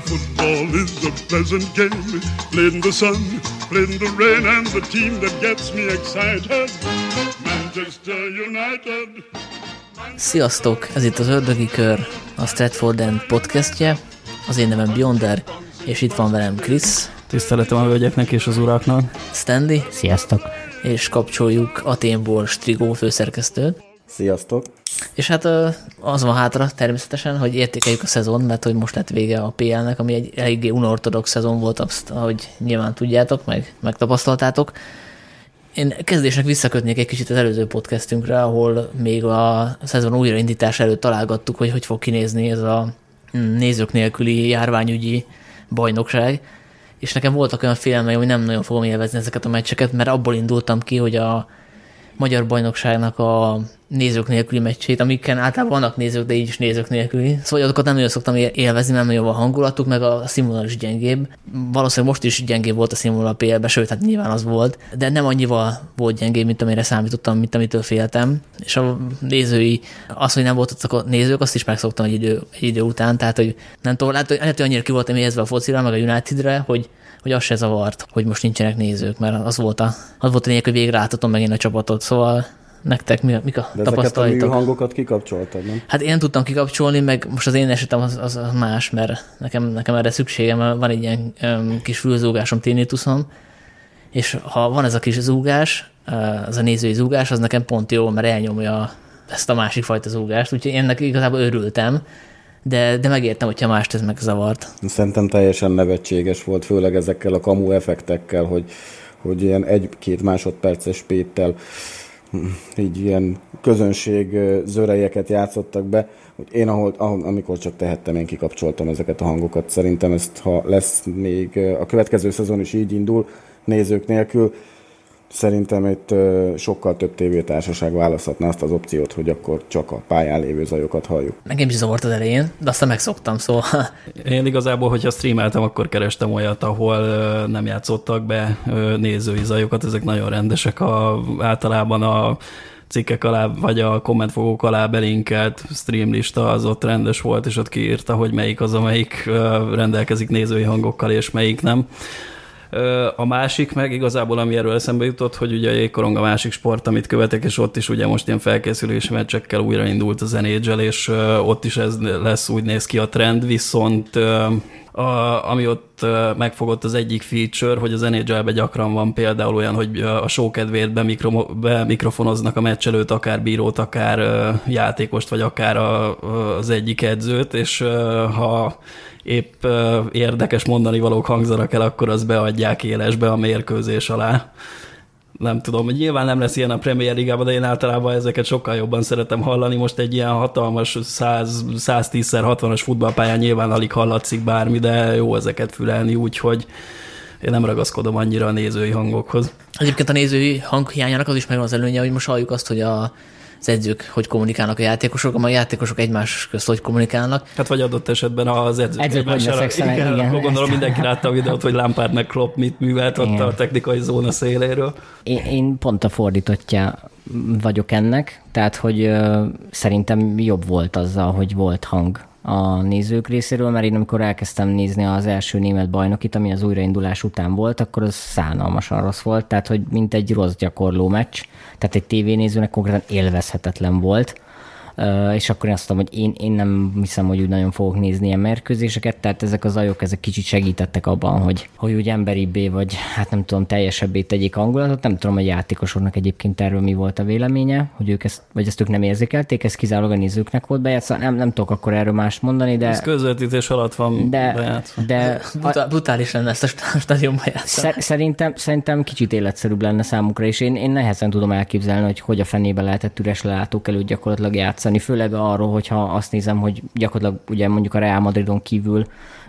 football is a pleasant game. Played in the sun, played in the rain, and the team that gets me excited, Manchester United. Sziasztok! Ez itt az Ördögi Kör, a Stratford End podcastje. Az én nevem Bjonder, és itt van velem Krisz. Tiszteletem a hölgyeknek és az uraknak. Stanley. Sziasztok! És kapcsoljuk Aténból Strigó főszerkesztőt. Sziasztok! És hát az van hátra természetesen, hogy értékeljük a szezon, mert hogy most lett vége a PL-nek, ami egy eléggé unortodox szezon volt, azt, ahogy nyilván tudjátok, meg megtapasztaltátok. Én kezdésnek visszakötnék egy kicsit az előző podcastünkre, ahol még a szezon újraindítás előtt találgattuk, hogy hogy fog kinézni ez a mm, nézők nélküli járványügyi bajnokság, és nekem voltak olyan félelmeim, hogy nem nagyon fogom élvezni ezeket a meccseket, mert abból indultam ki, hogy a magyar bajnokságnak a nézők nélküli meccsét, amiken általában vannak nézők, de így is nézők nélküli. Szóval azokat nem nagyon szoktam élvezni, mert nagyon a hangulatuk, meg a színvonal is gyengébb. Valószínűleg most is gyengébb volt a színvonal a PL-be, sőt, hát nyilván az volt, de nem annyival volt gyengébb, mint amire számítottam, mint amitől féltem. És a nézői, az, hogy nem voltak a nézők, azt is megszoktam egy idő, egy idő után, tehát hogy nem tudom, lehet, hogy annyira ki voltam éhezve a focira, meg a Unitedre, hogy hogy az se zavart, hogy most nincsenek nézők, mert az volt a, az volt a lényeg, hogy végre átadom megint a csapatot, szóval nektek mi, mik a De tapasztalaitok? a hangokat kikapcsoltad, nem? Hát én nem tudtam kikapcsolni, meg most az én esetem az, az, más, mert nekem, nekem erre szükségem, van egy ilyen um, kis fülzúgásom, tinnituszom, és ha van ez a kis zúgás, az a nézői zúgás, az nekem pont jó, mert elnyomja ezt a másik fajta zúgást, úgyhogy én ennek igazából örültem, de, de megértem, hogyha mást ez megzavart. Szerintem teljesen nevetséges volt, főleg ezekkel a kamu effektekkel, hogy, hogy ilyen egy-két másodperces péttel így ilyen közönség zörejeket játszottak be, hogy én ahol, ahol, amikor csak tehettem, én kikapcsoltam ezeket a hangokat. Szerintem ezt, ha lesz még a következő szezon is így indul, nézők nélkül, Szerintem itt sokkal több tévétársaság választhatná azt az opciót, hogy akkor csak a pályán lévő zajokat halljuk. Nekem is zavart az elején, de aztán megszoktam, szóval... Én igazából, hogyha streameltem, akkor kerestem olyat, ahol nem játszottak be nézői zajokat, ezek nagyon rendesek. A, általában a cikkek alá, vagy a kommentfogók alá belinkelt streamlista az ott rendes volt, és ott kiírta, hogy melyik az, amelyik rendelkezik nézői hangokkal, és melyik nem. A másik meg igazából, ami erről eszembe jutott, hogy ugye a jégkorong a másik sport, amit követek, és ott is ugye most ilyen felkészülési meccsekkel újraindult a NHL, és ott is ez lesz, úgy néz ki a trend, viszont a, ami ott megfogott az egyik feature, hogy az nhl gyakran van például olyan, hogy a show kedvéért bemikro, bemikrofonoznak a meccs előtt akár bírót, akár játékost, vagy akár a, az egyik edzőt, és ha épp érdekes mondani valók hangzanak el, akkor az beadják élesbe a mérkőzés alá. Nem tudom, hogy nyilván nem lesz ilyen a Premier Ligában, de én általában ezeket sokkal jobban szeretem hallani. Most egy ilyen hatalmas 110x60-as futballpályán nyilván alig hallatszik bármi, de jó ezeket fülelni, úgyhogy én nem ragaszkodom annyira a nézői hangokhoz. Egyébként a nézői hang hiányának az is megvan az előnye, hogy most halljuk azt, hogy a az edzők hogy kommunikálnak a játékosok, a játékosok egymás közt hogy kommunikálnak. Hát vagy adott esetben az edzők edzők egymására. Igen, igen, igen, akkor gondolom mindenki látta a videót, hogy Lampard meg Klopp mit művelt ott igen. a technikai zóna széléről. Én, én pont a fordítottja vagyok ennek, tehát hogy ö, szerintem jobb volt azzal, hogy volt hang a nézők részéről, mert én amikor elkezdtem nézni az első német bajnokit, ami az újraindulás után volt, akkor az szánalmasan rossz volt, tehát hogy mint egy rossz gyakorló meccs, tehát egy tévénézőnek konkrétan élvezhetetlen volt és akkor én azt mondtam, hogy én, én nem hiszem, hogy úgy nagyon fogok nézni ilyen mérkőzéseket, tehát ezek az ajok, ezek kicsit segítettek abban, hogy, hogy úgy emberibbé, vagy hát nem tudom, teljesebbé tegyék hangulatot. Nem tudom, hogy játékosoknak egyébként erről mi volt a véleménye, hogy ők ezt, vagy ezt ők nem érzékelték, ez kizárólag a nézőknek volt bejátszva. Nem, nem tudok akkor erről mást mondani, de... Ez közvetítés alatt van de, bejátszva. De, Brutál, brutális lenne ezt a stadionban játszani. Szerintem, szerintem kicsit életszerűbb lenne számukra, és én, én nehezen tudom elképzelni, hogy hogy a fenébe lehetett üres lelátók előtt gyakorlatilag játszani játszani, főleg arról, hogyha azt nézem, hogy gyakorlatilag ugye mondjuk a Real Madridon kívül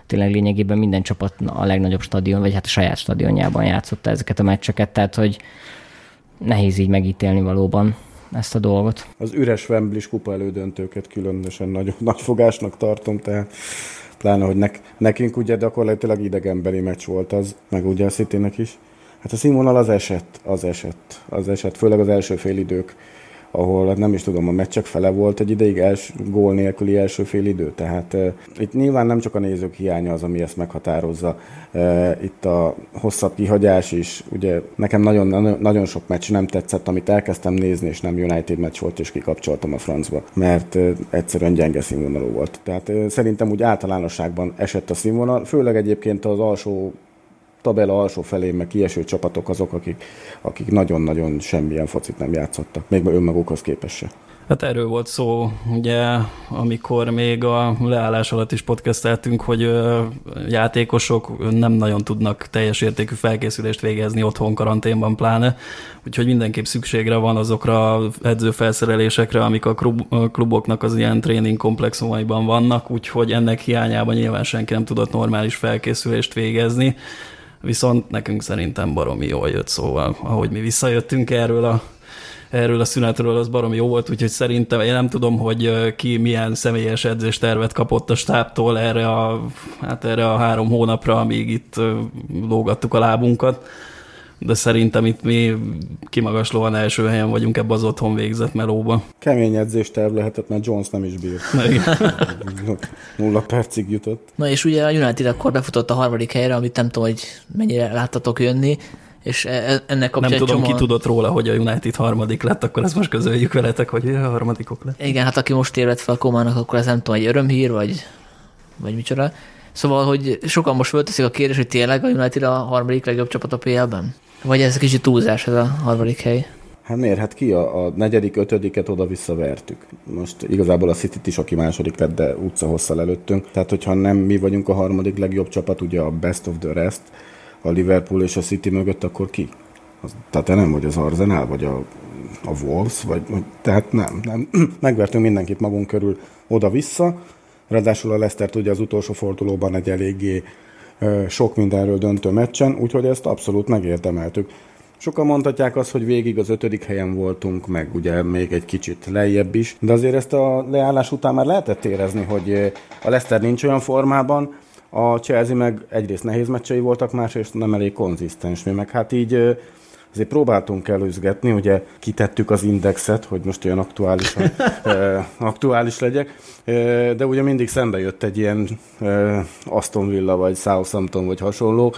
tényleg lényegében minden csapat a legnagyobb stadion, vagy hát a saját stadionjában játszotta ezeket a meccseket, tehát hogy nehéz így megítélni valóban ezt a dolgot. Az üres Wembley kupa elődöntőket különösen nagy, nagy fogásnak tartom, tehát pláne, hogy nek, nekünk ugye gyakorlatilag idegenbeli meccs volt az, meg ugye a city is. Hát a színvonal az esett, az esett, az esett, főleg az első félidők ahol hát nem is tudom, a meccsek fele volt egy ideig els, gól nélküli első fél idő. Tehát uh, itt nyilván nem csak a nézők hiánya az, ami ezt meghatározza. Uh, itt a hosszabb kihagyás is, ugye nekem nagyon, nagyon sok meccs nem tetszett, amit elkezdtem nézni, és nem United meccs volt, és kikapcsoltam a francba, mert uh, egyszerűen gyenge színvonalú volt. Tehát uh, szerintem úgy általánosságban esett a színvonal, főleg egyébként az alsó tabella alsó felé, meg kieső csapatok azok, akik, akik nagyon-nagyon semmilyen focit nem játszottak, még önmagukhoz képest se. Hát erről volt szó, ugye, amikor még a leállás alatt is podcasteltünk, hogy játékosok nem nagyon tudnak teljes értékű felkészülést végezni otthon karanténban pláne, úgyhogy mindenképp szükségre van azokra edzőfelszerelésekre, amik a kluboknak az ilyen tréning komplexumaiban vannak, úgyhogy ennek hiányában nyilván senki nem tudott normális felkészülést végezni viszont nekünk szerintem baromi jól jött, szóval ahogy mi visszajöttünk erről a erről a szünetről, az baromi jó volt, úgyhogy szerintem én nem tudom, hogy ki milyen személyes edzéstervet kapott a stábtól erre a, hát erre a három hónapra, amíg itt lógattuk a lábunkat de szerintem itt mi kimagaslóan első helyen vagyunk ebbe az otthon végzett melóba. Kemény edzésterv lehetett, mert Jones nem is bírt. Nulla percig jutott. Na és ugye a United akkor befutott a harmadik helyre, amit nem tudom, hogy mennyire láttatok jönni, és e, e, ennek kapcsán Nem tudom, csomó... ki tudott róla, hogy a United harmadik lett, akkor ezt most közöljük veletek, hogy a harmadikok lett. Igen, hát aki most érett fel Komának, akkor ez nem tudom, egy örömhír, vagy, vagy micsoda. Szóval, hogy sokan most fölteszik a kérdés, hogy tényleg a United a harmadik legjobb csapat a PL-ben? Vagy ez kicsit túlzás, ez a harmadik hely? Hát miért? Hát ki a, a negyedik, ötödiket oda visszavertük. Most igazából a city is, aki második lett, de utca hosszal előttünk. Tehát, hogyha nem mi vagyunk a harmadik legjobb csapat, ugye a best of the rest, a Liverpool és a City mögött, akkor ki? Az, tehát te nem vagy az Arsenal, vagy a, a Wolves, vagy, vagy tehát nem, nem. Megvertünk mindenkit magunk körül oda-vissza. Ráadásul a Leicester ugye az utolsó fordulóban egy eléggé sok mindenről döntő meccsen, úgyhogy ezt abszolút megérdemeltük. Sokan mondhatják azt, hogy végig az ötödik helyen voltunk, meg ugye még egy kicsit lejjebb is, de azért ezt a leállás után már lehetett érezni, hogy a Leicester nincs olyan formában, a Chelsea meg egyrészt nehéz meccsei voltak, másrészt nem elég konzisztens. Mi meg hát így azért próbáltunk előzgetni, ugye kitettük az indexet, hogy most olyan aktuálisan, aktuális legyek, de ugye mindig szembe jött egy ilyen Aston Villa, vagy Southampton, vagy hasonló,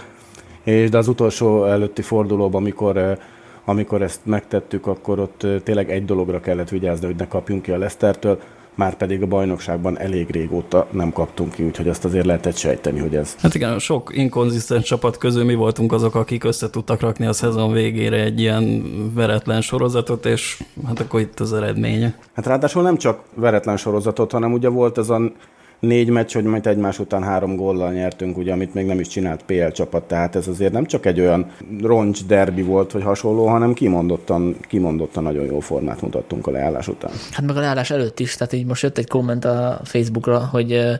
és de az utolsó előtti fordulóban, amikor amikor ezt megtettük, akkor ott tényleg egy dologra kellett vigyázni, hogy ne kapjunk ki a Lesztertől, már pedig a bajnokságban elég régóta nem kaptunk ki, úgyhogy azt azért lehetett sejteni, hogy ez. Hát igen, sok inkonzisztens csapat közül mi voltunk azok, akik össze tudtak rakni a szezon végére egy ilyen veretlen sorozatot, és hát akkor itt az eredménye. Hát ráadásul nem csak veretlen sorozatot, hanem ugye volt ez a négy meccs, hogy majd egymás után három góllal nyertünk, ugye, amit még nem is csinált PL csapat, tehát ez azért nem csak egy olyan roncs derbi volt, vagy hasonló, hanem kimondottan, kimondottan nagyon jó formát mutattunk a leállás után. Hát meg a leállás előtt is, tehát így most jött egy komment a Facebookra, hogy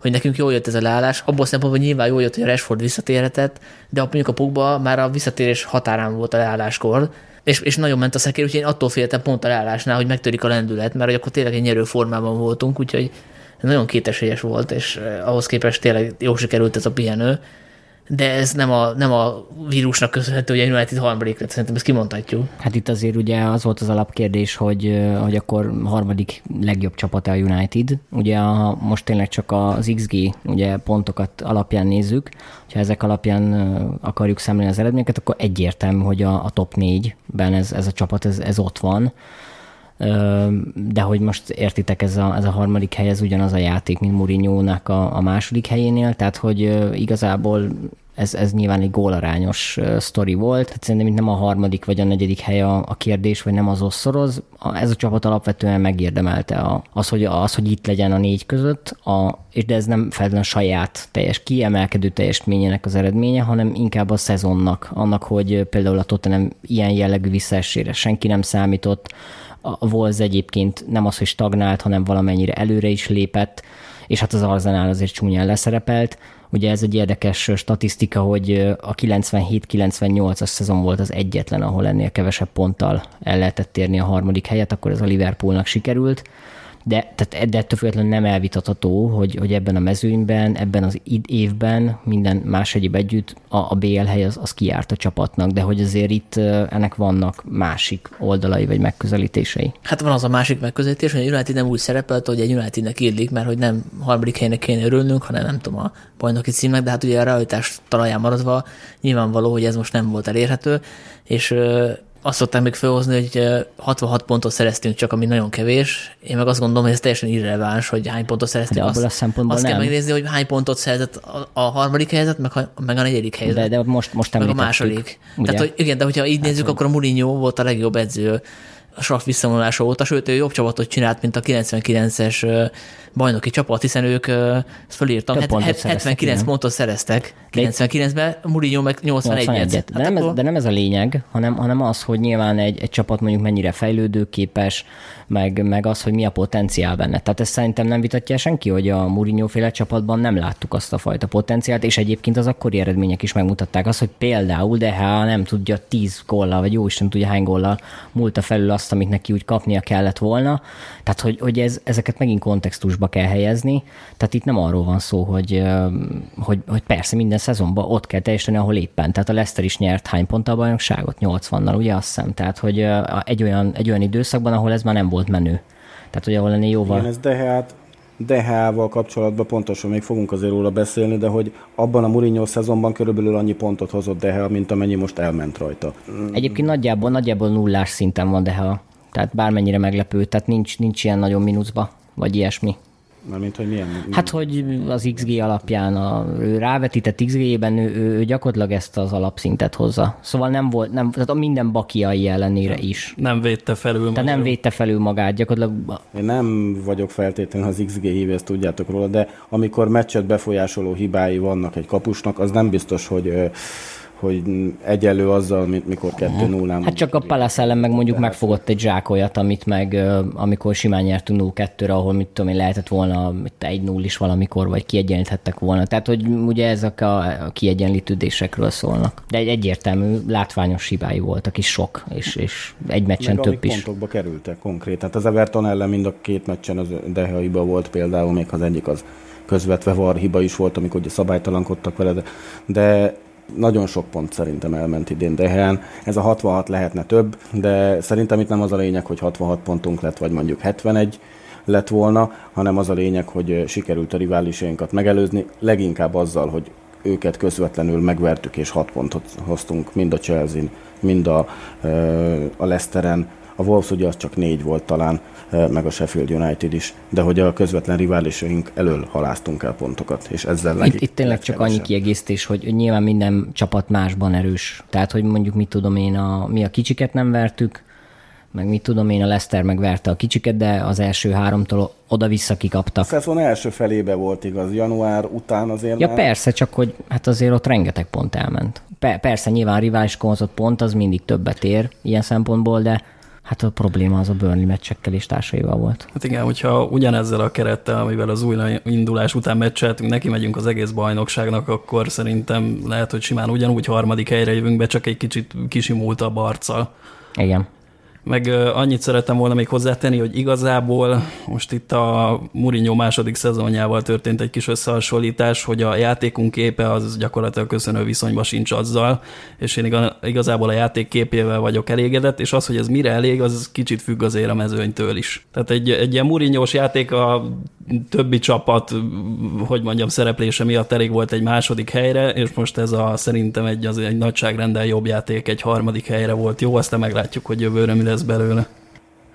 hogy nekünk jól jött ez a leállás. Abból szempontból nyilván jól jött, hogy a Rashford visszatérhetett, de mondjuk a Pogba már a visszatérés határán volt a leálláskor, és, és nagyon ment a szekér, úgyhogy én attól féltem pont a leállásnál, hogy megtörik a lendület, mert hogy akkor tényleg egy nyerő formában voltunk, úgyhogy nagyon kétesélyes volt, és eh, ahhoz képest tényleg jó sikerült ez a pihenő, de ez nem a, nem a vírusnak köszönhető, hogy a United harmadik lett, szerintem ezt kimondhatjuk. Hát itt azért ugye az volt az alapkérdés, hogy, eh, hogy akkor harmadik legjobb csapata a United. Ugye a, most tényleg csak az XG ugye pontokat alapján nézzük, ha ezek alapján eh, akarjuk szemlélni az eredményeket, akkor egyértelmű, hogy a, a top négyben ez, ez a csapat ez, ez ott van de hogy most értitek, ez a, ez a harmadik hely, ez ugyanaz a játék, mint Mourinho-nak a, a második helyénél, tehát hogy igazából ez, ez nyilván egy gólarányos sztori volt. Hát szerintem itt nem a harmadik vagy a negyedik hely a, a kérdés, vagy nem az osszoroz. Ez a csapat alapvetően megérdemelte a, az, hogy, az, hogy itt legyen a négy között, a, és de ez nem feltétlenül saját teljes kiemelkedő teljesítményének az eredménye, hanem inkább a szezonnak, annak, hogy például a Tottenham ilyen jellegű visszaesére senki nem számított, a Wolves egyébként nem az, hogy stagnált, hanem valamennyire előre is lépett, és hát az Arzenál azért csúnyán leszerepelt. Ugye ez egy érdekes statisztika, hogy a 97-98-as szezon volt az egyetlen, ahol ennél kevesebb ponttal el lehetett érni a harmadik helyet, akkor ez a Liverpoolnak sikerült. De, tehát, de ettől függetlenül nem elvitatható, hogy, hogy ebben a mezőnyben, ebben az évben minden más egyéb együtt a, a BL hely az, az kiárt a csapatnak, de hogy azért itt ennek vannak másik oldalai vagy megközelítései. Hát van az a másik megközelítés, hogy a United nem úgy szerepelt, hogy egy Unitednek illik, mert hogy nem harmadik helynek kéne örülnünk, hanem nem tudom a bajnoki címnek, de hát ugye a realitás talaján maradva nyilvánvaló, hogy ez most nem volt elérhető, és azt szokták még felhozni, hogy 66 pontot szereztünk csak, ami nagyon kevés. Én meg azt gondolom, hogy ez teljesen irreleváns, hogy hány pontot szereztünk. De abból azt, a szempontból azt nem. kell megnézni, hogy hány pontot szerzett a, a harmadik helyzet, meg a, meg a negyedik helyzet. De, de most, most meg a második. Ugye? Tehát, hogy igen, de hogyha így hát, nézzük, akkor a Mourinho volt a legjobb edző a saff visszavonulása óta, sőt, ő jobb csapatot csinált, mint a 99-es bajnoki csapat, hiszen ők, ezt fölírtam, Több pontot 79 szereztek, pontot szereztek 99-ben, Mourinho meg 81-et. 81-et. De, Hát nem ez, akkor- de nem ez a lényeg, hanem, hanem az, hogy nyilván egy, egy csapat mondjuk mennyire fejlődőképes, meg, meg az, hogy mi a potenciál benne. Tehát ezt szerintem nem vitatja senki, hogy a Mourinho féle csapatban nem láttuk azt a fajta potenciált, és egyébként az akkori eredmények is megmutatták azt, hogy például, de ha nem tudja 10 góllal, vagy jó Isten tudja hány góllal múlta felül azt, amit neki úgy kapnia kellett volna. Tehát, hogy, hogy ez, ezeket megint kontextusba kell helyezni. Tehát itt nem arról van szó, hogy, hogy, hogy persze minden szezonban ott kell teljesíteni, ahol éppen. Tehát a Leicester is nyert hány ponttal a bajnokságot? 80-nal, ugye azt hiszem. Tehát, hogy egy olyan, egy olyan időszakban, ahol ez már nem volt menő. Tehát, hogy ahol ennél jóval... Igen, ez Dehát, Dehával kapcsolatban pontosan még fogunk azért róla beszélni, de hogy abban a Mourinho szezonban körülbelül annyi pontot hozott Deha, mint amennyi most elment rajta. Egyébként nagyjából, nagyjából nullás szinten van Deha. Tehát bármennyire meglepő, tehát nincs, nincs ilyen nagyon mínuszba, vagy ilyesmi. Mármint, hogy milyen... Hát, hogy az XG alapján, a ő rávetített XG-ben ő, ő, ő gyakorlatilag ezt az alapszintet hozza. Szóval nem volt, nem, tehát a minden bakiai ellenére is. Nem védte felül. Tehát nem védte felül magát, gyakorlatilag Én nem vagyok feltétlenül az XG hívő, ezt tudjátok róla, de amikor meccset befolyásoló hibái vannak egy kapusnak, az nem biztos, hogy ö, hogy egyenlő azzal, mint mikor 2-0 nem. Hát csak a Palace ellen meg mondjuk megfogott egy zsákolyat, amit meg amikor simán nyertünk 0-2-re, ahol mit tudom én, lehetett volna mit, 1-0 is valamikor, vagy kiegyenlíthettek volna. Tehát, hogy ugye ezek a, a kiegyenlítődésekről szólnak. De egy egyértelmű, látványos hibái voltak is sok, és, és egy meccsen meg több is. pontokba kerültek konkrétan. Hát az Everton ellen mind a két meccsen az Deha hiba volt például, még az egyik az közvetve var hiba is volt, amikor ugye szabálytalankodtak vele, de, de nagyon sok pont szerintem elment idén Dehán. Ez a 66 lehetne több, de szerintem itt nem az a lényeg, hogy 66 pontunk lett, vagy mondjuk 71 lett volna, hanem az a lényeg, hogy sikerült a riválisainkat megelőzni, leginkább azzal, hogy őket közvetlenül megvertük, és 6 pontot hoztunk mind a Chelsea-n, mind a, a Leicesteren. A Wolves ugye az csak négy volt talán, meg a Sheffield United is, de hogy a közvetlen riválisaink elől haláztunk el pontokat, és ezzel Itt, legik- itt tényleg csak annyi kiegészítés, hogy nyilván minden csapat másban erős. Tehát, hogy mondjuk mit tudom én, a, mi a kicsiket nem vertük, meg mit tudom én, a Leicester megverte a kicsiket, de az első háromtól oda-vissza kikaptak. szezon első felébe volt igaz, január után azért Ja már... persze, csak hogy hát azért ott rengeteg pont elment. Pe- persze nyilván a hozott pont az mindig többet ér ilyen szempontból, de hát a probléma az a Burnley meccsekkel és társaival volt. Hát igen, hogyha ugyanezzel a kerettel, amivel az új indulás után meccseltünk, neki megyünk az egész bajnokságnak, akkor szerintem lehet, hogy simán ugyanúgy harmadik helyre jövünk be, csak egy kicsit kisimultabb arccal. Igen. Meg annyit szerettem volna még hozzátenni, hogy igazából most itt a Mourinho második szezonjával történt egy kis összehasonlítás, hogy a játékunk képe az gyakorlatilag köszönő viszonyban sincs azzal, és én iga- igazából a játék képével vagyok elégedett, és az, hogy ez mire elég, az kicsit függ azért a mezőnytől is. Tehát egy, egy ilyen Mourinho-s játék a többi csapat, hogy mondjam, szereplése miatt elég volt egy második helyre, és most ez a szerintem egy, az egy nagyságrendel jobb játék egy harmadik helyre volt jó, aztán meglátjuk, hogy jövőre mi lesz belőle.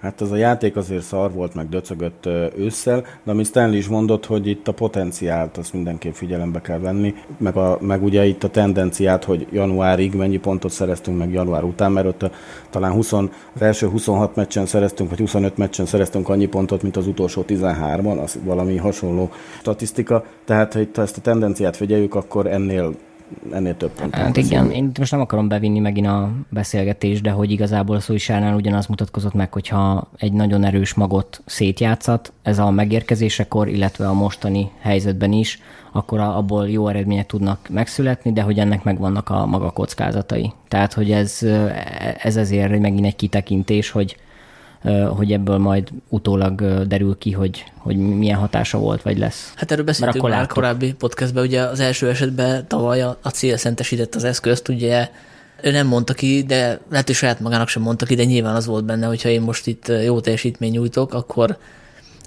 Hát ez a játék azért szar volt, meg döcögött ősszel, de ami Stanley is mondott, hogy itt a potenciált azt mindenképp figyelembe kell venni, meg, a, meg ugye itt a tendenciát, hogy januárig mennyi pontot szereztünk meg január után, mert ott a, talán 20, az első 26 meccsen szereztünk, vagy 25 meccsen szereztünk annyi pontot, mint az utolsó 13-an, az valami hasonló statisztika, tehát ha itt ezt a tendenciát figyeljük, akkor ennél ennél több pont. Hát igen, én most nem akarom bevinni megint a beszélgetést, de hogy igazából a Szújsárnál ugyanaz mutatkozott meg, hogyha egy nagyon erős magot szétjátszat, ez a megérkezésekor, illetve a mostani helyzetben is, akkor abból jó eredmények tudnak megszületni, de hogy ennek megvannak a maga kockázatai. Tehát, hogy ez, ez ezért megint egy kitekintés, hogy hogy ebből majd utólag derül ki, hogy, hogy milyen hatása volt, vagy lesz. Hát erről beszéltünk már láttuk. korábbi podcastben, ugye az első esetben tavaly a, a cél szentesített az eszközt, ugye ő nem mondta ki, de lehet, hogy saját magának sem mondta ki, de nyilván az volt benne, hogyha én most itt jó teljesítmény nyújtok, akkor,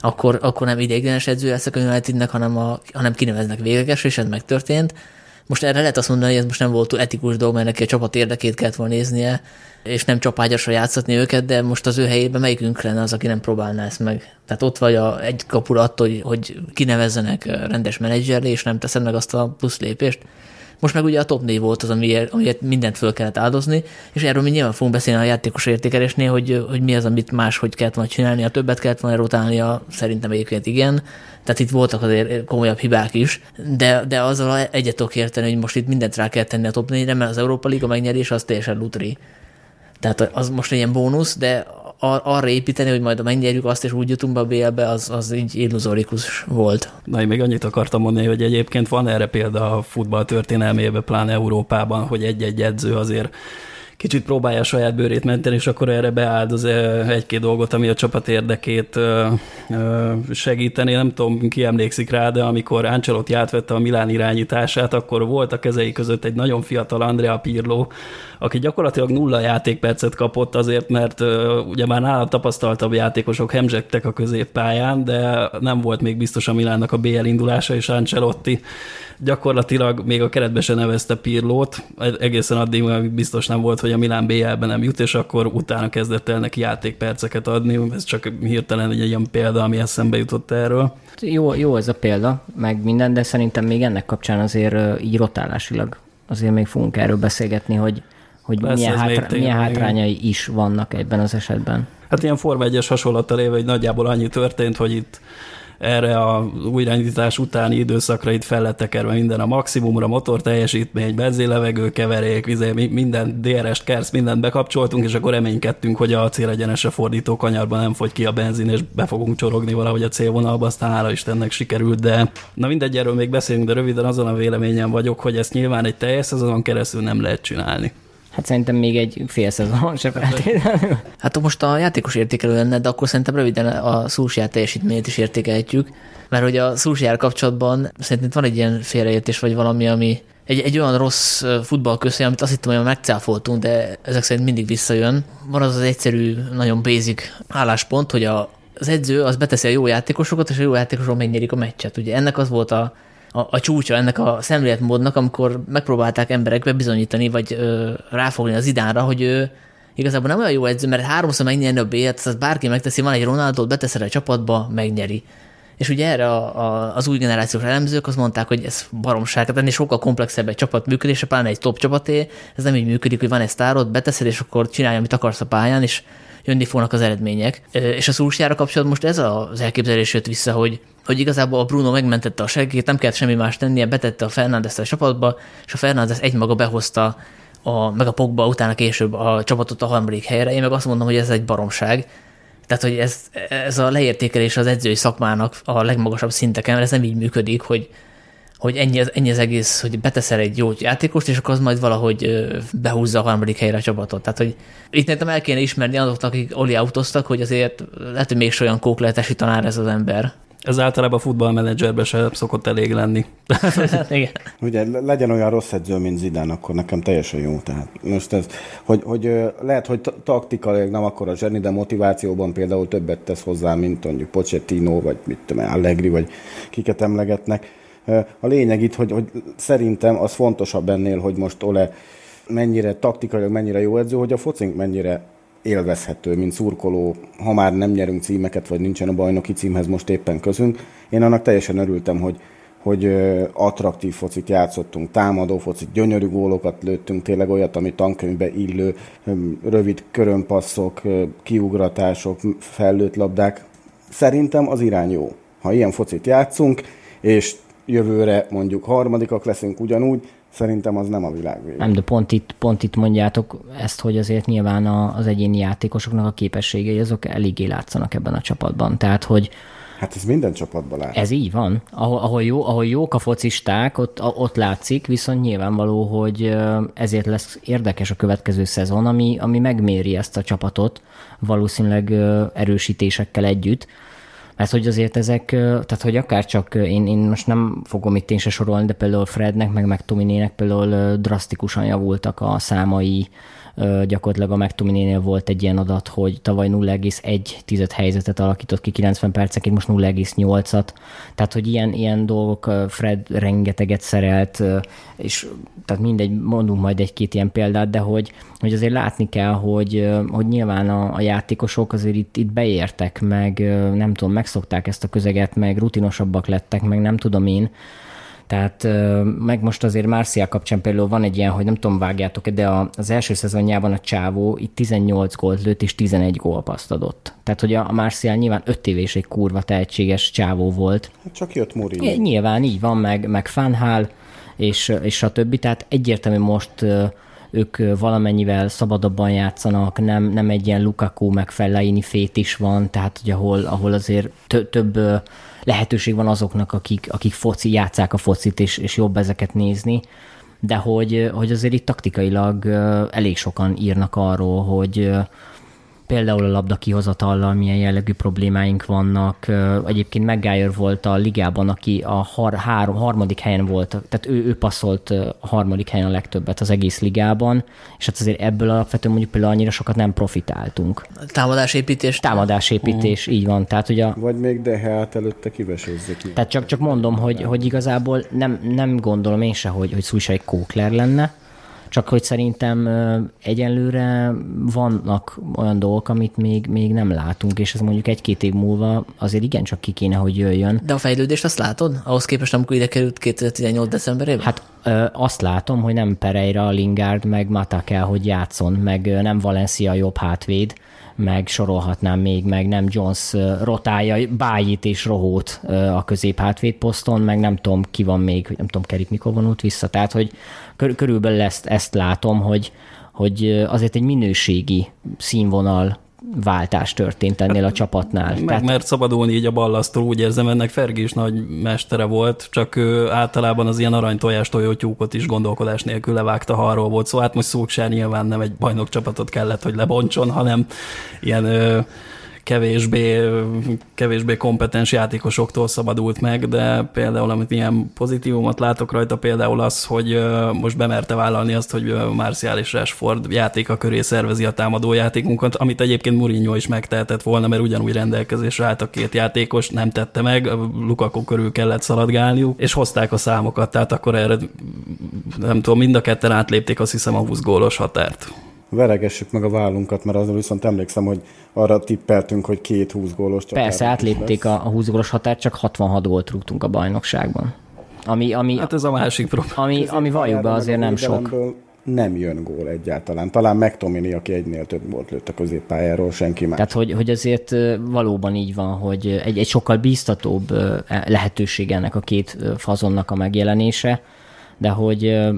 akkor, akkor nem ideiglenes edző leszek a Unitednek, hanem, a, hanem kineveznek végleges, és ez megtörtént. Most erre lehet azt mondani, hogy ez most nem volt túl etikus dolog, mert neki a csapat érdekét kellett volna néznie, és nem csapágyasra játszatni őket, de most az ő helyében melyikünk lenne az, aki nem próbálná ezt meg? Tehát ott vagy a, egy kapura attól, hogy, hogy kinevezzenek rendes menedzserre, és nem teszed meg azt a plusz lépést. Most meg ugye a top 4 volt az, amiért, amiért mindent föl kellett áldozni, és erről mi nyilván fogunk beszélni a játékos értékelésnél, hogy, hogy mi az, amit máshogy kellett volna csinálni, a többet kellett volna rotálnia, szerintem egyébként igen. Tehát itt voltak azért komolyabb hibák is, de, de azzal egyet tudok érteni, hogy most itt mindent rá kell tenni a top 4-re, mert az Európa Liga megnyerés az teljesen lutri. Tehát az most egy ilyen bónusz, de ar- arra építeni, hogy majd a megnyerjük azt, és úgy jutunk be a BL-be, az, az így illuzorikus volt. Na, én még annyit akartam mondani, hogy egyébként van erre példa a futball történelmében, pláne Európában, hogy egy-egy edző azért kicsit próbálja a saját bőrét menteni, és akkor erre beáldoz egy-két dolgot, ami a csapat érdekét segíteni. Nem tudom, ki emlékszik rá, de amikor Ancelotti átvette a Milán irányítását, akkor volt a kezei között egy nagyon fiatal Andrea Pirlo, aki gyakorlatilag nulla játékpercet kapott azért, mert ugye már nála tapasztaltabb játékosok hemzsegtek a középpályán, de nem volt még biztos a Milánnak a BL indulása, és Ancelotti gyakorlatilag még a keretbe se nevezte Pirlót, egészen addig amíg biztos nem volt, hogy a Milán BL-ben nem jut, és akkor utána kezdett el neki játékperceket adni. Ez csak hirtelen egy ilyen példa, ami eszembe jutott erről. Jó, jó ez a példa, meg minden, de szerintem még ennek kapcsán azért így rotálásilag azért még fogunk erről beszélgetni, hogy, hogy Lesz, milyen, hátra, milyen hátrányai igen. is vannak ebben az esetben. Hát ilyen Forma 1-es hasonlattal éve, hogy nagyjából annyi történt, hogy itt erre a újraindítás utáni időszakra itt fel lett tekerve minden a maximumra, motor teljesítmény, benzélevegő keverék, minden DRS-t, kersz, mindent bekapcsoltunk, és akkor reménykedtünk, hogy a célegyenesre fordító kanyarban nem fogy ki a benzin, és be fogunk csorogni valahogy a célvonalba, aztán hála Istennek sikerült, de na mindegy, erről még beszélünk, de röviden azon a véleményen vagyok, hogy ezt nyilván egy teljes szezonon keresztül nem lehet csinálni. Hát szerintem még egy fél szezon se feltétlenül. Hát most a játékos értékelő lenne, de akkor szerintem röviden a Szúsjár teljesítményét is értékelhetjük, mert hogy a Szúsjár kapcsolatban szerintem van egy ilyen félreértés, vagy valami, ami egy, egy olyan rossz futballköszön, amit azt hittem, hogy megcáfoltunk, de ezek szerint mindig visszajön. Van az az egyszerű, nagyon basic álláspont, hogy a, az edző az beteszi a jó játékosokat, és a jó játékosok megnyerik a meccset. Ugye ennek az volt a, a, a csúcsa ennek a szemléletmódnak, amikor megpróbálták emberekbe bizonyítani, vagy ö, ráfogni az idánra, hogy ő igazából nem olyan jó edző, mert háromszor megnyerni a B-et, azt bárki megteszi, van egy Ronaldo, beteszel a csapatba, megnyeri. És ugye erre a, a, az új generációs elemzők azt mondták, hogy ez baromság, tehát ennél sokkal komplexebb egy csapat működése, pláne egy top csapaté, ez nem így működik, hogy van egy sztárod, beteszed, és akkor csinálja, amit akarsz a pályán, és jönni fognak az eredmények. És a Szulsjára kapcsolatban most ez az elképzelés jött vissza, hogy hogy igazából a Bruno megmentette a segít, nem kellett semmi más tennie, betette a Fernandes a csapatba, és a Fernandes egymaga behozta a, meg a Pogba utána később a csapatot a harmadik helyre. Én meg azt mondom, hogy ez egy baromság. Tehát, hogy ez, ez a leértékelés az edzői szakmának a legmagasabb szinteken, mert ez nem így működik, hogy, hogy ennyi, az, ennyi az egész, hogy beteszel egy jó játékost, és akkor az majd valahogy behúzza a harmadik helyre a csapatot. Tehát, hogy itt nekem el kéne ismerni azoknak, akik oli autoztak, hogy azért lehet, hogy még olyan kókletesi tanár ez az ember. Ez általában a futballmenedzserben se szokott elég lenni. Igen. Ugye legyen olyan rossz edző, mint Zidán, akkor nekem teljesen jó. Tehát most ez, hogy, hogy lehet, hogy taktikailag nem akkor a zseni, de motivációban például többet tesz hozzá, mint mondjuk Pochettino, vagy mit tudom, Allegri, vagy kiket emlegetnek. A lényeg itt, hogy, hogy szerintem az fontosabb ennél, hogy most Ole mennyire taktikailag mennyire jó edző, hogy a focink mennyire élvezhető, mint szurkoló, ha már nem nyerünk címeket, vagy nincsen a bajnoki címhez most éppen közünk. Én annak teljesen örültem, hogy, hogy attraktív focit játszottunk, támadó focit, gyönyörű gólokat lőttünk, tényleg olyat, ami tankönyvbe illő, rövid körömpasszok, kiugratások, fellőtt labdák. Szerintem az irány jó. Ha ilyen focit játszunk, és jövőre mondjuk harmadikak leszünk ugyanúgy, Szerintem az nem a világ vége. Nem, de pont itt, pont itt mondjátok ezt, hogy azért nyilván az egyéni játékosoknak a képességei azok eléggé látszanak ebben a csapatban. Tehát, hogy Hát ez minden csapatban lát. Ez így van. Ahol, ahol, jó, ahol jók a focisták, ott, ott látszik, viszont nyilvánvaló, hogy ezért lesz érdekes a következő szezon, ami, ami megméri ezt a csapatot valószínűleg erősítésekkel együtt. Mert hogy azért ezek, tehát hogy akár csak én, én most nem fogom itt én se sorolni, de például Frednek, meg, meg Tominének például drasztikusan javultak a számai, gyakorlatilag a McTominaynél volt egy ilyen adat, hogy tavaly 0,1 helyzetet alakított ki 90 percekig, most 0,8-at. Tehát, hogy ilyen, ilyen dolgok, Fred rengeteget szerelt, és tehát mindegy, mondunk majd egy-két ilyen példát, de hogy, hogy azért látni kell, hogy, hogy nyilván a, a játékosok azért itt, itt beértek, meg nem tudom, megszokták ezt a közeget, meg rutinosabbak lettek, meg nem tudom én, tehát meg most azért Marcia kapcsán például van egy ilyen, hogy nem tudom, vágjátok de az első szezonjában a csávó itt 18 gólt lőtt és 11 gólpaszt adott. Tehát, hogy a Marcia nyilván 5 éves egy kurva tehetséges csávó volt. Hát csak jött Mourinho. Nyilván így van, meg, meg Fanhal, és, és a többi. Tehát egyértelmű most ők valamennyivel szabadabban játszanak, nem, nem egy ilyen Lukaku meg Fellaini fét is van, tehát hogy ahol, ahol azért több lehetőség van azoknak, akik, akik foci, játszák a focit, és, és jobb ezeket nézni, de hogy, hogy azért itt taktikailag elég sokan írnak arról, hogy például a labda kihozatallal milyen jellegű problémáink vannak. Egyébként McGuire volt a ligában, aki a har- három, harmadik helyen volt, tehát ő, ő passzolt a harmadik helyen a legtöbbet az egész ligában, és hát azért ebből alapvetően mondjuk például annyira sokat nem profitáltunk. Támadásépítés. Támadásépítés, uh. így van. Tehát, hogy a... Vagy még de hát előtte kivesézzük. Tehát csak, csak mondom, hogy, hogy igazából nem, nem gondolom én se, hogy, hogy Szújsa egy kókler lenne, csak hogy szerintem egyenlőre vannak olyan dolgok, amit még, még nem látunk, és ez mondjuk egy-két év múlva azért igencsak ki kéne, hogy jöjjön. De a fejlődést azt látod? Ahhoz képest, amikor ide került 2018 decemberében? Hát ö, azt látom, hogy nem Pereira, Lingard, meg Mata kell, hogy játszon, meg nem Valencia jobb hátvéd, meg sorolhatnám még, meg nem Jones rotálja Bájit és Rohót a középhátvéd poszton, meg nem tudom, ki van még, nem tudom, Kerik mikor vonult vissza, tehát hogy kör, körülbelül ezt, ezt látom, hogy, hogy azért egy minőségi színvonal váltás történt ennél a csapatnál. Meg, Tehát... mert szabadulni így a ballasztól, úgy érzem, ennek Fergi is nagy mestere volt, csak ő általában az ilyen aranytojás tojótyúkot is gondolkodás nélkül levágta, ha arról volt szó. Hát most Szulksár nyilván nem egy bajnok csapatot kellett, hogy lebontson, hanem ilyen kevésbé, kevésbé kompetens játékosoktól szabadult meg, de például amit ilyen pozitívumot látok rajta, például az, hogy most bemerte vállalni azt, hogy Marcial és Rashford játéka köré szervezi a támadó játékunkat, amit egyébként Mourinho is megtehetett volna, mert ugyanúgy rendelkezésre állt a két játékos, nem tette meg, Lukaku körül kellett szaladgálniuk, és hozták a számokat, tehát akkor erre nem tudom, mind a ketten átlépték azt hiszem a 20 gólos határt veregessük meg a vállunkat, mert azon viszont emlékszem, hogy arra tippeltünk, hogy két 20 gólos csatár. Persze, átlépték a 20 gólos határt, csak 66 gólt rúgtunk a bajnokságban. Ami, ami, hát ez a másik probléma. Ami, ami valljuk be azért nem sok. Nem jön gól egyáltalán. Talán McTominay, aki egynél több volt lőtt a középpályáról, senki más. Tehát, hogy, hogy azért valóban így van, hogy egy, egy sokkal bíztatóbb lehetőség ennek a két fazonnak a megjelenése, de hogy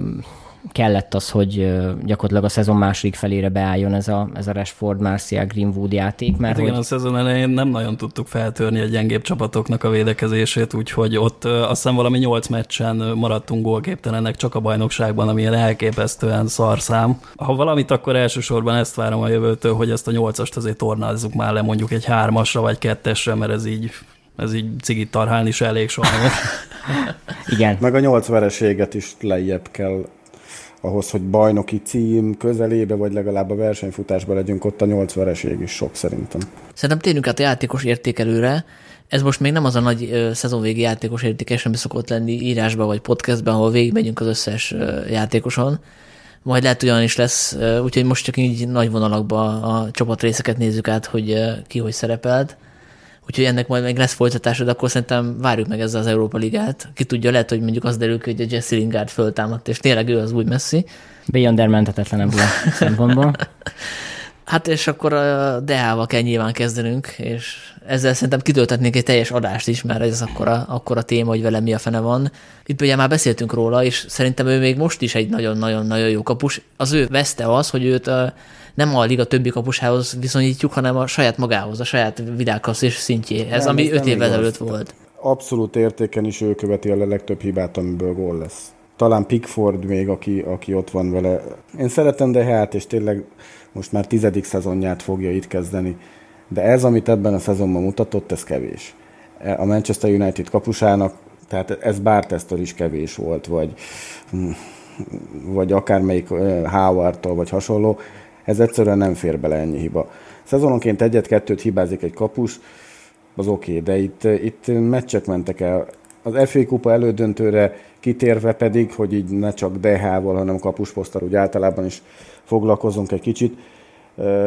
kellett az, hogy gyakorlatilag a szezon második felére beálljon ez a, ez a Rashford, Marcia, Greenwood játék. Mert hát igen, hogy... a szezon elején nem nagyon tudtuk feltörni a gyengébb csapatoknak a védekezését, úgyhogy ott azt hiszem valami nyolc meccsen maradtunk gólképtelenek csak a bajnokságban, ami ilyen elképesztően szarszám. Ha valamit, akkor elsősorban ezt várom a jövőtől, hogy ezt a nyolcast azért tornázzuk már le mondjuk egy hármasra vagy kettesre, mert ez így ez így cigit tarhálni is elég sajnos. Igen. Meg a nyolc vereséget is lejjebb kell ahhoz, hogy bajnoki cím közelébe, vagy legalább a versenyfutásba legyünk, ott a nyolc vereség is sok szerintem. Szerintem térjünk át a játékos értékelőre. Ez most még nem az a nagy szezonvégi játékos értékes, ami szokott lenni írásban vagy podcastben, ahol végigmegyünk az összes játékoson. Majd lehet, hogy olyan is lesz, úgyhogy most csak így nagy vonalakban a csapatrészeket nézzük át, hogy ki hogy szerepelt. Úgyhogy ennek majd meg lesz folytatása, de akkor szerintem várjuk meg ezzel az Európa Ligát. Ki tudja, lehet, hogy mondjuk az derül ki, hogy a Jesse Lingard föltámadt, és tényleg ő az új messzi. Beyonder menthetetlen ebből a szempontból. Hát és akkor a DH-val kell nyilván kezdenünk, és ezzel szerintem kitöltetnénk egy teljes adást is, mert ez akkor a, akkor a téma, hogy vele mi a fene van. Itt ugye már beszéltünk róla, és szerintem ő még most is egy nagyon-nagyon-nagyon jó kapus. Az ő veszte az, hogy őt a, nem a liga többi kapusához viszonyítjuk, hanem a saját magához, a saját világklasszis szintjéhez, nem, ami öt évvel előtt volt. Abszolút értéken is ő követi a legtöbb hibát, amiből gól lesz. Talán Pickford még, aki, aki ott van vele. Én szeretem de hát, és tényleg most már tizedik szezonját fogja itt kezdeni. De ez, amit ebben a szezonban mutatott, ez kevés. A Manchester United kapusának, tehát ez Bártesztől is kevés volt, vagy, vagy akármelyik Howard-tól, vagy hasonló. Ez egyszerűen nem fér bele ennyi hiba. Szezononként egyet-kettőt hibázik egy kapus, az oké, okay, de itt, itt meccsek mentek el. Az FA kupa elődöntőre kitérve pedig, hogy így ne csak DH-val, hanem kapusposztal úgy általában is foglalkozunk egy kicsit.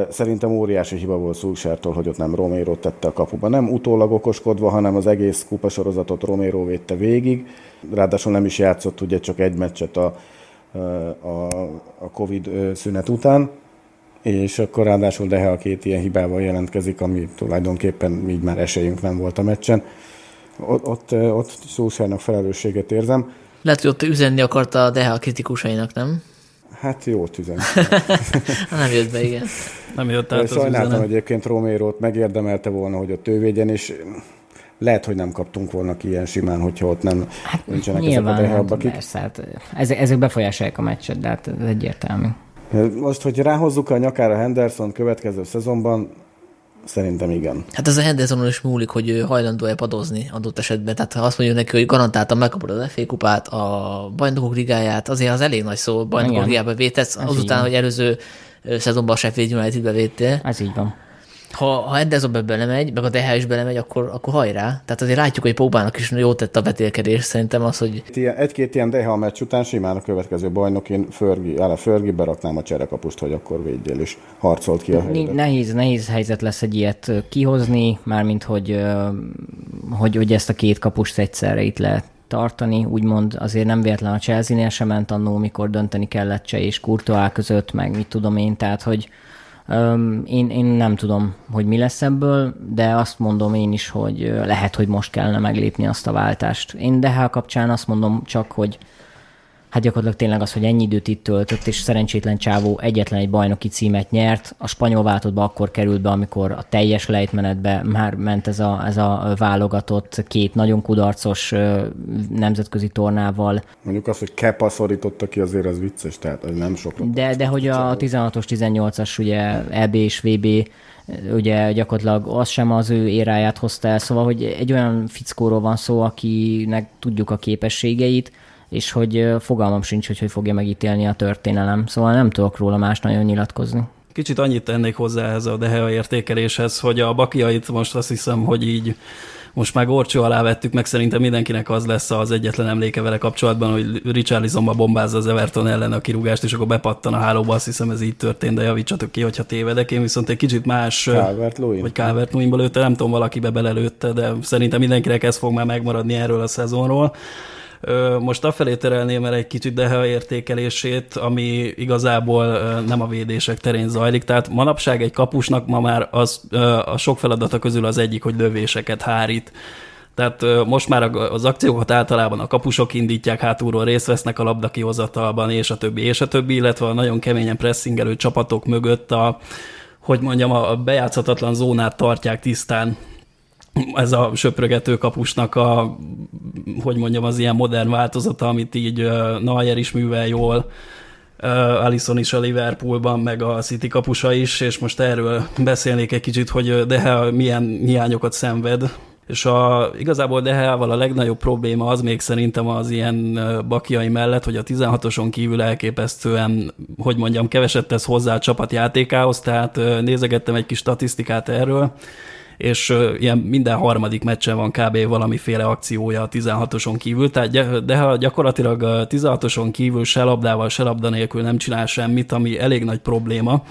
Szerintem óriási hiba volt Szulsártól, hogy ott nem Romero tette a kapuba. Nem utólag okoskodva, hanem az egész kupasorozatot Romero védte végig. Ráadásul nem is játszott ugye csak egy meccset a, a, a Covid szünet után és akkor ráadásul Dehe a két ilyen hibával jelentkezik, ami tulajdonképpen így már esélyünk nem volt a meccsen. Ott, ott, ott Szószárnak felelősséget érzem. Lehet, hogy ott üzenni akarta a Dehe a kritikusainak, nem? Hát jó üzen. nem jött be, igen. Nem jött át Sajnáltam egyébként Romero-t, megérdemelte volna, hogy ott ő védjen, és lehet, hogy nem kaptunk volna ki ilyen simán, hogyha ott nem hát nincsenek nyilván, ezek a dehebbakik. Persze, hát ezek, ezek befolyásolják a meccset, de hát ez egyértelmű. Most, hogy ráhozzuk a nyakára Henderson következő szezonban, Szerintem igen. Hát ez a Hendersonon is múlik, hogy hajlandó-e padozni adott esetben. Tehát ha azt mondjuk neki, hogy garantáltan megkapod az FA kupát, a bajnokok ligáját, azért az elég nagy szó, bajnokok ligába vétetsz, azután, hogy előző szezonban a Sheffield United-be védtél. Ez így van ha, ha Ederson belemegy, meg a DH is belemegy, akkor, akkor hajrá. Tehát azért látjuk, hogy Póbának is jó tett a vetélkedés. Szerintem az, hogy... Egy-két ilyen DH meccs után simán a következő bajnokin Förgi, áll a Förgi, beraknám a cserekapust, hogy akkor védjél, és harcolt ki a helyet. Nehéz, nehéz helyzet lesz egy ilyet kihozni, mármint hogy, hogy, hogy ezt a két kapust egyszerre itt lehet tartani, úgymond azért nem véletlen a Chelsea-nél sem ment annó, mikor dönteni kellett Cseh és Courtois között, meg mit tudom én, tehát hogy, én, én nem tudom, hogy mi lesz ebből, de azt mondom én is, hogy lehet, hogy most kellene meglépni azt a váltást. Én Dehel kapcsán azt mondom csak, hogy hát gyakorlatilag tényleg az, hogy ennyi időt itt töltött, és szerencsétlen Csávó egyetlen egy bajnoki címet nyert. A spanyol váltottba akkor került be, amikor a teljes lejtmenetbe már ment ez a, ez a válogatott két nagyon kudarcos nemzetközi tornával. Mondjuk azt, hogy Kepa szorította ki, azért az vicces, tehát az nem sok. De, de hogy a 16-os, 18-as ugye EB és VB ugye gyakorlatilag az sem az ő éráját hozta el, szóval, hogy egy olyan fickóról van szó, akinek tudjuk a képességeit, és hogy fogalmam sincs, hogy hogy fogja megítélni a történelem. Szóval nem tudok róla más nagyon nyilatkozni. Kicsit annyit tennék hozzá ez a Dehea értékeléshez, hogy a bakiait most azt hiszem, hogy így most már gorcsó alá vettük, meg szerintem mindenkinek az lesz az egyetlen emléke vele kapcsolatban, hogy Richarlisonba bombázza az Everton ellen a kirúgást, és akkor bepattan a hálóba, azt hiszem ez így történt, de javítsatok ki, hogyha tévedek. Én viszont egy kicsit más... calvert Vagy calvert lőtte, nem tudom, valakibe belelőtte, de szerintem mindenkinek ez fog már megmaradni erről a szezonról. Most afelé terelném el egy kicsit Deha értékelését, ami igazából nem a védések terén zajlik. Tehát manapság egy kapusnak ma már az, a sok feladata közül az egyik, hogy lövéseket hárít. Tehát most már az akciókat általában a kapusok indítják, hátulról részt vesznek a labda kihozatalban, és a többi, és a többi, illetve a nagyon keményen pressingelő csapatok mögött a, hogy mondjam, a bejátszhatatlan zónát tartják tisztán ez a söprögető kapusnak a, hogy mondjam, az ilyen modern változata, amit így Neuer is művel jól, Alisson is a Liverpoolban, meg a City kapusa is, és most erről beszélnék egy kicsit, hogy Dehe milyen hiányokat szenved, és a, igazából Deheával a legnagyobb probléma az még szerintem az ilyen bakiai mellett, hogy a 16-oson kívül elképesztően, hogy mondjam, keveset tesz hozzá a csapat játékához, tehát nézegettem egy kis statisztikát erről, és ilyen minden harmadik meccsen van kb. valamiféle akciója a 16-oson kívül, tehát de ha gyakorlatilag a 16-oson kívül se labdával, se labda nélkül nem csinál semmit, ami elég nagy probléma,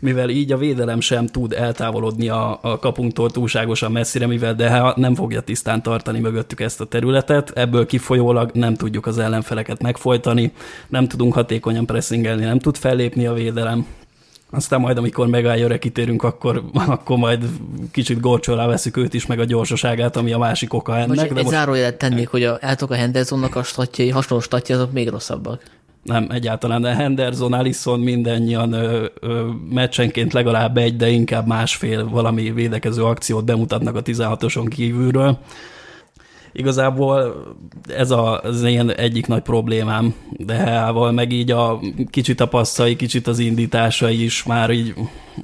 mivel így a védelem sem tud eltávolodni a, a kapunktól túlságosan messzire, mivel de nem fogja tisztán tartani mögöttük ezt a területet, ebből kifolyólag nem tudjuk az ellenfeleket megfojtani, nem tudunk hatékonyan pressingelni, nem tud fellépni a védelem, aztán majd, amikor megálljóra kitérünk, akkor, akkor majd kicsit gorcsó alá veszük őt is, meg a gyorsaságát, ami a másik oka ennek. Most de egy most zárójelet tennék, hogy a, látok a Hendersonnak a statjai, hasonló statjai, azok még rosszabbak. nem, egyáltalán, de Henderson, Allison mindannyian ö, ö, meccsenként legalább egy, de inkább másfél valami védekező akciót bemutatnak a 16-oson kívülről. Igazából ez a, az én egyik nagy problémám, de Heával meg így a kicsit a passzai, kicsit az indításai is már így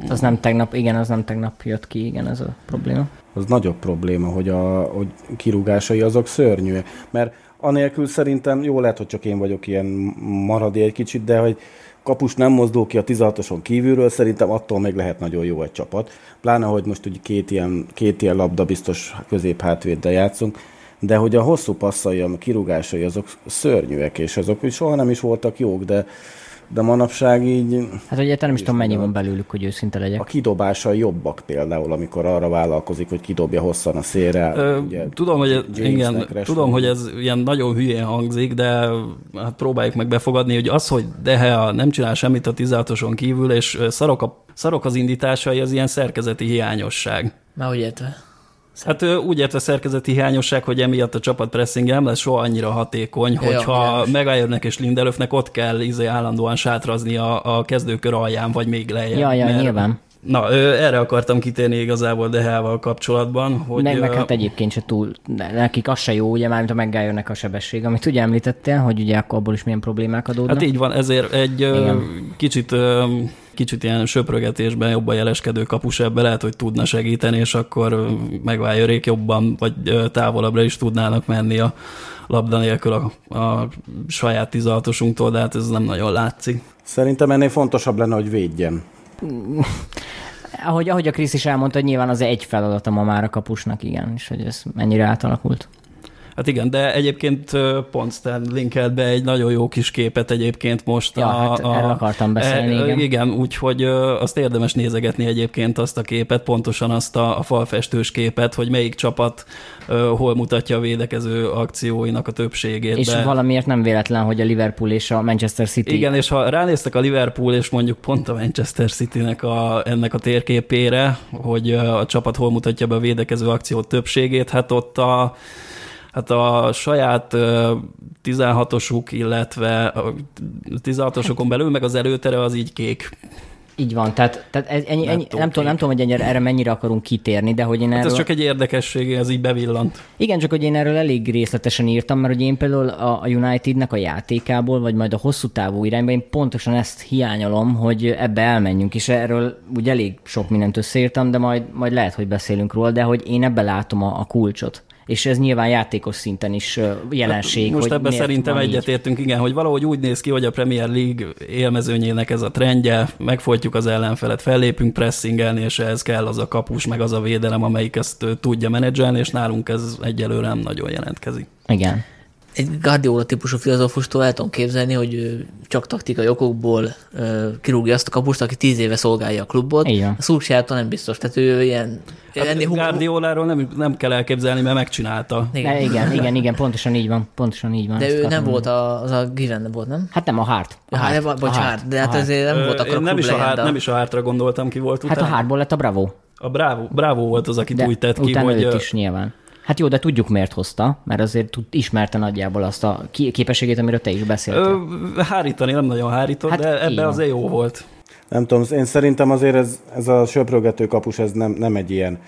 Az nem tegnap, igen, az nem tegnap jött ki, igen, ez a probléma. Az nagyobb probléma, hogy a hogy kirúgásai azok szörnyűek. Mert anélkül szerintem, jó lehet, hogy csak én vagyok ilyen maradi egy kicsit, de hogy kapus nem mozdul ki a 16-oson kívülről, szerintem attól még lehet nagyon jó egy csapat. Pláne, hogy most ugye két ilyen, két ilyen labda biztos középhátvéddel játszunk, de hogy a hosszú passzai, a kirúgásai, azok szörnyűek, és azok soha nem is voltak jók, de, de manapság így Hát ugye nem is tudom, mennyi van belőlük, hogy őszinte legyek. a kidobása jobbak például, amikor arra vállalkozik, hogy kidobja hosszan a szélre. Ö, ugye, tudom, hogy, Jamesnek, igen, tudom, hogy ez ilyen nagyon hülyén hangzik, de hát próbáljuk meg befogadni, hogy az, hogy Dehe nem csinál semmit a 16-oson kívül, és szarok, a, szarok az indításai, az ilyen szerkezeti hiányosság. Már úgy értve. Hát úgy értve szerkezeti hiányosság, hogy emiatt a csapat pressing nem lesz soha annyira hatékony, Ja, hogyha világos. Megájörnek és Lindelöfnek ott kell izé állandóan sátrazni a, a kezdőkör alján, vagy még lejjebb. Ja, ja, mert- nyilván. Na, ö, erre akartam kitérni igazából Dehával kapcsolatban, hogy... Meg, meg hát egyébként se túl, ne- nekik az se jó, ugye már, mint a megálljonnek a sebesség, amit ugye említettél, hogy ugye akkor abból is milyen problémák adódnak. Hát így van, ezért egy Igen. kicsit kicsit ilyen söprögetésben jobban jeleskedő kapus ebbe lehet, hogy tudna segíteni, és akkor ö, megváljörék jobban, vagy távolabbra is tudnának menni a labda nélkül a, a saját 16-osunktól, de hát ez nem nagyon látszik. Szerintem ennél fontosabb lenne, hogy védjen. Ahogy, ahogy a Krisz is elmondta, hogy nyilván az egy feladata ma már a kapusnak, igen, és hogy ez mennyire átalakult. Hát igen, de egyébként pont Stan linkelt be egy nagyon jó kis képet egyébként most. Ja, hát erről akartam beszélni, e, igen. Igen, úgyhogy azt érdemes nézegetni egyébként azt a képet, pontosan azt a, a falfestős képet, hogy melyik csapat hol mutatja a védekező akcióinak a többségét. És be. valamiért nem véletlen, hogy a Liverpool és a Manchester City Igen, és ha ránéztek a Liverpool és mondjuk pont a Manchester City-nek a, ennek a térképére, hogy a csapat hol mutatja be a védekező akció többségét, hát ott a Hát a saját ö, 16-osuk, illetve a 16-osokon belül, meg az előtere az így kék. Így van, tehát, tehát ez, ennyi, ennyi, nem, tudom, nem tudom, hogy ennyire, erre mennyire akarunk kitérni, de hogy én Hát erről... ez csak egy érdekesség, ez így bevillant. Igen, csak hogy én erről elég részletesen írtam, mert hogy én például a a Unitednek a játékából, vagy majd a hosszú távú irányba, én pontosan ezt hiányolom, hogy ebbe elmenjünk, és erről úgy elég sok mindent összeírtam, de majd, majd lehet, hogy beszélünk róla, de hogy én ebbe látom a, a kulcsot. És ez nyilván játékos szinten is jelenség. Most hogy ebben szerintem egyetértünk, igen, hogy valahogy úgy néz ki, hogy a Premier League élmezőnyének ez a trendje, megfojtjuk az ellenfelet, fellépünk pressingelni, és ehhez kell az a kapus, meg az a védelem, amelyik ezt tudja menedzselni, és nálunk ez egyelőre nem nagyon jelentkezik. Igen. Egy Guardiola típusú filozófustól el tudom képzelni, hogy csak taktikai okokból kirúgja azt a kapust, aki tíz éve szolgálja a klubot. Igen. A Szulcsjától nem biztos. Tehát ő ilyen... Hát Guardioláról nem, nem kell elképzelni, mert megcsinálta. Igen. Igen. igen, igen, igen, pontosan így van, pontosan így van. De ő nem volt a, az a Given volt, nem? Hát nem a Hart. A A Hart. Hart, vagy a Hart, de hát a Hart. azért nem volt akkor nem is, a klub legenda. nem is a hártra gondoltam, ki volt Hát a utána. Hártból lett a Bravo. A Bravo, Bravo volt az, aki De úgy tett ki, hogy is nyilván. Hát jó, de tudjuk miért hozta, mert azért tud, ismerte nagyjából azt a képességét, amiről te is beszéltél. ö, hárítani nem nagyon hárított, Hát de így ebbe van. azért jó volt. Nem tudom, én szerintem azért ez, ez a söprögető kapus, ez nem, nem egy ilyen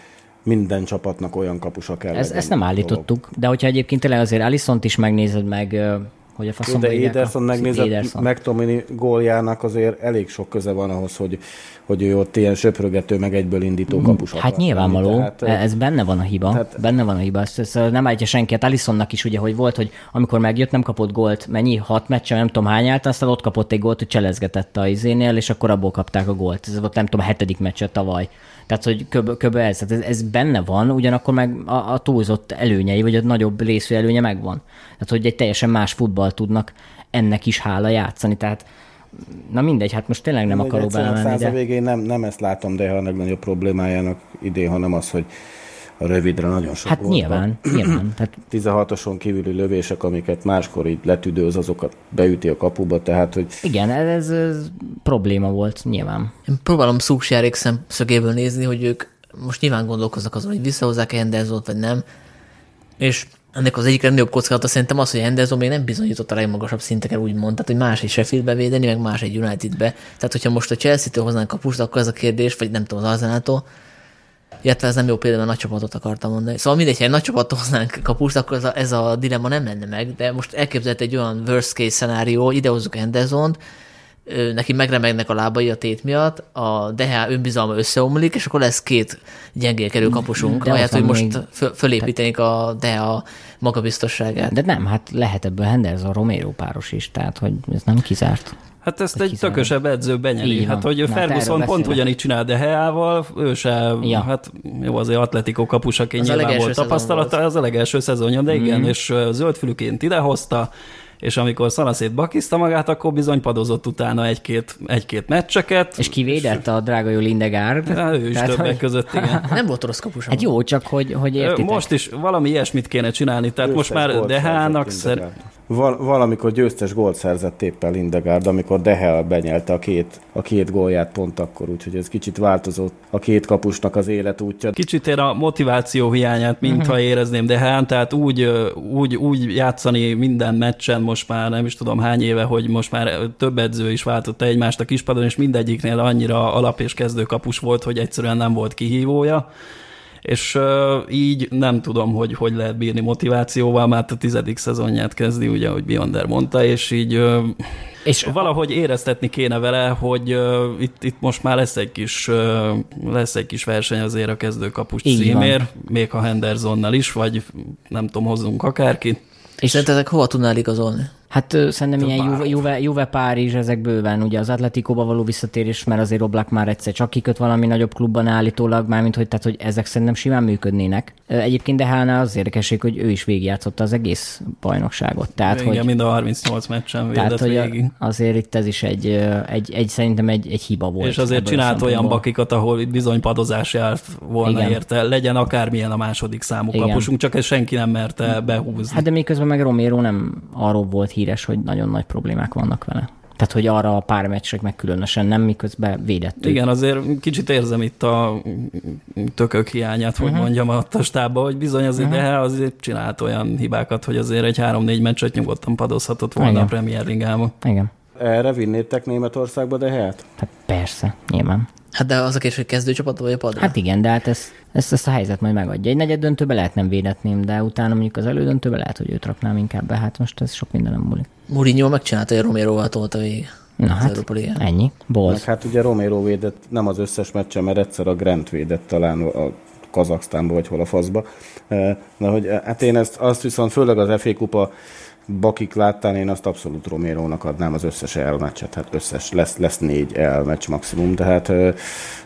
minden csapatnak olyan kapusa kell. Ez, ezt nem dolog. állítottuk, de hogyha egyébként tényleg azért Alisont is megnézed meg, hogy a faszomba de Ederson megnézett, Ederson. McTominay góljának azért elég sok köze van ahhoz, hogy, hogy ő ott ilyen söprögető, meg egyből indító kapus Hát nyilvánvaló. Tehát, Tehát, ez benne van a hiba, tehát- benne van a hiba, ezt, ezt nem állítja senki. Hát Alisonnak is ugye, hogy volt, hogy amikor megjött, nem kapott gólt, mennyi, hat meccsen, nem tudom hány állt, aztán ott kapott egy gólt, hogy cselezgetette a izénél, és akkor abból kapták a gólt. Ez volt nem tudom, a hetedik meccse tavaly. Tehát, hogy köb, köb ez, tehát ez, ez, benne van, ugyanakkor meg a, a túlzott előnyei, vagy a nagyobb részű előnye megvan. Tehát, hogy egy teljesen más futball tudnak ennek is hála játszani. Tehát, na mindegy, hát most tényleg nem mindegy, akarok belemenni, a de... végén nem, nem ezt látom, de a legnagyobb problémájának idén, hanem az, hogy rövidre nagyon sok Hát volt. nyilván, nyilván. Tehát 16-oson kívüli lövések, amiket máskor így letüdőz, azokat beüti a kapuba, tehát hogy igen, ez, ez probléma volt nyilván. Én próbálom Szúksjárék szemszögéből nézni, hogy ők most nyilván gondolkoznak azon, hogy visszahozzák-e Hendersont, vagy nem. És ennek az egyik legnagyobb kockázata szerintem az, hogy Henderson még nem bizonyított a legmagasabb szinteken, úgymond. Tehát, hogy más egy Sheffieldbe védeni, meg más egy Unitedbe. Tehát, hogyha most a Chelsea-től hoznánk kapust, akkor ez a kérdés, vagy nem tudom, az Arsenal-tól, illetve ez nem jó példa, mert nagy csapatot akartam mondani. Szóval mindegy, ha egy nagy csapattól hoznánk kapust, akkor ez a, ez a dilemma nem lenne meg, de most elképzelhet egy olyan worst case szenárió, idehozzuk Hendersont, neki megremegnek a lábai a tét miatt, a DH önbizalma összeomlik, és akkor lesz két gyengélkedő kapusunk, De ahelyett, hogy most föl, fölépítenék a DH magabiztosságát. De nem, hát lehet ebből Henderson Romero páros is, tehát hogy ez nem kizárt. Hát ezt Hogy egy tökösebb edző van. Hát, hogy Na, hát Ferguson erről pont ugyanígy csinál de Heával, ő se, Ja. hát jó, azért Atletico kapus, aki Az a nyilván legelső volt tapasztalata, volt. az a legelső szezonja, de igen, és ö, zöldfülüként idehozta, és amikor szanaszét bakizta magát, akkor bizony padozott utána egy-két, egy-két meccseket. És kivédett a drága jó Lindegard. Hát, ő is Tehát, többek hogy- között, igen. Nem volt rossz kapus. Hát jó, csak hogy, hogy értitek. Most is valami ilyesmit kéne csinálni, tehát most Győztes már Dehának szer... Val- valamikor győztes gólt szerzett éppen Lindegard, amikor Dehel benyelte a két, a két gólját pont akkor, úgyhogy ez kicsit változott a két kapusnak az életútja. Kicsit én a motiváció hiányát, mintha Mhm. érezném Dehán, tehát úgy, úgy, úgy játszani minden meccsen most már nem is tudom hány éve, hogy most már több edző is váltotta egymást a kispadon, és mindegyiknél annyira alap és kezdő kapus volt, hogy egyszerűen nem volt kihívója. És így nem tudom, hogy hogy lehet bírni motivációval, mert a tizedik szezonját kezdi, ugye, ahogy Bionder mondta, és így És valahogy éreztetni kéne vele, hogy uh, itt, itt most már lesz egy kis uh, lesz egy kis verseny azért a kezdőkapus címért, még ha Hendersonnal is, vagy nem tudom, hozzunk akárkit. És szerintetek hova tudnál igazolni? Hát szerintem ilyen. Juve, Juve, Juve Párizs, ezek bőven, ugye az Atletikóba való visszatérés, mert azért Oblak már egyszer csak kiköt valami nagyobb klubban állítólag, mármint hogy, tehát, hogy ezek szerintem simán működnének. Egyébként de Hánál az érdekesség, hogy ő is végigjátszotta az egész bajnokságot. Tehát, Igen, hogy, mind a 38 meccsen tehát, hogy végig. azért itt ez is egy, egy, egy szerintem egy, egy hiba volt. És azért csinált olyan bakikat, ahol bizony padozás járt volna Igen. érte. Legyen akármilyen a második számú kapusunk, csak ezt senki nem merte behúzni. Hát de miközben meg Romero nem arról volt híres, hogy nagyon nagy problémák vannak vele. Tehát, hogy arra a pár meccsre meg különösen nem, miközben védett. Igen, azért kicsit érzem itt a tökök hiányát, hogy Mhm. mondjam a stábba, hogy bizony azért, de azért csinált olyan hibákat, hogy azért egy három-négy meccset nyugodtan padozhatott volna Igen. a Premier Ligába. Igen. Erre vinnétek Németországba Dehelt? Hát persze, nyilván. Hát de az a kérdés, hogy kezdőcsapat vagy a padra? Hát igen, de hát ezt, ezt, ezt a helyzet majd megadja. Egy negyed döntőbe lehet nem védetném, de utána mondjuk az elődöntőbe lehet, hogy őt raknám inkább be. Hát most ez sok minden nem múlik. Mourinho megcsinálta, hogy Romero-val tolta végig. Na hát, Európa ennyi. Meg Bolz. hát ugye Romero védett nem az összes meccsen, mert egyszer a Grant védett talán a Kazaksztánba, vagy hol a faszba. Eh, Na, hogy eh, hát én ezt, azt viszont főleg az FA kupa bakik láttán, én azt abszolút Romérónak adnám az összes elmeccset, hát összes, lesz, lesz négy elmeccs maximum, de hát,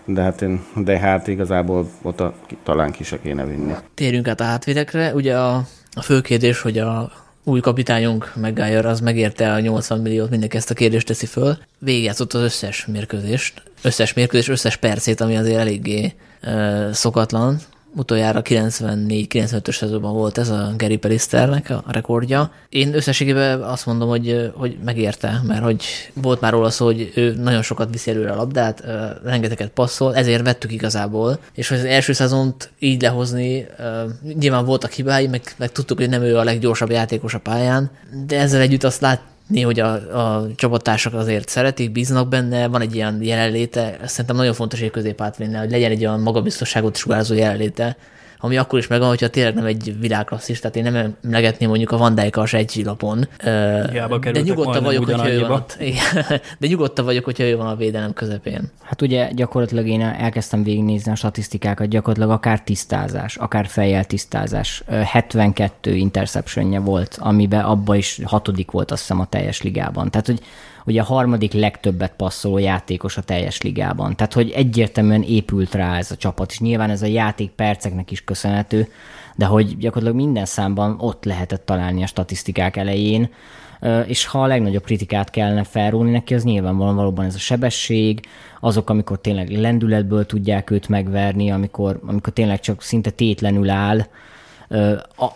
de hát, én, de hát igazából ott a, talán ki se kéne vinni. Térjünk át a hátvédekre. Ugye a, a fő kérdés, hogy a új kapitányunk, Maguire, az megérte a 80 milliót, mindenki ezt a kérdést teszi föl. Végigjátszott az összes mérkőzést, összes mérkőzés, összes percét, ami azért eléggé uh, szokatlan. Utoljára 94-95-ös szezonban volt ez a Gary Pelisternek a rekordja. Én összességében azt mondom, hogy, hogy megérte, mert hogy volt már róla szó, hogy ő nagyon sokat viszi előre a labdát, rengeteget passzol, ezért vettük igazából. És hogy az első szezont így lehozni, nyilván voltak hibái, meg, meg tudtuk, hogy nem ő a leggyorsabb játékos a pályán, de ezzel együtt azt lát, hogy a, a csapattársak azért szeretik, bíznak benne, van egy ilyen jelenléte, szerintem nagyon fontos egy középátvédnél, hogy legyen egy olyan magabiztosságot sugárzó jelenléte, ami akkor is megvan, hogyha tényleg nem egy világklasszis, tehát én nem emlegetném mondjuk a Van Dijk-as egy lapon. De majdnem vagyok, hogyha ő van ott. De nyugodtan vagyok, hogyha ő van a védelem közepén. Hát ugye gyakorlatilag én elkezdtem végignézni a statisztikákat, gyakorlatilag akár tisztázás, akár fejjel tisztázás. Ö, 72 interceptionje volt, amiben abba is hatodik volt azt hiszem a teljes ligában. Tehát, hogy ugye a harmadik legtöbbet passzoló játékos a teljes ligában. Tehát, hogy egyértelműen épült rá ez a csapat, és nyilván ez a játék perceknek is köszönhető, de hogy gyakorlatilag minden számban ott lehetett találni a statisztikák elején, és ha a legnagyobb kritikát kellene felrúni neki, az nyilvánvalóan valóban ez a sebesség, azok, amikor tényleg lendületből tudják őt megverni, amikor, amikor tényleg csak szinte tétlenül áll,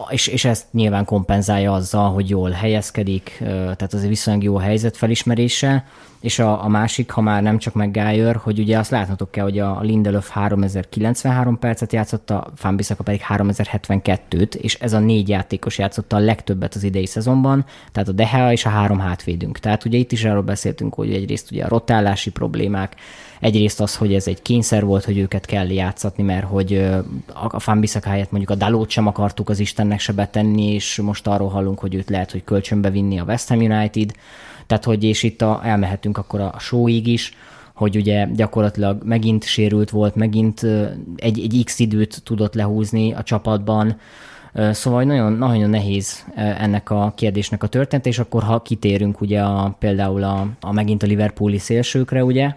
és, és ezt nyilván kompenzálja azzal, hogy jól helyezkedik, tehát az egy viszonylag jó helyzet felismerése, és a, a másik, ha már nem csak McGuire, hogy ugye azt láthatok kell, hogy a Lindelöf 3093 percet játszott, a Fanbisaka pedig 3072-t, és ez a négy játékos játszotta a legtöbbet az idei szezonban, tehát a Dehea és a három hátvédünk. Tehát ugye itt is arról beszéltünk, hogy egyrészt ugye a rotálási problémák, egyrészt az, hogy ez egy kényszer volt, hogy őket kell játszatni, mert hogy a Fanbisaka helyett mondjuk a Dalót sem akartuk az Istennek se betenni, és most arról hallunk, hogy őt lehet, hogy kölcsönbe vinni a West Ham United, tehát, hogy és itt a, elmehetünk akkor a showig is, hogy ugye gyakorlatilag megint sérült volt, megint egy, egy x időt tudott lehúzni a csapatban, Szóval nagyon, nagyon nehéz ennek a kérdésnek a történet, és akkor ha kitérünk ugye a, például a, a megint a Liverpooli szélsőkre, ugye,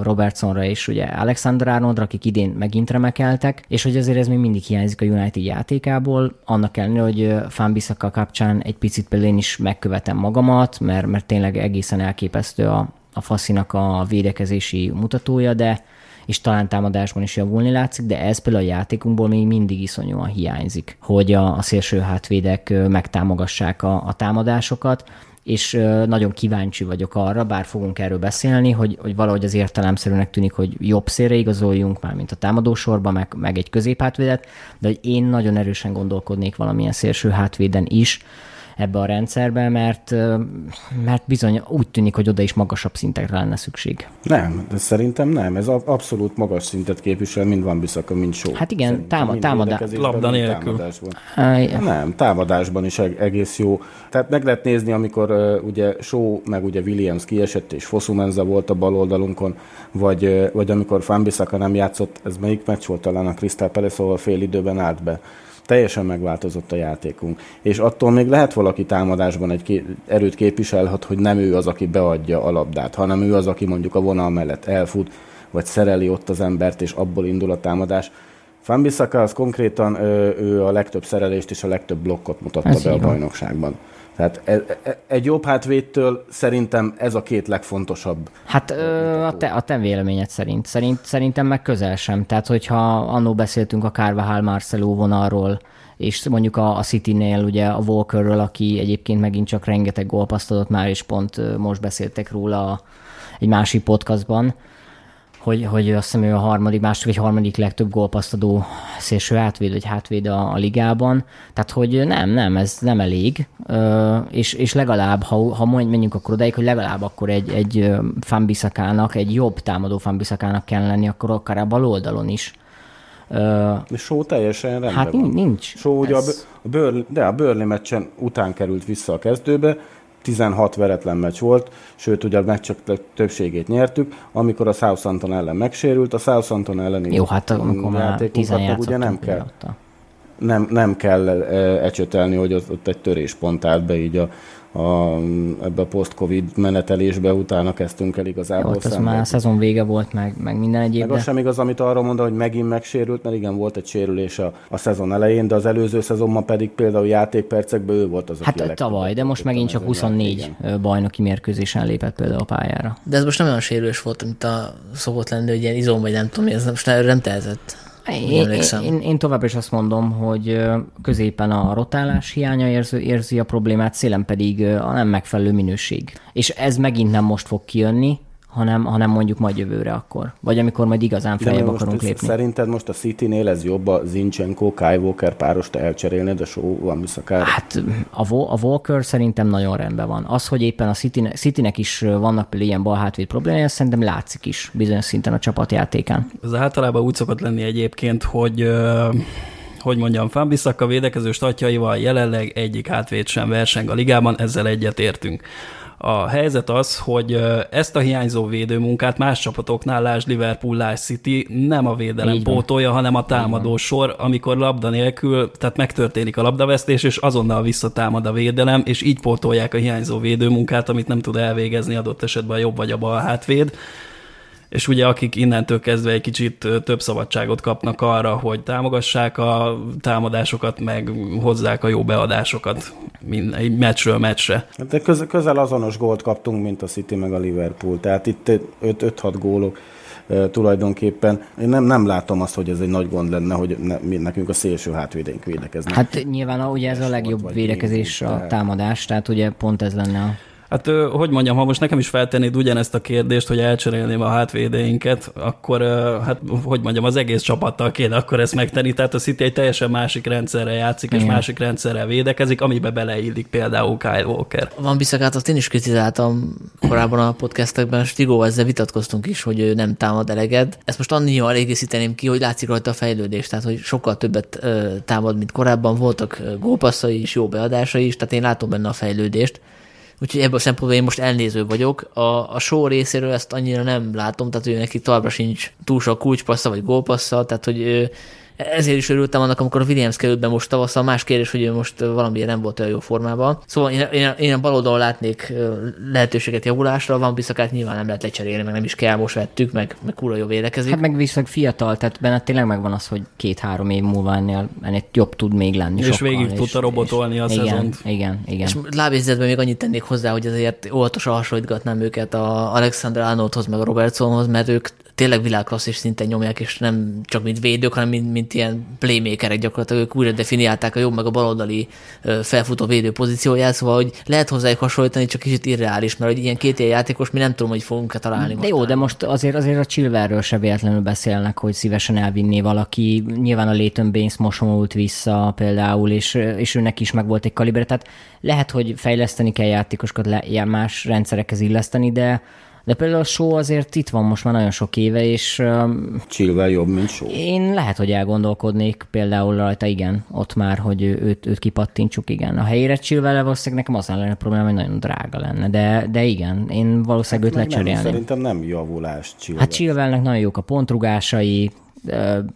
Robertsonra és ugye Alexander Arnoldra, akik idén megint remekeltek, és hogy azért ez még mindig hiányzik a United játékából, annak ellenére, hogy Fanbisaka kapcsán egy picit például én is megkövetem magamat, mert, mert tényleg egészen elképesztő a, a faszinak a védekezési mutatója, de és talán támadásban is javulni látszik, de ez például a játékunkból még mindig iszonyúan hiányzik, hogy a, a szélső hátvédek megtámogassák a, a támadásokat, és nagyon kíváncsi vagyok arra, bár fogunk erről beszélni, hogy, hogy valahogy az értelemszerűnek tűnik, hogy jobb szélre igazoljunk már, mint a támadósorba, meg, meg egy középhátvédet, de hogy én nagyon erősen gondolkodnék valamilyen szélső hátvéden is, ebbe a rendszerbe, mert, mert bizony úgy tűnik, hogy oda is magasabb szintekre lenne szükség. Nem, de szerintem nem. Ez abszolút magas szintet képvisel, mind van Biszaka, mind só. Hát igen, támad, támadás. Labda nélkül. Támadásban. Nem, támadásban is egész jó. Tehát meg lehet nézni, amikor uh, ugye Só meg ugye Williams kiesett, és Fosumenza volt a bal oldalunkon, vagy, uh, vagy amikor Fanbisaka nem játszott, ez melyik meccs volt talán a Crystal Palace, ahol fél időben állt be teljesen megváltozott a játékunk. És attól még lehet valaki támadásban egy ké- erőt képviselhet, hogy nem ő az, aki beadja a labdát, hanem ő az, aki mondjuk a vonal mellett elfut, vagy szereli ott az embert, és abból indul a támadás. Fambisaka az konkrétan ő a legtöbb szerelést és a legtöbb blokkot mutatta Ez be a bajnokságban. Tehát e, e, egy jobb hátvédtől szerintem ez a két legfontosabb. Hát ö, a, te, a te véleményed szerint. szerint. Szerintem meg közel sem. Tehát, hogyha annó beszéltünk a Carvajal Marcelo vonalról, és mondjuk a, a City-nél ugye a Walkerről, aki egyébként megint csak rengeteg gólpaszt adott már, és pont most beszéltek róla egy másik podcastban, hogy, hogy azt hiszem ő a harmadik, második vagy harmadik legtöbb gólpasztadó szélső átvéd vagy hátvéd a, a ligában. Tehát, hogy nem, nem, ez nem elég. és, és legalább, ha, ha menjünk akkor odaig, hogy legalább akkor egy, egy fanbiszakának, egy jobb támadó fanbiszakának kell lenni, akkor akár a bal oldalon is. De Só teljesen rendben Hát van. nincs. Só ugye ez... a, Burnley, de a Burnley meccsen után került vissza a kezdőbe, 16 veretlen meccs volt, sőt ugye a meccsek többségét nyertük, amikor a Southampton ellen megsérült, a Southampton ellen Jó, hát amikor már ugye nem kell, nem, nem kell ecsetelni, hogy ott, ott egy töréspont állt be így a, a, ebbe a post-covid menetelésbe utána kezdtünk el igazából. Jó, az már a szezon vége volt, meg, meg minden egyéb. Meg az sem igaz, amit arról mondta, hogy megint megsérült, mert igen, volt egy sérülés a, a szezon elején, de az előző szezonban pedig például játékpercekben ő volt az, Hát aki tavaly, de most megint csak 24 játéken. bajnoki mérkőzésen lépett például a pályára. De ez most nem olyan sérülés volt, mint a szokott lenni, hogy ilyen izom, vagy nem tudom, ez most nem tehezett. Én, én, én tovább is azt mondom, hogy középen a rotálás hiánya érzi, érzi a problémát, szélen pedig a nem megfelelő minőség. És ez megint nem most fog kijönni, hanem, hanem mondjuk majd jövőre akkor. Vagy amikor majd igazán feljebb akarunk lépni. Szerinted most a City-nél ez jobb a Zinchenko, Kai Walker párost elcserélni, de show van visszakár? Hát a, a Walker szerintem nagyon rendben van. Az, hogy éppen a City-nek, City-nek is vannak például ilyen balhátvéd problémája, szerintem látszik is bizonyos szinten a csapatjátékán. Ez általában úgy szokott lenni egyébként, hogy hogy mondjam, Fambisaka védekező statjaival jelenleg egyik hátvéd sem verseng a ligában, ezzel egyet értünk. A helyzet az, hogy ezt a hiányzó védőmunkát más csapatoknál, lásd Liverpool, lásd City, nem a védelem pótolja, hanem a támadó sor, amikor labda nélkül, tehát megtörténik a labdavesztés, és azonnal visszatámad a védelem, és így pótolják a hiányzó védőmunkát, amit nem tud elvégezni adott esetben a jobb vagy a bal hátvéd és ugye akik innentől kezdve egy kicsit több szabadságot kapnak arra, hogy támogassák a támadásokat, meg hozzák a jó beadásokat egy meccsről meccsre. Hát de közel, közel azonos gólt kaptunk, mint a City meg a Liverpool, tehát itt 5-6 gólok tulajdonképpen. Én nem, nem látom azt, hogy ez egy nagy gond lenne, hogy ne, mi, nekünk a szélső hátvédénk védekeznek. Hát nyilván ugye ez a legjobb védekezés a támadás, tehát ugye pont ez lenne a Hát, hogy mondjam, ha most nekem is feltennéd ugyanezt a kérdést, hogy elcserélném a hátvédeinket, akkor, hát, hogy mondjam, az egész csapattal kéne akkor ezt megtenni. Tehát a City egy teljesen másik rendszerre játszik, Igen. és másik rendszerrel védekezik, amibe beleillik például Kyle Walker. Van Biszakát, azt én is kritizáltam korábban a podcastekben, Stigó, ezzel vitatkoztunk is, hogy ő nem támad eleged. Ezt most annyival egészíteném ki, hogy látszik rajta a fejlődés, tehát hogy sokkal többet támad, mint korábban. Voltak gólpasszai is, jó beadásai is, tehát én látom benne a fejlődést Úgyhogy ebből a szempontból én most elnéző vagyok. A, a show részéről ezt annyira nem látom, tehát ő neki továbbra sincs túl sok kulcspassza vagy gólpassza, tehát hogy ezért is örültem annak, amikor a Williams került be most tavasszal. Más kérdés, hogy ő most valamiért nem volt olyan jó formában. Szóval én, én, én a bal oldalon látnék lehetőséget javulásra, van Biszakát nyilván nem lehet lecserélni, meg nem is kell, most vettük, meg, meg kúra jó védekezik. Hát meg viszont fiatal, tehát benne tényleg megvan az, hogy két-három év múlva ennél, ennél jobb tud még lenni. És sokkal, végig tudta robotolni és, a igen, szezont. Igen, igen. És lábjegyzetben még annyit tennék hozzá, hogy azért óvatosan hasonlítgatnám őket a Alexander Arnoldhoz, meg a Robertsonhoz, mert ők tényleg világklasszis szinten nyomják, és nem csak mint védők, hanem mint, mint ilyen playmakerek gyakorlatilag, ők újra definiálták a jobb meg a baloldali felfutó védő pozícióját, szóval hogy lehet hozzájuk hasonlítani, csak kicsit irreális, mert hogy ilyen két ilyen játékos mi nem tudom, hogy fogunk-e találni. De jó, de most azért azért a Chilverről se véletlenül beszélnek, hogy szívesen elvinné valaki. Nyilván a Leighton Baines mosomult vissza például, és, és őnek is meg volt egy kalibre, tehát lehet, hogy fejleszteni kell játékosokat, le, más rendszerekhez illeszteni, de de például a show azért itt van most már nagyon sok éve, és... Chilwell jobb, mint show. Én lehet, hogy elgondolkodnék például rajta, igen, ott már, hogy őt, őt kipattintsuk, igen. A helyére Chilwell valószínűleg nekem az lenne a probléma, hogy nagyon drága lenne, de, de igen, én valószínűleg hát őt lecserélném. Szerintem nem javulás Chilwell. Hát Chilwellnek nagyon jók a pontrugásai,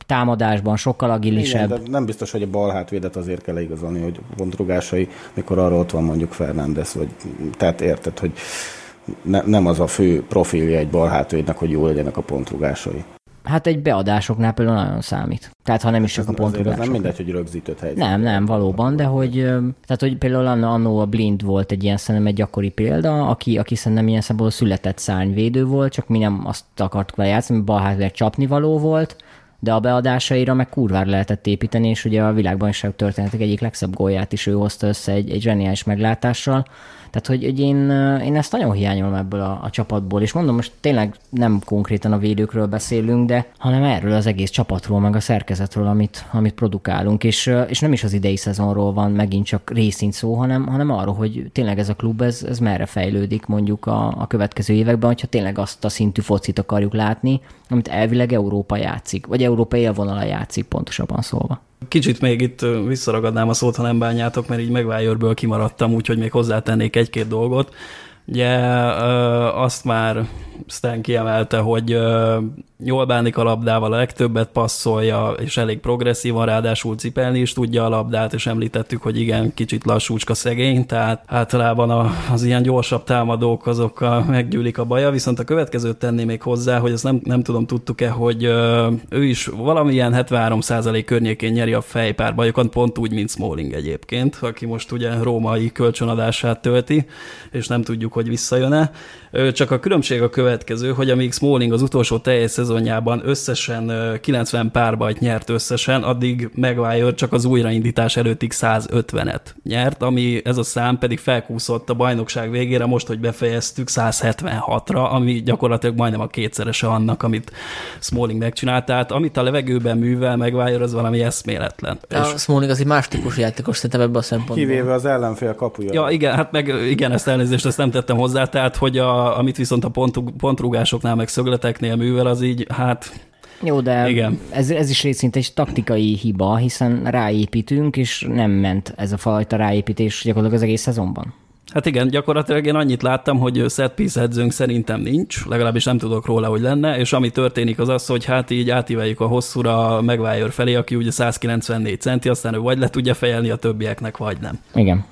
támadásban sokkal agilisebb. Igen, de nem biztos, hogy a bal hátvédet azért kell igazolni, hogy pontrugásai, mikor arra ott van mondjuk Fernández, vagy tehát érted, hogy ne, nem az a fő profilja egy balhátvédnek, hogy jó legyenek a pontrugásai. Hát egy beadásoknál például nagyon számít. Tehát ha nem is csak a pontrugások. nem mindegy, hogy rögzített helyzet. Nem, nem, valóban, de hogy, tehát hogy például annó a Blind volt egy ilyen szerintem egy gyakori példa, aki, aki szerintem ilyen szempontból született szárnyvédő volt, csak mi nem azt akartuk vele játszani, balhátvéd csapni való volt, de a beadásaira meg kurvára lehetett építeni, és ugye a világbajnokság történetek egyik legszebb gólját is ő hozta össze egy, egy zseniális meglátással. Tehát, hogy, hogy én, én ezt nagyon hiányolom ebből a, a csapatból, és mondom, most tényleg nem konkrétan a védőkről beszélünk, de hanem erről az egész csapatról, meg a szerkezetről, amit, amit produkálunk, és, és nem is az idei szezonról van megint csak részint szó, hanem, hanem arról, hogy tényleg ez a klub, ez, ez merre fejlődik mondjuk a, a következő években, hogyha tényleg azt a szintű focit akarjuk látni, amit elvileg Európa játszik, vagy Európa élvonala játszik, pontosabban szólva. Kicsit még itt visszaragadnám a szót, ha nem bánjátok, mert így megvájörből kimaradtam, úgyhogy még hozzátennék egy-két dolgot. Ugye azt már Stan kiemelte, hogy jól bánik a labdával, a legtöbbet passzolja, és elég progresszívan, ráadásul cipelni is tudja a labdát, és említettük, hogy igen, kicsit lassúcska szegény, tehát általában az ilyen gyorsabb támadók azokkal meggyűlik a baja, viszont a következőt tenné még hozzá, hogy ezt nem, nem tudom, tudtuk-e, hogy ő is valamilyen 73% környékén nyeri a fejpárbajokat, pont úgy, mint Smalling egyébként, aki most ugye római kölcsönadását tölti, és nem tudjuk, hogy visszajön-e. Csak a különbség a következő, hogy amíg Smalling az utolsó teljes szezonjában összesen 90 párbajt nyert összesen, addig Maguire csak az újraindítás előttig 150-et nyert, ami ez a szám pedig felkúszott a bajnokság végére, most, hogy befejeztük 176-ra, ami gyakorlatilag majdnem a kétszerese annak, amit Smalling megcsinált. Tehát amit a levegőben művel Maguire, az valami eszméletlen. A és... Smalling az egy más típusú játékos szerintem ebben a szempontból. Kivéve az ellenfél kapuja. Ja, igen, hát meg igen, ezt elnézést, ezt nem tettem hozzá, tehát hogy a, amit viszont a pont, pontrugásoknál, meg szögleteknél művel, az így, hát jó, de Igen. Ez, ez is részint egy taktikai hiba, hiszen ráépítünk, és nem ment ez a fajta ráépítés gyakorlatilag az egész szezonban. Hát igen, gyakorlatilag én annyit láttam, hogy set piece edzőnk szerintem nincs, legalábbis nem tudok róla, hogy lenne, és ami történik az az, hogy hát így átíveljük a hosszúra Megvájör felé, aki ugye 194 centi, aztán ő vagy le tudja fejelni a többieknek, vagy nem. Igen.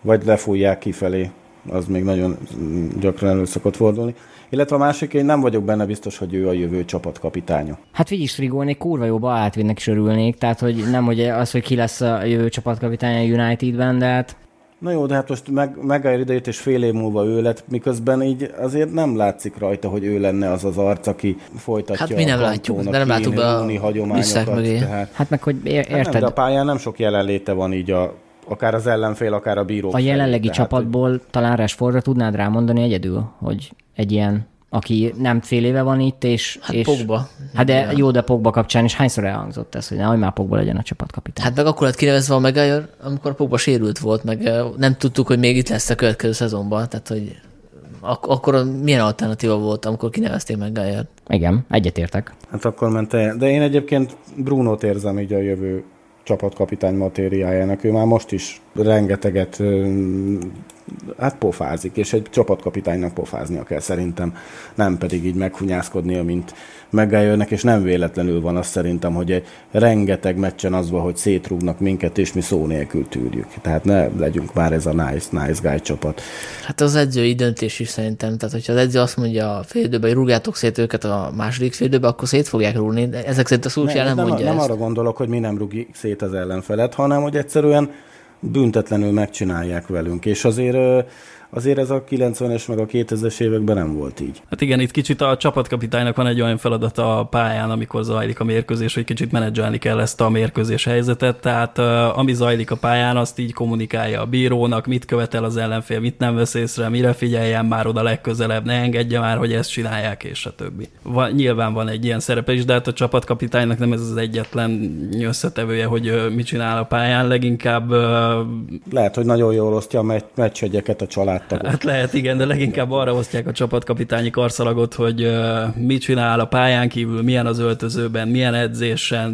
Vagy lefújják kifelé Az még nagyon gyakran elő szokott fordulni. Illetve a másik, én nem vagyok benne biztos, hogy ő a jövő csapatkapitánya. Hát Vigis Frigónék kurva jóba átvinnek is örülnék, tehát hogy nem hogy az, hogy ki lesz a jövő csapatkapitánya Unitedben, de hát Na jó, de hát most meg, megáll idejét, és fél év múlva ő lett, miközben így azért nem látszik rajta, hogy ő lenne az az arc, aki folytatja Hát mi nem a látjuk, de nem látjuk be a hagyományokat. mögé. Tehát, Hát meg, hogy ér- hát nem, érted, de a pályán nem sok jelenléte van így a, akár az ellenfél, akár a bírók. a felé. jelenlegi Tehát, csapatból talán Rashfordra tudnád rámondani egyedül, hogy egy ilyen, aki nem fél éve van itt, és... Hát és Pogba. Hát de jó, de Pogba kapcsán is hányszor elhangzott ez, hogy nehogy már Pogba legyen a csapatkapitány. Hát meg akkor lett kinevezve a Maguire, amikor Pogba sérült volt, meg eh, nem tudtuk, hogy még itt lesz a következő szezonban, tehát hogy ak- akkor milyen alternatíva volt, amikor kinevezték Maguire? Igen, egyetértek. Hát akkor ment el. De én egyébként Brunót érzem így a jövő csapatkapitány matériájának. Ő már most is rengeteget hát pofázik, és egy csapatkapitánynak pofáznia kell szerintem, nem pedig így meghunyászkodnia, mint megálljönek, és nem véletlenül van az szerintem, hogy egy rengeteg meccsen az van, hogy szétrúgnak minket, és mi szó nélkül tűrjük. Tehát ne legyünk már ez a nice, nice guy csapat. Hát az edzői döntés is szerintem. Tehát, hogyha az edző azt mondja a fél időben, hogy rúgjátok szét őket a második fél időben, akkor szét fogják rúgni. De ezek szerint a Szulcsár nem, nem, mondja nem ezt. arra gondolok, hogy mi nem rúgjuk szét az ellenfelet, hanem hogy egyszerűen büntetlenül megcsinálják velünk. És azért, azért ez a 90-es meg a 2000-es években nem volt így. Hát igen, itt kicsit a csapatkapitánynak van egy olyan feladata a pályán, amikor zajlik a mérkőzés, hogy kicsit menedzselni kell ezt a mérkőzés helyzetet, tehát ami zajlik a pályán, azt így kommunikálja a bírónak, mit követel az ellenfél, mit nem vesz észre, mire figyeljen már oda legközelebb, ne engedje már, hogy ezt csinálják, és a többi. Van, nyilván van egy ilyen szerepe is, de hát a csapatkapitánynak nem ez az egyetlen összetevője, hogy mit csinál a pályán, leginkább Lehet, hogy nagyon jól osztja a meccs- meccsegyeket a családtagok. Hát lehet, igen, de leginkább arra osztják a csapatkapitányi karszalagot, hogy mit csinál a pályán kívül, milyen az öltözőben, milyen edzésen,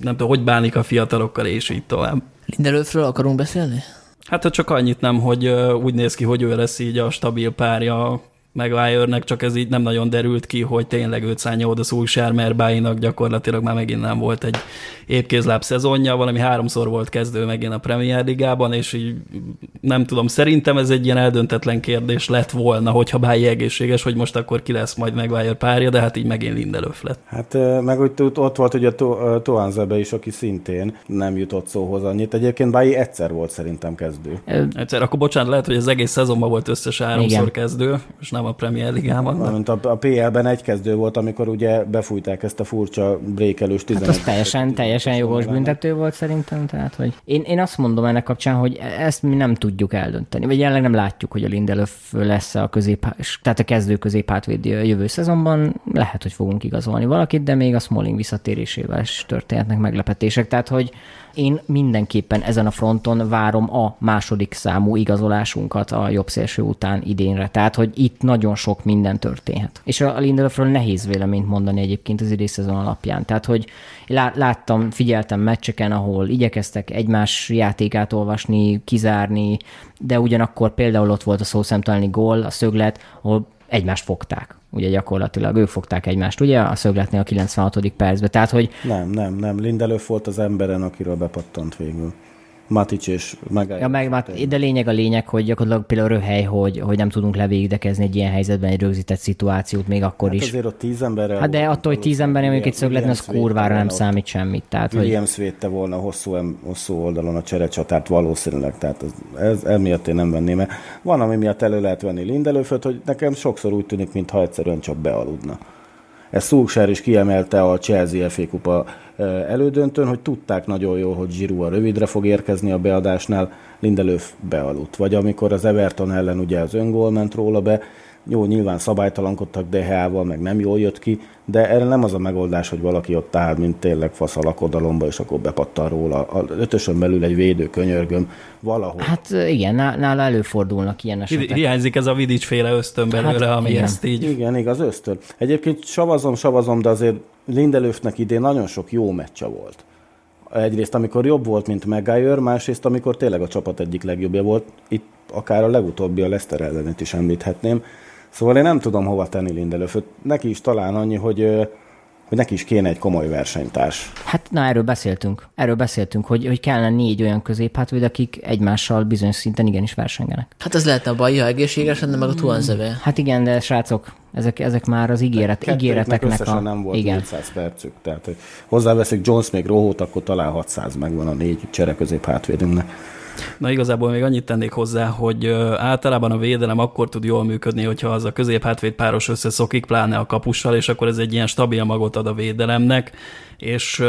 nem tudom, hogy bánik a fiatalokkal, és így tovább. Lindelőfről akarunk beszélni? Hát ha csak annyit nem, hogy úgy néz ki, hogy ő lesz így a stabil párja Maguire-nek, csak ez így nem nagyon derült ki, hogy tényleg őt szánja oda Solskjaer, mert Báinak gyakorlatilag már megint nem volt egy épkézláb szezonja, valami háromszor volt kezdő megint a Premier Ligában, és így nem tudom, szerintem ez egy ilyen eldöntetlen kérdés lett volna, hogyha Bái egészséges, hogy most akkor ki lesz majd Maguire párja, de hát így megint Lindelöf lett. Hát meg úgy ott volt ugye To- ö, Toánzebe is, aki szintén nem jutott szóhoz annyit. Egyébként Bái egyszer volt szerintem kezdő. Egyszer, akkor bocsánat, lehet, hogy az egész szezonban volt összes háromszor Igen. kezdő, és nem a Premier Ligában. de- Valamint a, a PL-ben egy kezdő volt, amikor ugye befújták ezt a furcsa brékelős 11 Hát az teljesen, teljesen jogos büntető volt szerintem, tehát hogy én, én azt mondom ennek kapcsán, hogy ezt mi nem tudjuk eldönteni, vagy jelenleg nem látjuk, hogy a Lindelöf lesz a közép, tehát a kezdő középhátvéd jövő szezonban, lehet, hogy fogunk igazolni valakit, de még a Smalling visszatérésével is történhetnek meglepetések, tehát hogy én mindenképpen ezen a fronton várom a második számú igazolásunkat a jobb szélső után idénre. Tehát, hogy itt nagyon sok minden történhet. És a Lindelöfről nehéz véleményt mondani egyébként az idén szezon alapján. Tehát, hogy lá- láttam, figyeltem meccseken, ahol igyekeztek egymás játékát olvasni, kizárni, de ugyanakkor például ott volt a szószemtelni gól, a szöglet, ahol egymást fogták. Ugye gyakorlatilag ők fogták egymást, ugye, a szögletnél a 96. percben. Tehát, hogy Nem, nem, nem. Lindelöf volt az emberen, akiről bepattant végül. Matic és meg. Ja, meg, már, de lényeg a lényeg, hogy gyakorlatilag például röhely, hogy, hogy nem tudunk levégdekezni egy ilyen helyzetben egy rögzített szituációt még akkor Hát is. azért ott tíz emberrel... Hát de attól, hogy tíz ember mondjuk egy szögletni, az kurvára nem számít semmit. Tehát, hogy Williams védte volna hosszú, hosszú oldalon a cserecsatát valószínűleg, tehát ez, ez emiatt én nem venném, mert van, ami miatt elő lehet venni Lindelöföt, hogy nekem sokszor úgy tűnik, mintha egyszerűen csak bealudna. Ez Szulksár is kiemelte a Chelsea FA kupa elődöntőn, hogy tudták nagyon jól, hogy Giroud a rövidre fog érkezni a beadásnál, Lindelöf bealudt. Vagy amikor az Everton ellen ugye az öngól ment róla be, jó, nyilván szabálytalankodtak DHA-val, meg nem jól jött ki, de erre nem az a megoldás, hogy valaki ott áll, mint tényleg fasz a lakodalomba, és akkor bepattan róla. A ötösön belül egy védő könyörgöm valahol. hát igen, ná- nála előfordulnak ilyen esetek. Hiányzik ez a Vidics féle ösztön belőle, Hát, ami igen. ezt így Igen, igaz, ösztön. Egyébként savazom, savazom, de azért Lindelöfnek idén nagyon sok jó meccse volt. Egyrészt, amikor jobb volt, mint Maguire, másrészt, amikor tényleg a csapat egyik legjobbja volt. Itt akár a legutóbbi a Leicester ellenet is említhetném. Szóval én nem tudom hova tenni Lindelöföt. Neki is talán annyi, hogy, hogy neki is kéne egy komoly versenytárs. Hát na, erről beszéltünk. Erről beszéltünk, hogy, hogy kellene négy olyan középhátvéd, akik egymással bizonyos szinten igenis versengenek. Hát ez lehetne a baj, ha egészséges lenne, meg a Tuanzeve. Hát igen, de srácok, ezek, ezek már az ígéret, ígéreteknek a... nem volt igen. 400 percük, tehát hogy hozzáveszik Jones még rohót, akkor talán 600 megvan a négy csere közép hátvédünknek. Na igazából még annyit tennék hozzá, hogy általában a védelem akkor tud jól működni, hogyha az a középhátvéd páros összeszokik, pláne a kapussal, és akkor ez egy ilyen stabil magot ad a védelemnek, és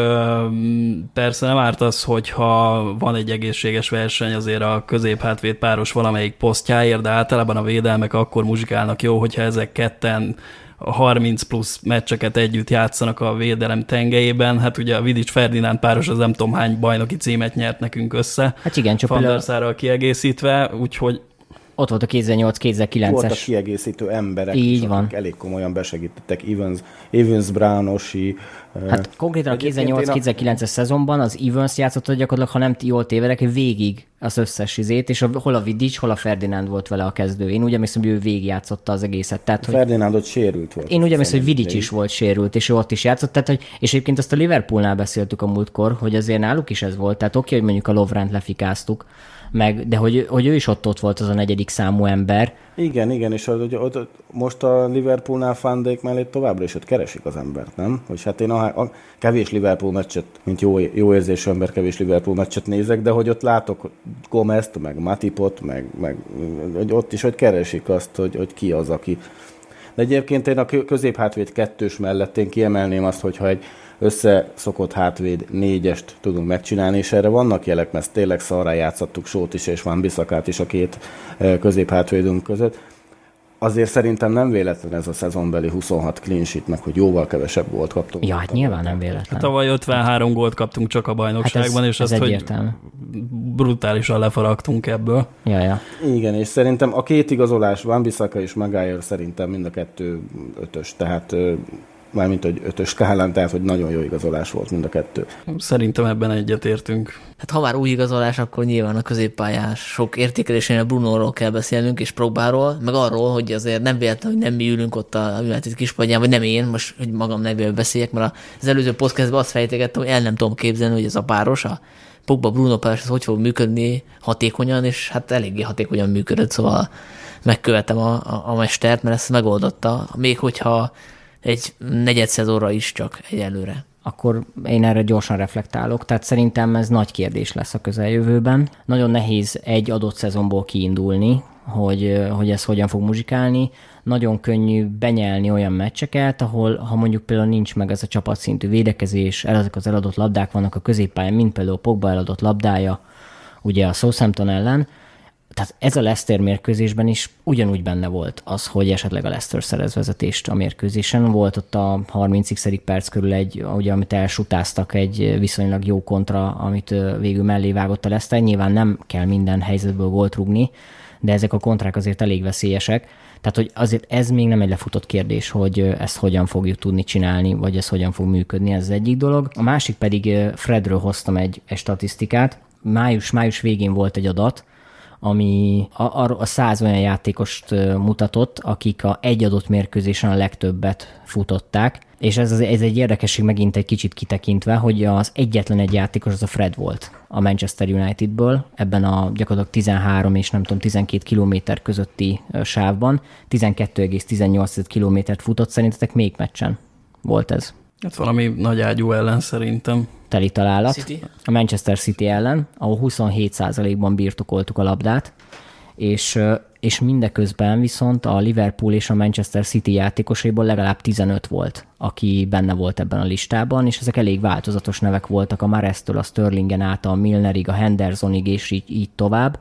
persze nem árt az, hogyha van egy egészséges verseny azért a középhátvéd páros valamelyik posztjáért, de általában a védelmek akkor muzsikálnak jó, hogyha ezek ketten 30 plusz meccseket együtt játszanak a védelem tengelyében. Hát ugye a Vidics Ferdinánd páros az nem tudom hány bajnoki címet nyert nekünk össze. Hát igen, csak der Sárral kiegészítve, úgyhogy ott volt a 2008-2009-es. Voltak kiegészítő emberek Így is, van. akik elég komolyan besegítettek. Evans, Evans Brown, Osi. Hát konkrétan a Egyébként én a- 2008-2009-es szezonban az Evans játszott gyakorlatilag, ha nem jól tévedek, végig az összes izét, és a, hol a Vidic, hol a Ferdinand volt vele a kezdő. Én úgy emlékszem, hogy ő végig játszotta az egészet. Tehát, hogy Ferdinándot sérült volt. én úgy emlékszem, hogy Vidic is volt sérült, és ő ott is játszott. Tehát, hogy, és egyébként azt a Liverpoolnál beszéltük a múltkor, hogy azért náluk is ez volt. Tehát oké, hogy mondjuk a Lovrant lefikáztuk, meg, de hogy, hogy ő is ott, ott volt az a negyedik számú ember. Igen, igen, és az, hogy ott, most a Liverpoolnál Fandék mellé továbbra is ott keresik az embert, nem? Hogy hát én a, a kevés Liverpool meccset, mint jó, jó érzésű ember kevés Liverpool meccset nézek, de hogy ott látok Gomezt, meg Matipot, meg, meg hogy ott is, hogy keresik azt, hogy, hogy ki az, aki. De egyébként én a kö- középhátvéd kettős mellett én kiemelném azt, hogyha egy összeszokott hátvéd négyest tudunk megcsinálni, és erre vannak jelek, mert tényleg szarrá játszottuk Sót is és Van Biszakát is a két eh, középhátvédünk között. Azért szerintem nem véletlen ez a szezonbeli 26 clean sheet, meg hogy jóval kevesebb volt kaptunk. Ja, hát nyilván nem véletlen. tavaly 53 gólt kaptunk csak a Hát bajnokságban, ez, és ez azt, hogy egyértelmű. brutálisan lefaragtunk ebből. Ja, ja. Igen, és szerintem a két igazolás, Van Bissaka és Maguire szerintem mind a kettő ötös, tehát mármint, hogy ötös skálán, tehát hogy nagyon jó igazolás volt mind a kettő. Szerintem ebben egyetértünk. Hát ha már új igazolás, akkor nyilván a középpályás sok értékelésénél Brunóról kell beszélnünk, és Progbáról, meg arról, hogy azért nem véletlen, hogy nem mi ülünk ott a United kispadján, vagy nem én, most, hogy magam nevével beszéljek, mert az előző podcastban azt fejtegettem, hogy el nem tudom képzelni, hogy ez a páros, a Pogba Bruno páros, ez hogy fog működni hatékonyan, és hát eléggé hatékonyan működött, szóval megkövetem a, a, a mestert, mert ezt megoldotta, még hogyha egy negyed szezonra is csak egyelőre. akkor én erre gyorsan reflektálok. Tehát szerintem ez nagy kérdés lesz a közeljövőben. Nagyon nehéz egy adott szezonból kiindulni, hogy, hogy ez hogyan fog muzsikálni. Nagyon könnyű benyelni olyan meccseket, ahol ha mondjuk például nincs meg ez a csapatszintű védekezés, ezek az eladott labdák vannak a középpályán, mint például Pogba eladott labdája, ugye a Southampton ellen, tehát ez a Leicester mérkőzésben is ugyanúgy benne volt az, hogy esetleg a Leicester szerez vezetést a mérkőzésen. Volt ott a 30 perc körül egy, ugye, amit elsutáztak egy viszonylag jó kontra, amit végül mellé vágott a Leicester. Nyilván nem kell minden helyzetből gólt rúgni, de ezek a kontrák azért elég veszélyesek. Tehát, hogy azért ez még nem egy lefutott kérdés, hogy ezt hogyan fogjuk tudni csinálni, vagy ez hogyan fog működni, ez az egyik dolog. A másik pedig Fredről hoztam egy, egy statisztikát. Május, május végén volt egy adat, ami a, a, a száz olyan játékost mutatott, akik a egy adott mérkőzésen a legtöbbet futották, és ez, ez egy érdekesség megint egy kicsit kitekintve, hogy az egyetlen egy játékos az a Fred volt a Manchester Unitedből, ebben a gyakorlatilag 13 és nem tudom 12 kilométer közötti sávban, 12,18 kilométert futott, szerintetek még meccsen volt ez? Hát valami nagy ágyú ellen szerintem. Teli találat. City? A Manchester City ellen, ahol 27%-ban birtokoltuk a labdát, és, és mindeközben viszont a Liverpool és a Manchester City játékosaiból legalább 15 volt, aki benne volt ebben a listában, és ezek elég változatos nevek voltak a Marestől, a Sterlingen át, a Milnerig, a Hendersonig, és így, így tovább.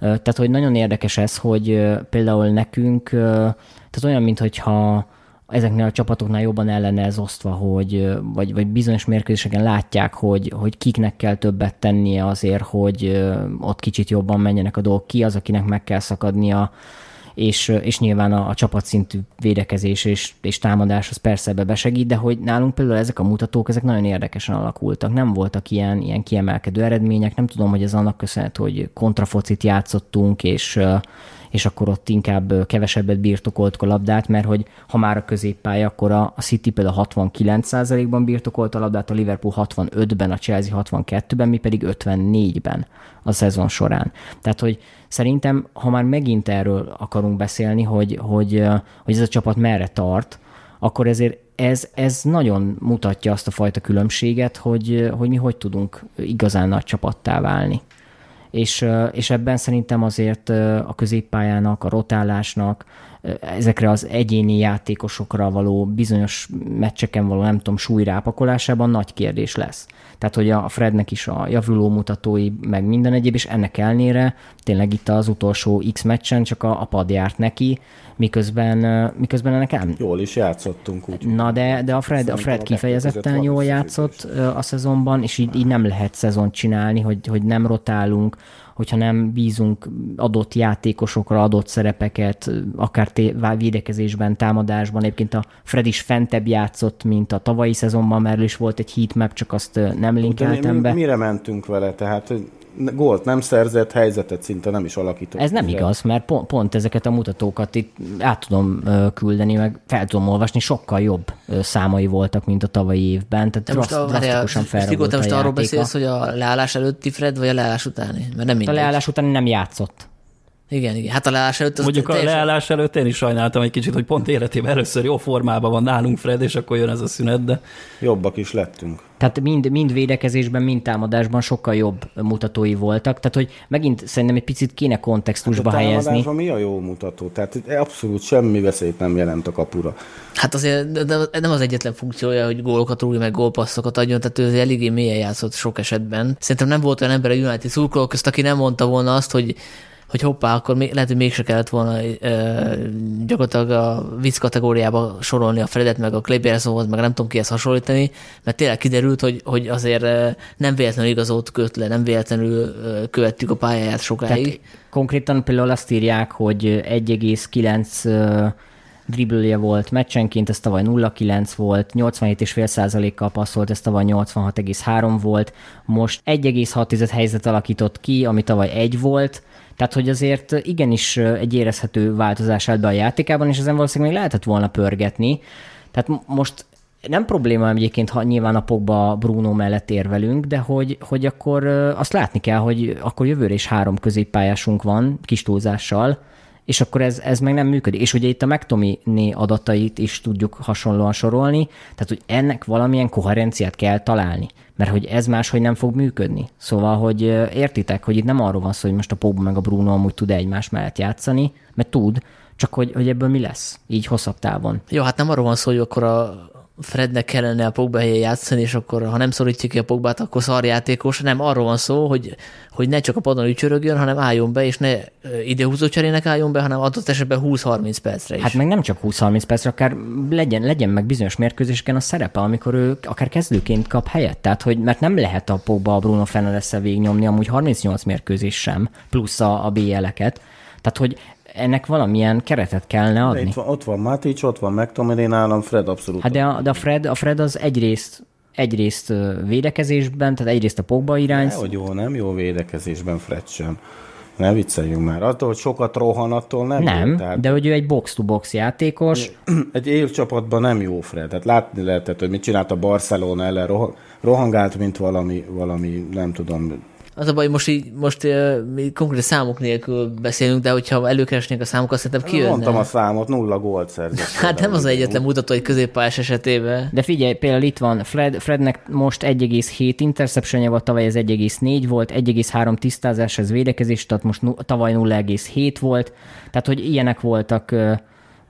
Tehát, hogy nagyon érdekes ez, hogy például nekünk, tehát olyan, mintha ezeknél a csapatoknál jobban el lenne ez osztva, hogy, vagy, vagy bizonyos mérkőzéseken látják, hogy, hogy kiknek kell többet tennie azért, hogy ott kicsit jobban menjenek a dolgok, ki az, akinek meg kell szakadnia, és, és nyilván a, a csapatszintű védekezés és, és támadás az persze ebbe besegít, de hogy nálunk például ezek a mutatók, ezek nagyon érdekesen alakultak. Nem voltak ilyen, ilyen kiemelkedő eredmények, nem tudom, hogy ez annak köszönhető, hogy kontrafocit játszottunk, és, és akkor ott inkább kevesebbet birtokolt a labdát, mert hogy ha már a középpálya, akkor a City például 69%-ban birtokolt a labdát, a Liverpool 65-ben, a Chelsea 62-ben, mi pedig 54-ben a szezon során. Tehát, hogy szerintem, ha már megint erről akarunk beszélni, hogy, hogy, hogy ez a csapat merre tart, akkor ezért ez, ez nagyon mutatja azt a fajta különbséget, hogy, hogy mi hogy tudunk igazán nagy csapattá válni. És, és ebben szerintem azért a középpályának, a rotálásnak, ezekre az egyéni játékosokra való bizonyos meccseken való, nem tudom, súlyrápakolásában nagy kérdés lesz. Tehát, hogy a Frednek is a javuló mutatói, meg minden egyéb, és ennek elnére tényleg itt az utolsó X meccsen csak a, a pad járt neki, miközben, miközben ennek nem. Jól is játszottunk úgy. Na de, de a Fred, a Fred kifejezetten jól játszott a szezonban, és így, így nem lehet szezont csinálni, hogy, hogy nem rotálunk, hogyha nem bízunk adott játékosokra adott szerepeket, akár té- védekezésben, támadásban. Egyébként a Fred is fentebb játszott, mint a tavalyi szezonban, mert is volt egy heatmap, csak azt nem linkeltem be. Mire mentünk vele? Tehát gólt nem szerzett, helyzetet szinte nem is alakított. Ez nem igaz, mert pont, pont ezeket a mutatókat itt át tudom küldeni, meg fel tudom olvasni, sokkal jobb számai voltak, mint a tavalyi évben, tehát most a, drasztikusan felragult most arról beszélsz, hogy a leállás előtti Fred, vagy a leállás utáni? Mert nem A leállás utáni nem játszott. Igen, igen. Hát a leállás előtt... Mondjuk teljesen... a leállás előtt én is sajnáltam egy kicsit, hogy pont életében először jó formában van nálunk Fred, és akkor jön ez a szünet, de... Jobbak is lettünk. Tehát mind, mind védekezésben, mind támadásban sokkal jobb mutatói voltak. Tehát, hogy megint szerintem egy picit kéne kontextusba hát a helyezni. mi a jó mutató? Tehát abszolút semmi veszélyt nem jelent a kapura. Hát azért de nem az egyetlen funkciója, hogy gólokat rúgja, meg gólpasszokat adjon, tehát ő eléggé mélyen játszott sok esetben. Szerintem nem volt olyan ember a United szurkolók közt, aki nem mondta volna azt, hogy hogy hoppá, akkor még, lehet, hogy mégse kellett volna ö, gyakorlatilag a vicc kategóriába sorolni a Fredet, meg a Klebersonhoz, meg nem tudom kihez hasonlítani, mert tényleg kiderült, hogy, hogy azért nem véletlenül igazolt köt le, nem véletlenül követtük a pályáját sokáig. Tehát konkrétan például azt írják, hogy 1,9 dribblje volt meccsenként, ez tavaly 0,9 volt, 87,5%-kal passzolt, ez tavaly 86,3 volt, most 1,6 helyzet alakított ki, ami tavaly 1 volt, tehát, hogy azért igenis egy érezhető változás állt be a játékában, és ezen valószínűleg még lehetett volna pörgetni. Tehát most nem probléma egyébként, ha nyilván napokban Bruno mellett érvelünk, de hogy, hogy akkor azt látni kell, hogy akkor jövőre is három középpályásunk van, kis túlzással, és akkor ez, ez meg nem működik. És ugye itt a McTominay adatait is tudjuk hasonlóan sorolni, tehát hogy ennek valamilyen koherenciát kell találni, mert hogy ez máshogy nem fog működni. Szóval, hogy értitek, hogy itt nem arról van szó, hogy most a Pogba meg a Bruno amúgy tud egymás mellett játszani, mert tud, csak hogy, hogy ebből mi lesz, így hosszabb távon. Jó, hát nem arról van szó, hogy akkor a Frednek kellene a Pogba helyen játszani, és akkor ha nem szorítjuk ki a Pogbát, akkor szarjátékos. Nem, arról van szó, hogy, hogy ne csak a padon ücsörögjön, hanem álljon be, és ne idehúzó cserének álljon be, hanem adott esetben 20-30 percre is. Hát meg nem csak 20-30 percre, akár legyen, legyen meg bizonyos mérkőzéseken a szerepe, amikor ő akár kezdőként kap helyet. Tehát, hogy mert nem lehet a Pogba a Bruno Fernandes-szel végignyomni, amúgy 38 mérkőzés sem, plusz a, a BL-eket. Tehát, hogy ennek valamilyen keretet kellene adni. De itt van, ott van Matic, ott van McTominay nálam, Fred abszolút. Hát de a, de a, Fred, a Fred az egyrészt egyrészt védekezésben, tehát egyrészt a Pogba irány. hogy jó, nem jó védekezésben Fred sem. Ne vicceljünk már. Attól, hogy sokat rohan, attól nem Nem, jó, tehát... de hogy ő egy box-to-box játékos. Egy élcsapatban nem jó Fred. Tehát látni lehetett, hogy mit csinált a Barcelona ellen, rohangált, mint valami, valami nem tudom, az a baj, most, így, most uh, mi konkrét számok nélkül beszélünk, de hogyha előkeresnénk a számokat, szerintem kijönne. Mondtam a számot, nulla gólt szerzett. hát nem az egyetlen mutató egy középpályás esetében. De figyelj, például itt van Fred, Frednek most 1,7 interceptionja volt, tavaly ez 1,4 volt, 1,3 tisztázás, ez védekezés, tehát most tavaly 0,7 volt. Tehát, hogy ilyenek voltak uh,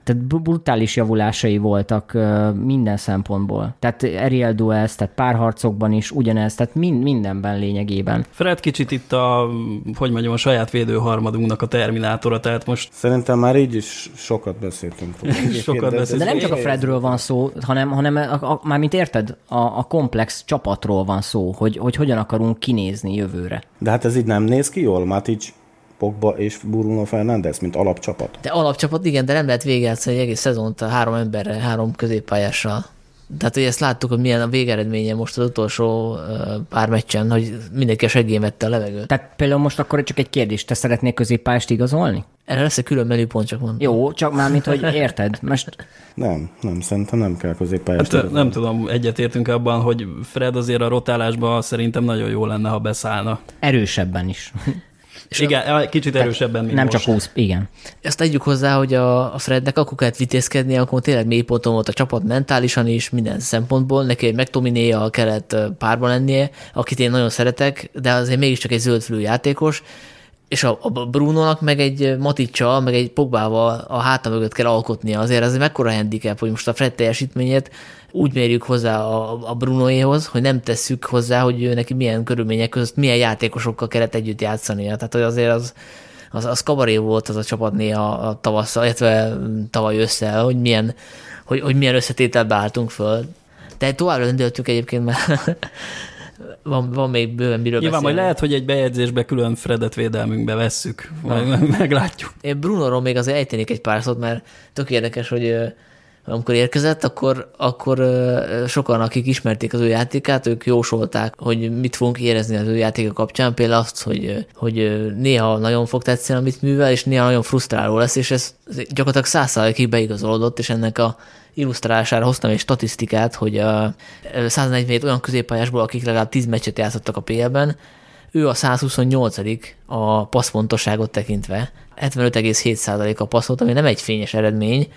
tehát brutális javulásai voltak minden szempontból. Tehát Ariel Duels, tehát párharcokban is ugyanez, tehát mind, mindenben lényegében. Fred kicsit itt a, hogy mondjam, a saját védőharmadunknak a terminátora, tehát most... Szerintem már így is sokat beszéltünk. sokat de, beszéltünk. de nem csak a Fredről van szó, hanem, hanem a, a, már mint érted, a, a komplex csapatról van szó, hogy, hogy hogyan akarunk kinézni jövőre. De hát ez így nem néz ki jól, Matic Pogba és Bruno Fernandes, mint alapcsapat. De alapcsapat igen, de nem lehet végigjátszani egy egész szezont a három emberre, három középpályással. Tehát, hogy ezt láttuk, hogy milyen a végeredménye most az utolsó pár meccsen, hogy mindenki a segélyén vette a levegőt. Tehát például most akkor csak egy kérdés, te szeretnél középpályást igazolni? Erre lesz egy külön menüpont, csak mondom. Jó, csak már mint hogy érted. Most... Nem, nem, szerintem nem kell középpályást. Hát, nem tudom, egyetértünk abban, hogy Fred azért a rotálásban szerintem nagyon jó lenne, ha beszállna. Erősebben is. És igen, a, kicsit erősebben, mint Nem most. csak 20, igen. Ezt tegyük hozzá, hogy a, a Frednek akkor kellett vitézkedni, akkor tényleg mélyponton volt a csapat mentálisan is, minden szempontból. Neki egy McTominay kellett párban lennie, akit én nagyon szeretek, de azért mégiscsak egy zöldfülű játékos, és a, a Brunonak meg egy Maticsa, meg egy Pogbával a háta mögött kell alkotnia. Azért ez mekkora handicap, hogy most a Fred teljesítményét úgy mérjük hozzá a, a Brunoéhoz, hogy nem tesszük hozzá, hogy ő neki milyen körülmények között, milyen játékosokkal kellett együtt játszania. Tehát hogy azért az, az, az kabaré volt az a csapat néha a tavasszal, illetve tavaly össze, hogy milyen, hogy, hogy milyen összetételbe álltunk föl. De tovább rendőltük egyébként, mert van, van még bőven miről Nyilván majd lehet, hogy egy bejegyzésbe külön Fredet védelmünkbe vesszük, majd meglátjuk. Én Brunoról még azért ejtenék egy pár szót, mert tök érdekes, hogy amikor érkezett, akkor, akkor sokan, akik ismerték az ő játékát, ők jósolták, hogy mit fogunk érezni az ő játéka kapcsán, például azt, hogy, hogy néha nagyon fog tetszeni, amit művel, és néha nagyon frusztráló lesz, és ez gyakorlatilag száz százalékig beigazolódott, és ennek a illusztrálására hoztam egy statisztikát, hogy a 147 olyan középpályásból, akik legalább 10 meccset játszottak a PL-ben, ő a 128 a passzpontosságot tekintve, 75,7% a passzolt, ami nem egy fényes eredmény,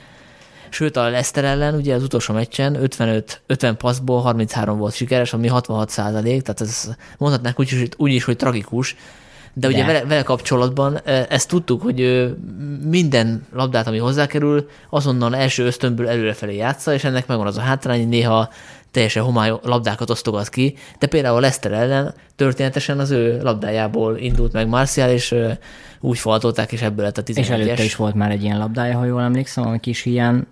Sőt, a Leicester ellen ugye az utolsó meccsen 55, 50 passzból 33 volt sikeres, ami 66 százalék, tehát ez mondhatnánk úgy is, úgy is, hogy tragikus, de, ugye De. vele, vele kapcsolatban ezt tudtuk, hogy minden labdát, ami hozzákerül, azonnal első ösztönből előrefelé játsza, és ennek megvan az a hátrány, néha teljesen homály labdákat osztogat ki, de például a Leicester ellen történetesen az ő labdájából indult meg Martial, és úgy faltolták, és ebből lett a 11-es. És előtte is volt már egy ilyen labdája, ha jól emlékszem, ami kis ilyen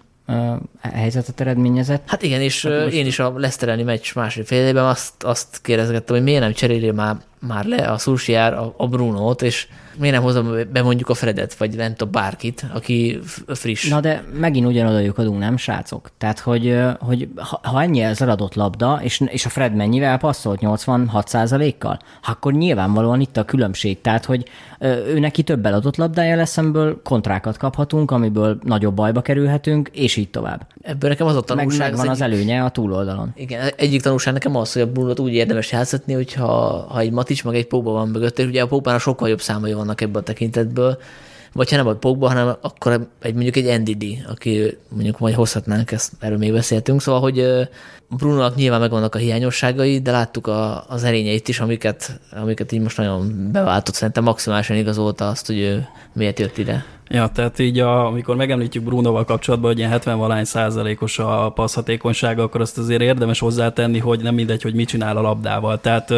helyzetet eredményezett. Hát igen, és hát én is a Leicester elleni meccs második fél időben azt, azt kérdezgettem, hogy miért nem cseréli már, már le a Szulsiár a, a Brunót, és miért nem hozom be mondjuk a Fredet, vagy nem tudom, bárkit, aki friss. Na de megint ugyanoda adunk, nem, srácok? Tehát, hogy, hogy ha, ha ennyi az eladott labda, és, és a Fred mennyivel passzolt 86%-kal, akkor nyilvánvalóan itt a különbség. Tehát, hogy ő neki több eladott labdája lesz, amiből kontrákat kaphatunk, amiből nagyobb bajba kerülhetünk, és így tovább. Ebből nekem az a Meg, tanulság. megvan az egyik- előnye a túloldalon. Igen, egyik tanulság nekem az, hogy a Brunot úgy érdemes játszatni, hogyha ha egy Matics meg egy Pogba van mögött, és ugye a Pogbának sokkal jobb számai vannak ebből a tekintetből, vagy ha nem a Pogba, hanem akkor egy, mondjuk egy NDD, aki mondjuk majd hozhatnánk, ezt erről még beszéltünk, szóval, hogy ö, Brunonak nyilván megvannak a hiányosságai, de láttuk a, az erényeit is, amiket, amiket így most nagyon beváltott, szerintem maximálisan igazolta azt, hogy ő miért jött ide. Ja, tehát így, a, amikor megemlítjük Brunoval kapcsolatban, hogy ilyen 70 valány százalékos a passzhatékonysága, akkor azt azért érdemes hozzátenni, hogy nem mindegy, hogy mit csinál a labdával. Tehát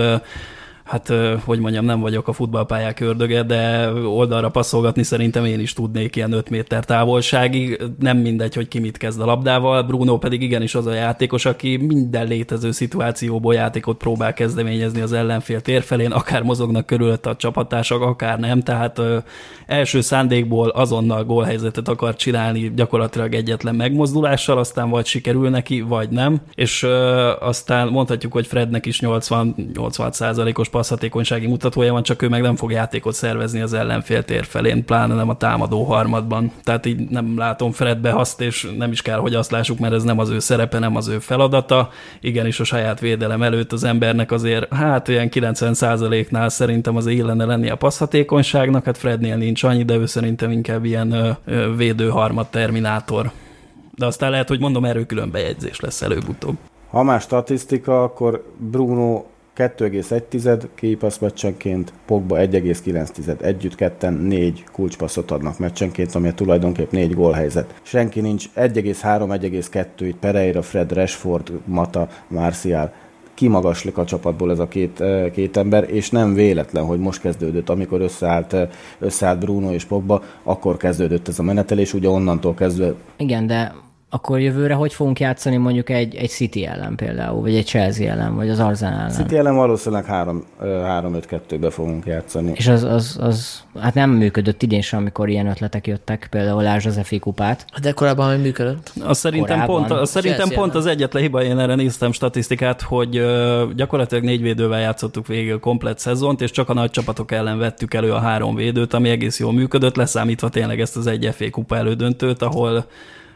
hát, hogy mondjam, nem vagyok a futballpályák ördöge, de oldalra passzolgatni szerintem én is tudnék ilyen 5 méter távolságig. Nem mindegy, hogy ki mit kezd a labdával. Bruno pedig igenis az a játékos, aki minden létező szituációból játékot próbál kezdeményezni az ellenfél térfelén, akár mozognak körülött a csapattársak, akár nem. Tehát ö, első szándékból azonnal gólhelyzetet akar csinálni gyakorlatilag egyetlen megmozdulással, aztán vagy sikerül neki, vagy nem. És ö, aztán mondhatjuk, hogy Frednek is 80-86 százalékos passzhatékonysági mutatója van, csak ő meg nem fog játékot szervezni az ellenfél térfelén, pláne nem a támadó harmadban. Tehát így nem látom Fredbe azt, és nem is kell, hogy azt lássuk, mert ez nem az ő szerepe, nem az ő feladata. Igenis a saját védelem előtt az embernek azért, hát olyan 90 százaléknál szerintem az illene lenni a passzhatékonyságnak, hát Frednél nincs annyi, de ő szerintem inkább ilyen ö, védőharmad terminátor. De aztán lehet, hogy mondom, erről külön bejegyzés lesz előbb-utóbb. Ha már statisztika, akkor Bruno 2,1 képassz meccsenként, Pogba 1,9. Együtt ketten négy kulcspasszot adnak meccsenként, ami tulajdonképp négy gólhelyzet. Senki nincs 1,3, 1,2 itt Pereira, Fred, Rashford, Mata, Martial kimagaslik a csapatból ez a két, két ember, és nem véletlen, hogy most kezdődött, amikor összeállt, összeállt Bruno és Pogba, akkor kezdődött ez a menetelés, ugye onnantól kezdve Igen, de akkor jövőre hogy fogunk játszani mondjuk egy, egy City ellen például, vagy egy Chelsea ellen, vagy az Arsenal ellen? City ellen valószínűleg 3-5-2-be fogunk játszani. És az, az, az, hát nem működött idén sem, amikor ilyen ötletek jöttek, például Lázs az FA kupát. De korábban még működött. Az szerintem, Korábban. pont, az, szerintem Chelsea pont az egyetlen hiba, én erre néztem statisztikát, hogy gyakorlatilag négy védővel játszottuk végig a komplet szezont, és csak a nagy csapatok ellen vettük elő a három védőt, ami egész jól működött, leszámítva tényleg ezt az egy FA kupa elődöntőt, ahol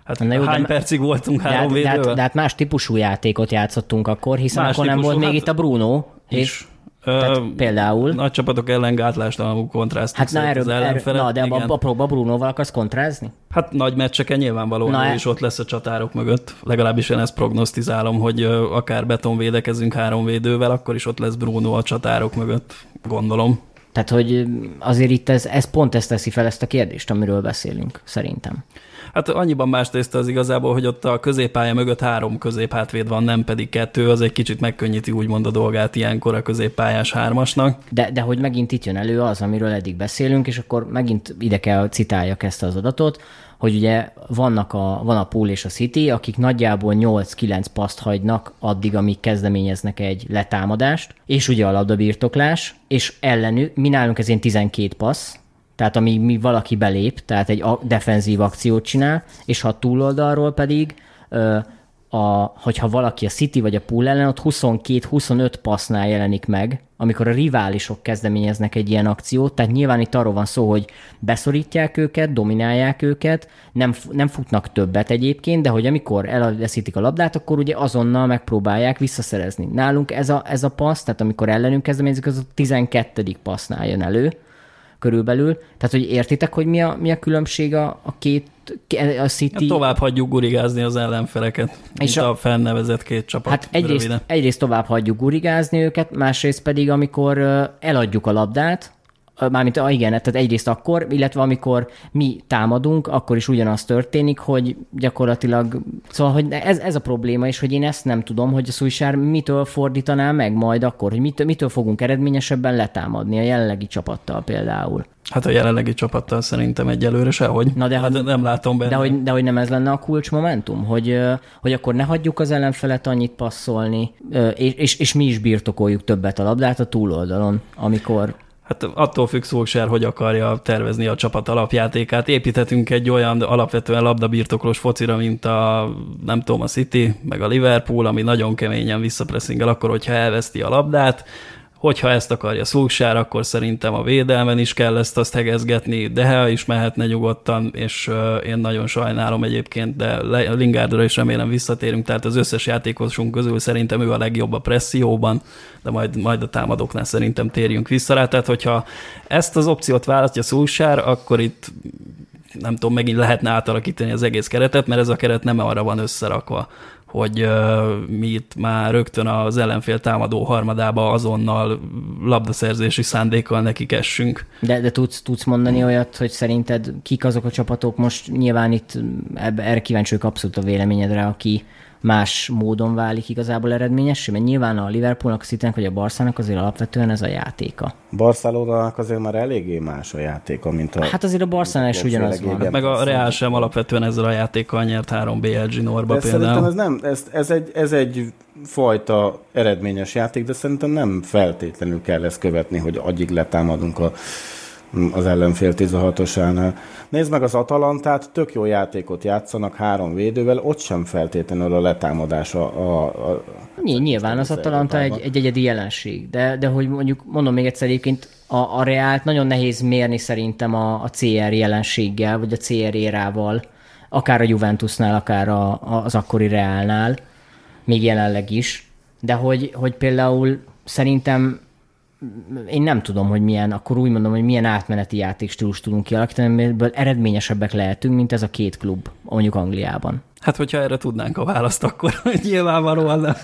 hát Na jó, de hány ma- percig voltunk De három hát, de, hát, védővel? de hát más típusú játékot játszottunk akkor, hiszen Más akkor nem volt még hát- itt a Bruno, és. Ö, tehát például... nagy csapatok ellen gátlástalanul kontrasztok Hát na, erről, az erről, na, de igen. a, a, próba Brunoval akarsz kontrázni? Hát nagy meccseken nyilvánvalóan Na, ő e- is ott lesz a csatárok mögött. Legalábbis én ezt prognosztizálom, hogy akár beton védekezünk három védővel, akkor is ott lesz Bruno a csatárok mögött, gondolom. Tehát, hogy azért itt ez, ez pont ezt teszi fel ezt a kérdést, amiről beszélünk, szerintem. Hát annyiban más tészta az igazából, hogy ott a középpálya mögött három középhátvéd van, nem pedig kettő, az egy kicsit megkönnyíti úgymond a dolgát ilyenkor a középpályás hármasnak. De, de hogy megint itt jön elő az, amiről eddig beszélünk, és akkor megint ide kell citáljak ezt az adatot, hogy ugye vannak a, van a Pool és a City, akik nagyjából 8-9 paszt hagynak addig, amíg kezdeményeznek egy letámadást, és ugye a labdabirtoklás, és ellenük, mi nálunk ezért 12 passz, tehát amíg mi valaki belép, tehát egy defenzív akciót csinál, és ha túloldalról pedig a, hogyha valaki a City vagy a Pool ellen, ott 22-25 passznál jelenik meg, amikor a riválisok kezdeményeznek egy ilyen akciót, tehát nyilván itt arról van szó, hogy beszorítják őket, dominálják őket, nem, nem futnak többet egyébként, de hogy amikor elveszítik a labdát, akkor ugye azonnal megpróbálják visszaszerezni. Nálunk ez a, ez a passz, tehát amikor ellenünk kezdeményezik, az a 12. passznál jön elő, körülbelül. Tehát, hogy értitek, hogy mi a, mi a különbség a, a két, a City... Hát tovább hagyjuk gurigázni az ellenfeleket, És és a- a fennnevezett két csapat. Hát egyrészt, röviden. egyrészt tovább hagyjuk gurigázni őket, másrészt pedig, amikor eladjuk a labdát, mármint, ah, igen, tehát egyrészt akkor, illetve amikor mi támadunk, akkor is ugyanaz történik, hogy gyakorlatilag, szóval, hogy ez, ez a probléma, és hogy én ezt nem tudom, hogy a Szújsár mitől fordítaná meg majd akkor, hogy mitől, mitől fogunk eredményesebben letámadni a jelenlegi csapattal például. Hát a jelenlegi csapattal szerintem egyelőre sehogy. Na de, hát nem látom benne. De hogy, de hogy nem ez lenne a kulcsmomentum? Hogy, ö, hogy akkor ne hagyjuk az ellenfelet annyit passzolni, és, és, és mi is birtokoljuk többet a labdát a túloldalon, amikor... Hát attól függ Szolsár, hogy akarja tervezni a csapat alapjátékát. Építhetünk egy olyan alapvetően labdabirtoklós focira, mint a, nem tudom, a City, meg a Liverpool, ami nagyon keményen visszapresszingel akkor, hogyha elveszti a labdát. Hogyha ezt akarja Szolsár, akkor szerintem a védelmen is kell ezt azt hegezgetni, de is mehetne nyugodtan, és én nagyon sajnálom egyébként, de Lingardra is remélem visszatérünk, tehát az összes játékosunk közül szerintem ő a legjobb a presszióban, de majd, majd a támadóknál szerintem térjünk vissza rá. Tehát, hogyha ezt az opciót választja Szulsár, akkor itt nem tudom, megint lehetne átalakítani az egész keretet, mert ez a keret nem arra van összerakva, hogy uh, mi itt már rögtön az ellenfél támadó harmadába azonnal labdaszerzési szándékkal nekik essünk. De, de tudsz, tudsz mondani olyat, hogy szerinted kik azok a csapatok, most nyilván itt ebbe, erre kíváncsi vagyok abszolút a véleményedre, aki más módon válik igazából eredményessé, mert nyilván a Liverpoolnak, a Citynek vagy a Barszának azért alapvetően ez a játéka. Barcelonának azért már eléggé más a játéka, mint a... Hát azért a Barszánál is ugyanaz van. Meg a Real sem alapvetően ezzel a játékkal nyert három BLG Norba De szerintem például. ez nem, ez, ez, egy, ez egy fajta eredményes játék, de szerintem nem feltétlenül kell ezt követni, hogy agyig letámadunk a, az ellenfél 16-osánál. Nézd meg az Atalantát, tök jó játékot játszanak három védővel, ott sem feltétlenül a letámadás a, a, a Ny- Nyilván az Atalanta egy, egy egyedi jelenség, de, de hogy mondjuk mondom még egyszer egyébként a, a Reált nagyon nehéz mérni szerintem a, a CR jelenséggel, vagy a CR érával, akár a Juventusnál, akár a, a, az akkori Reálnál, még jelenleg is, de hogy, hogy például szerintem én nem tudom, hogy milyen, akkor úgy mondom, hogy milyen átmeneti játékstílus tudunk kialakítani, amiből eredményesebbek lehetünk, mint ez a két klub, mondjuk Angliában. Hát, hogyha erre tudnánk a választ, akkor nyilvánvalóan nem,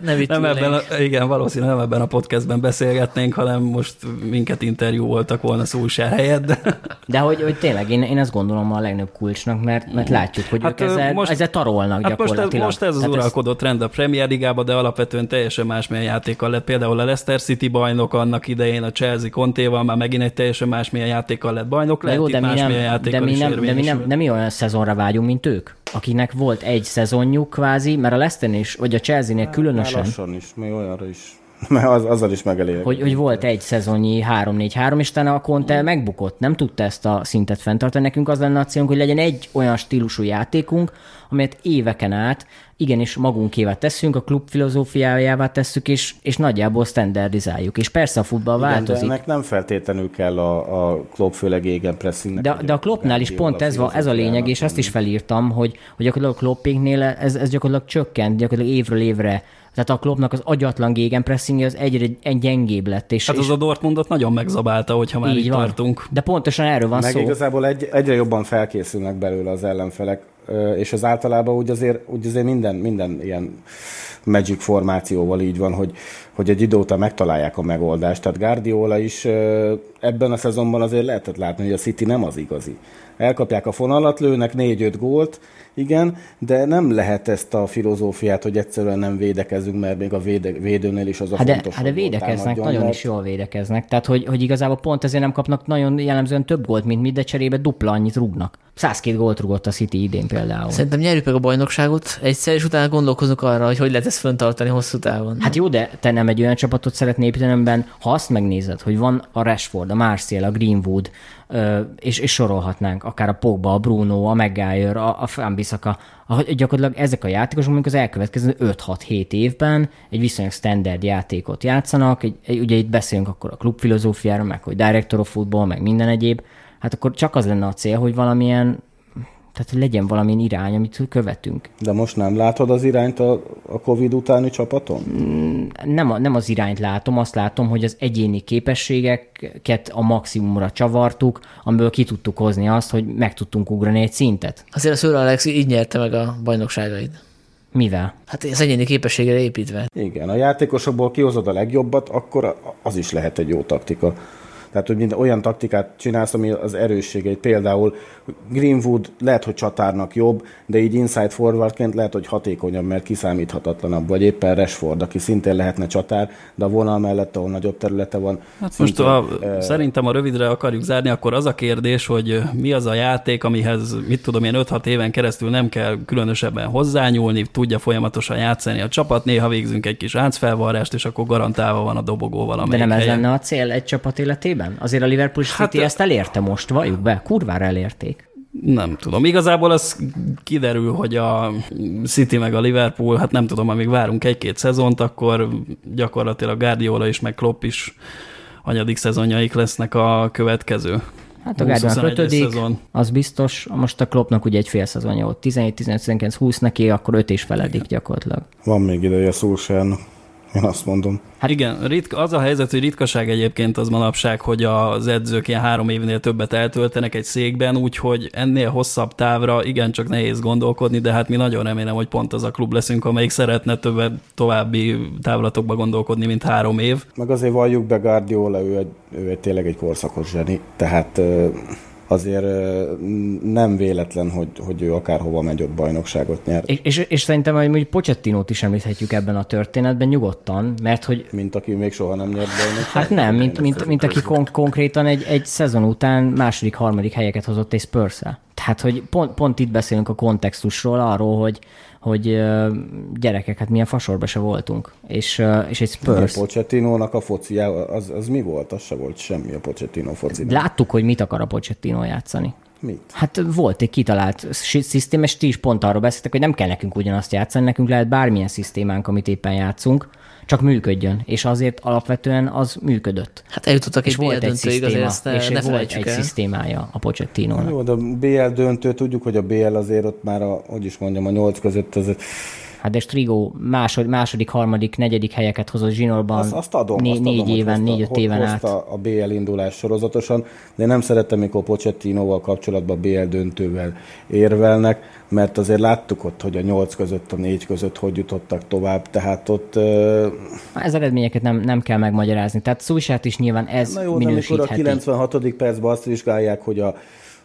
Ne nem ebben, a, igen, valószínűleg nem ebben a podcastben beszélgetnénk, hanem most minket interjú voltak volna Szulsár helyett, de De hogy, hogy tényleg, én, én ezt gondolom a legnagyobb kulcsnak, mert, mert látjuk, hogy hát, Hát, ők ezzel, most, most- ezzel tarolnak Hát most ez, gyakorlatilag. most ez az Tehát uralkodó trend a Premier Ligában, de alapvetően teljesen másmilyen játékkal lett. Például a Leicester City bajnok annak idején, a Chelsea Contéval már megint egy teljesen másmilyen játékkal lett bajnok, lehet jó, itt de mi, másmilyen nem, de, mi nem, de mi nem, nem mi olyan szezonra vágyunk, mint ők. Akinek volt egy szezonjuk kvázi, mert a Leicester is, vagy a Chelsea-nél Már különösen, lassan is, még olyanra is. Mert az, azzal is megelégek. hogy, hogy volt egy szezonnyi 3-4-3, és utána a Conte megbukott, nem tudta ezt a szintet fenntartani. Nekünk az lenne a célunk, hogy legyen egy olyan stílusú játékunk, amelyet éveken át igenis magunkévá teszünk, a klub filozófiájává tesszük, és, és nagyjából standardizáljuk. És persze a futball Igen, változik. de ennek nem feltétlenül kell a, a Klopp főleg égen pressingnek. De, de a Kloppnál is pont ez, va, ez a lényeg, és ezt is felírtam, hogy, hogy gyakorlatilag a Kloppéknél ez, ez gyakorlatilag csökkent, gyakorlatilag évről évre. Tehát a Kloppnak az agyatlan gegenpressingje az egyre egy gyengébb lett. És, Hát és az a Dortmundot nagyon megzabálta, hogyha már így, így van. tartunk. De pontosan erről van Meg szó. igazából egy, egyre jobban felkészülnek belőle az ellenfelek, és az általában úgy azért, úgy azért minden, minden ilyen magic formációval így van, hogy, hogy egy idő után megtalálják a megoldást. Tehát Guardiola is ebben a szezonban azért lehetett látni, hogy a City nem az igazi. Elkapják a fonalat, lőnek 4-5 gólt, igen, de nem lehet ezt a filozófiát, hogy egyszerűen nem védekezünk, mert még a véde, védőnél is az a Hát de, fontos, hát de védekeznek, nagyon mert- is jól védekeznek. Tehát, hogy, hogy igazából pont ezért nem kapnak nagyon jellemzően több gólt, mint mi, de cserébe dupla annyit rúgnak. 102 gólt rúgott a City idén például. Szerintem nyerjük meg a bajnokságot egyszer, és utána gondolkozunk arra, hogy hogy lehet ezt föntartani hosszú távon. Hát jó, de te nem egy olyan csapatot szeretnél építeni, amiben, ha azt megnézed, hogy van a Rashford, a Martial, a Greenwood, és, és sorolhatnánk, akár a Pogba, a Bruno, a Maguire, a, a Fambisaka, gyakorlatilag ezek a játékosok mondjuk az elkövetkező 5-6-7 évben egy viszonylag standard játékot játszanak, egy, egy, ugye itt beszélünk akkor a klubfilozófiáról, meg hogy director of football, meg minden egyéb, hát akkor csak az lenne a cél, hogy valamilyen, tehát hogy legyen valamilyen irány, amit követünk. De most nem látod az irányt a, a Covid utáni csapaton? nem, a, nem az irányt látom, azt látom, hogy az egyéni képességeket a maximumra csavartuk, amiből ki tudtuk hozni azt, hogy meg tudtunk ugrani egy szintet. Azért a Sir Alex így nyerte meg a bajnokságait. Mivel? Hát az egyéni képességre építve. Igen, a játékosokból kihozod a legjobbat, akkor az is lehet egy jó taktika. Tehát, hogy minden olyan taktikát csinálsz, ami az erősségeit. Például Greenwood lehet, hogy csatárnak jobb, de így inside forwardként lehet, hogy hatékonyabb, mert kiszámíthatatlanabb. Vagy éppen Rashford, aki szintén lehetne csatár, de a vonal mellett, ahol nagyobb területe van. Hát most a, eh, szerintem a rövidre akarjuk zárni, akkor az a kérdés, hogy mi az a játék, amihez, mit tudom én, 5-6 éven keresztül nem kell különösebben hozzányúlni, tudja folyamatosan játszani a csapat, néha végzünk egy kis áncfelvarrást, és akkor garantálva van a dobogó De valamelyik nem ez helyen. lenne a cél egy csapat életében? Azért a Liverpool City Hát, ezt elérte most, valljuk be, kurvára elérték. Nem tudom. Igazából az kiderül, hogy a City meg a Liverpool, hát nem tudom, amíg várunk egy-két szezont, akkor gyakorlatilag Guardiola is, meg Klopp is anyadik szezonjaik lesznek a következő. Hát a 21-es ötödik, szezon. az biztos, most a Kloppnak ugye egy fél szezonja volt, 17, 19, 19, 20 neki, akkor 5 és feledik gyakorlatilag. Van még ideje a Solskjaernak. Én azt mondom. Hát igen, ritka, az a helyzet, hogy ritkaság egyébként az manapság, hogy az edzők ilyen három évnél többet eltöltenek egy székben, úgyhogy ennél hosszabb távra igencsak nehéz gondolkodni, de hát mi nagyon remélem, hogy pont az a klub leszünk, amelyik szeretne többet további távlatokba gondolkodni, mint három év. Meg azért valljuk be Guardiola, ő, egy, ő egy tényleg egy korszakos zseni, tehát azért nem véletlen, hogy, hogy ő akárhova megy ott bajnokságot nyer, És, és, és szerintem hogy Pochettinót is említhetjük ebben a történetben nyugodtan, mert hogy mint aki még soha nem nyert bajnokságot. Hát nem, mint, mint, mint aki kon- konkrétan egy, egy szezon után második, harmadik helyeket hozott egy spurs Tehát, hogy pont, pont itt beszélünk a kontextusról, arról, hogy, hogy gyerekek, hát milyen fasorba se voltunk. És, és egy A Spurs. Pochettino-nak a focia, az, az mi volt? Az se volt semmi a Pochettino foci. Láttuk, hogy mit akar a Pochettino játszani. Mit? Hát volt egy kitalált szisztém, és ti is pont arról beszéltek, hogy nem kell nekünk ugyanazt játszani, nekünk lehet bármilyen szisztémánk, amit éppen játszunk, csak működjön. És azért alapvetően az működött. Hát eljutottak egy És volt BL egy azért szisztéma, ezt ne, és ne volt egy el. szisztémája a Pochettinónak. Jó, de a BL döntő, tudjuk, hogy a BL azért ott már, a, hogy is mondjam, a nyolc között az, Hát de Strigo másod, második, harmadik, negyedik helyeket hozott zsinórban azt, azt adom. né- azt adom, négy hogy éven, négy-öt éven át. a BL indulás sorozatosan, de én nem szeretem, mikor Pochettinoval kapcsolatban BL döntővel érvelnek, mert azért láttuk ott, hogy a nyolc között, a négy között hogy jutottak tovább, tehát ott ö, Ez eredményeket nem, nem kell megmagyarázni. Tehát Szújsát is nyilván ez Na jó, de amikor a minősítheti. 96. percben azt vizsgálják, hogy a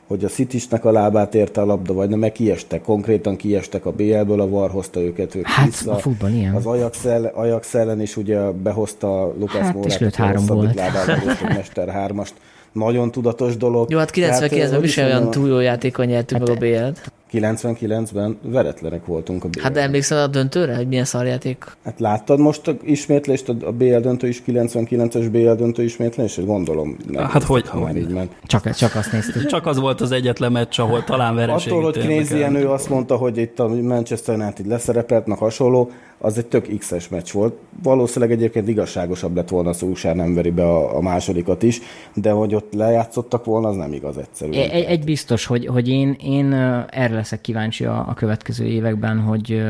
hogy a Citisnek a lábát érte a labda, vagy nem, meg kiestek, konkrétan kiestek a BL-ből, a VAR hozta őket, ők Hát, vissza. a futball ilyen. Az Ajax, ellen, Ajax ellen is ugye behozta Lukasz Hát, Mórát, és lőtt a három lábával lőtt egy Mester hármast. Nagyon tudatos dolog. Jó, hát Tehát, 99-ben hogy mi is sem olyan túl jó játékon nyertük meg a BL-t. 99-ben veretlenek voltunk a BL. Hát de emlékszel a döntőre, hogy milyen szarjáték? Hát láttad most a ismétlést, a BL döntő is 99-es BL döntő ismétlést? Gondolom. Nem Hát hogy- ha már így ment. Csak, csak azt néztük. Csak az volt az egyetlen meccs, ahol talán vereség. Attól, hogy Knézi Jenő azt mondta, hogy itt a Manchester United leszerepelt, meg hasonló, az egy tök X-es meccs volt. Valószínűleg egyébként igazságosabb lett volna, az USA nem veri be a, a másodikat is, de hogy ott lejátszottak volna, az nem igaz egyszerűen. Egy, egy biztos, hogy, hogy én, én ö, erre leszek kíváncsi a, a következő években, hogy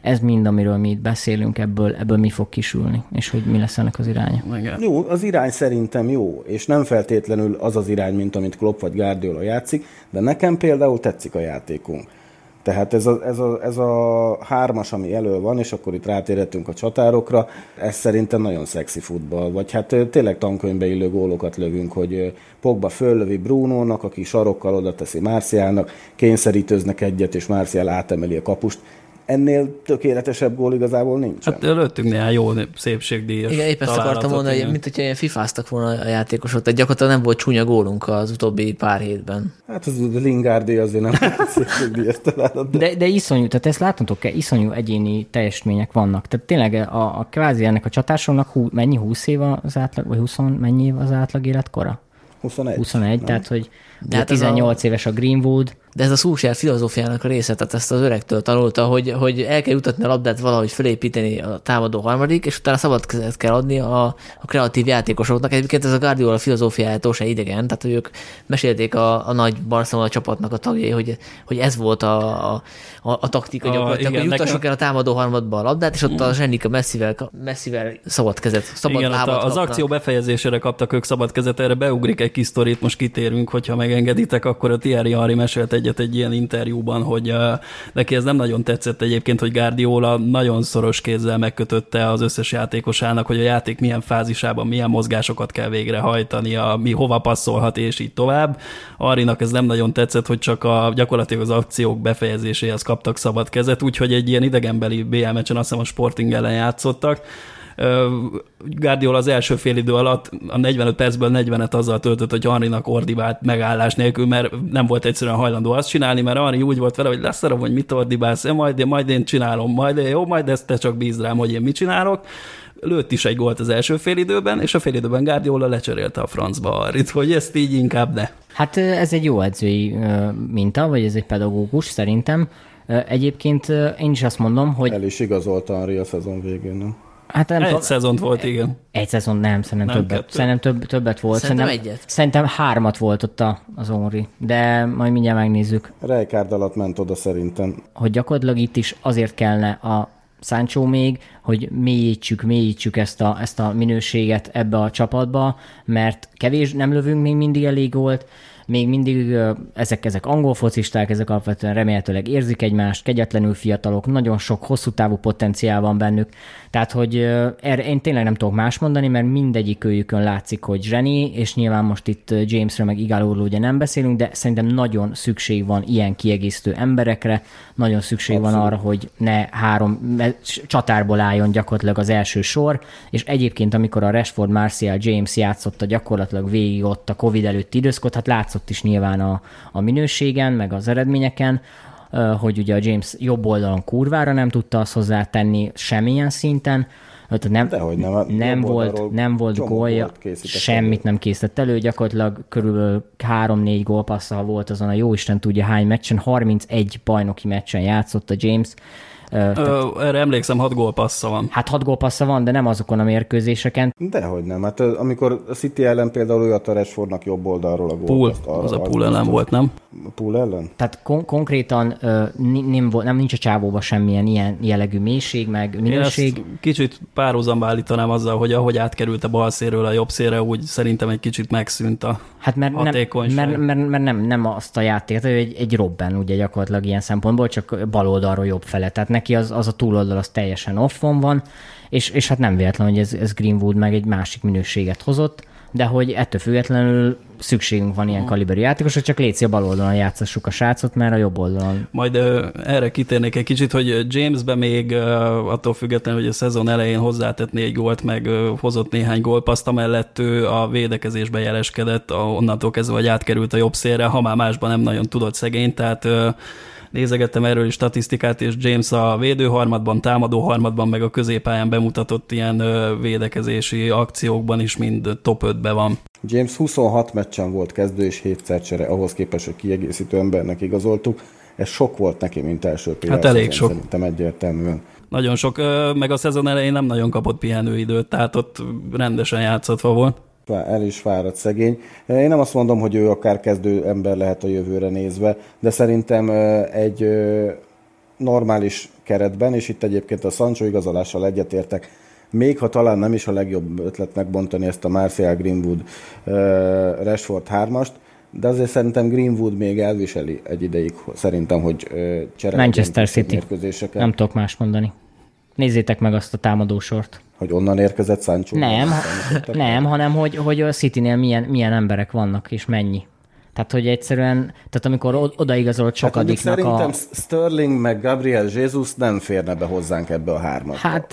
ez mind, amiről mi itt beszélünk, ebből, ebből mi fog kisülni, és hogy mi lesz ennek az iránya. Igen. Jó, az irány szerintem jó, és nem feltétlenül az az irány, mint amit Klopp vagy Guardiola játszik, de nekem például tetszik a játékunk. Tehát ez a, ez, a, ez a hármas, ami elő van, és akkor itt rátérhetünk a csatárokra, ez szerintem nagyon szexi futball. Vagy hát tényleg tankönyvbe illő gólokat lövünk, hogy Pogba föllövi Brunónak, aki sarokkal oda teszi Márciának, kényszerítőznek egyet, és Márciál átemeli a kapust. Ennél tökéletesebb gól igazából nincsen. Hát lőttünk néhány jó szépségdíjas Igen, épp ezt akartam mondani, hogy igen. mint hogyha ilyen fifáztak volna a játékosok, tehát gyakorlatilag nem volt csúnya gólunk az utóbbi pár hétben. Hát az a Lingardé azért nem szépségdíjas találat, de... De, de iszonyú, tehát ezt látnotok kell, iszonyú egyéni teljesítmények vannak. Tehát tényleg a, a kvázi ennek a csatársornak hú, mennyi 20 év az átlag, vagy 20, mennyi év az átlag életkora? 21. 21, tehát hogy De hát ez 18 éves a Greenwood, De ez a Szúsjár filozófiának a része, tehát ezt az öregtől tanulta, hogy, hogy el kell jutatni a labdát valahogy fölépíteni a támadó harmadik, és utána szabad kezet kell adni a, a kreatív játékosoknak. Egyébként ez a Guardiola filozófiájától se idegen, tehát hogy ők mesélték a, a nagy Barcelona csapatnak a tagjai, hogy, hogy ez volt a, a, a, a taktika A- gyakorlatilag, igen, hogy jutassuk nekem- el a támadó harmadba a labdát, és ott a zsenik messzivel, messzivel szabad kezet, szabad Igen, ott lábat az akció befejezésére kaptak ők szabad kezet, erre beugrik egy kis sztorit, most kitérünk, hogyha megengeditek, akkor a Thierry Henry mesélt egyet egy ilyen interjúban, hogy neki ez nem nagyon tetszett egyébként, hogy Guardiola nagyon szoros kézzel megkötötte az összes játékosának, hogy a játék milyen fázisában milyen mozgásokat kell végrehajtania, mi hova passzolhat, és így tovább. Arinak ez nem nagyon tetszett, hogy csak a gyakorlatilag az akciók befejezéséhez kaptak szabad kezet, úgyhogy egy ilyen idegenbeli BL meccsen azt hiszem a Sporting ellen játszottak, Guardiola az első fél idő alatt a 45 percből 40-et azzal töltött, hogy Henrynak ordibált megállás nélkül, mert nem volt egyszerűen hajlandó azt csinálni, mert Henry úgy volt vele, hogy leszarom, hogy mit ordibálsz, "Ja, majd, én, majd én csinálom, majd én, jó, majd ezt te csak bízd rám, hogy én mit csinálok. Lőtt is egy gólt az első fél időben, és a fél időben Guardiola lecserélte a francba Henryt, hogy ezt így inkább ne. Hát ez egy jó edzői minta, vagy ez egy pedagógus szerintem. Egyébként én is azt mondom, hogy El is igazolta Henry a szezon végén, nem? Hát nem Egy tudom, szezont volt, igen. egy szezon nem, szerintem Nem, többet. kettő. Szerintem több, többet volt. Szerintem egyet. Szerintem hármat volt ott a, az Onri, de majd mindjárt megnézzük. Rijkaard alatt ment oda szerintem. hogy gyakorlatilag itt is azért kellene a Sancho még, hogy mélyítsük, mélyítsük ezt a, ezt a minőséget ebbe a csapatba, mert kevés, nem lövünk még mindig elég gólt, még mindig ezek, ezek angol focisták, ezek alapvetően remélhetőleg érzik egymást, kegyetlenül fiatalok, nagyon sok hosszú távú potenciál van bennük, tehát hogy erre én tényleg nem tudok más mondani, mert mindegyik őjükön látszik, hogy zseni, és nyilván most itt Jamesről meg Igálóról ugye nem beszélünk, de szerintem nagyon szükség van ilyen kiegészítő emberekre, nagyon szükség Abszolút. van arra, hogy ne három csatárból álljon gyakorlatilag az első sor, és egyébként amikor a Rashford, Martial, James játszotta gyakorlatilag végig ott a Covid előtti időszakot, hát látszott is nyilván a, a minőségen, meg az eredményeken, hogy ugye a James jobb oldalon kurvára nem tudta azt hozzátenni semmilyen szinten, tehát nem, Dehogy nem, nem volt, nem volt gólja, semmit nem készített elő, gyakorlatilag körülbelül 3-4 gólpasszal volt azon a jóisten tudja hány meccsen, 31 bajnoki meccsen játszott a James, Ö, Ö, erre emlékszem, hat gólpassza van. Hát 6 gólpassza van, de nem azokon a mérkőzéseken. Dehogy nem. Hát amikor a City ellen például ő a Rashfordnak jobb oldalról a gólt. Pool, azt arra- az a pool ellen volt, nem? Pool ellen? Tehát kon- konkrétan ö, nem, volt, nem nincs a csávóban semmilyen ilyen jellegű mélység, meg Én minőség. ezt kicsit párhuzamba állítanám azzal, hogy ahogy átkerült a bal szélről a jobb szélre, úgy szerintem egy kicsit megszűnt a Hát mert, nem, mert, mert, mert nem, nem azt a játékot, ő egy, egy Robben ugye gyakorlatilag ilyen szempontból, csak bal oldalról jobb fele. Tehát neki az, az a túloldal az teljesen offon van, és, és hát nem véletlen, hogy ez, ez Greenwood meg egy másik minőséget hozott, de hogy ettől függetlenül szükségünk van ilyen kaliberű játékosra, csak létszi a bal oldalon játszassuk a srácot, mert a jobb oldalon. Majd ö, erre kitérnék egy kicsit, hogy Jamesbe még ö, attól függetlenül, hogy a szezon elején hozzátett négy gólt, meg ö, hozott néhány gólpaszt, amellett ő a védekezésbe jeleskedett, a, onnantól kezdve, hogy átkerült a jobb szélre, ha már másban nem nagyon tudott szegény, tehát ö, nézegettem erről is statisztikát, és James a védőharmadban, támadó harmadban, meg a középpályán bemutatott ilyen védekezési akciókban is mind top 5-be van. James 26 meccsen volt kezdő és 7 csere, ahhoz képest, hogy kiegészítő embernek igazoltuk. Ez sok volt neki, mint első pillanat. Hát elég sok. Szerintem egyértelműen. Nagyon sok, meg a szezon elején nem nagyon kapott pihenőidőt, tehát ott rendesen játszatva volt el is fáradt szegény. Én nem azt mondom, hogy ő akár kezdő ember lehet a jövőre nézve, de szerintem egy normális keretben, és itt egyébként a Sancho igazolással egyetértek, még ha talán nem is a legjobb ötletnek bontani ezt a Martial Greenwood Rashford 3-ast, de azért szerintem Greenwood még elviseli egy ideig, szerintem, hogy csere Manchester City. Nem tudok más mondani. Nézzétek meg azt a támadósort. Hogy onnan érkezett Sancho? Nem, nem hanem hogy, hogy a City-nél milyen, milyen emberek vannak, és mennyi. Tehát, hogy egyszerűen, tehát amikor odaigazolt hát sokadiknak hát szerintem a... Sterling meg Gabriel Jesus nem férne be hozzánk ebbe a hármasba. Hát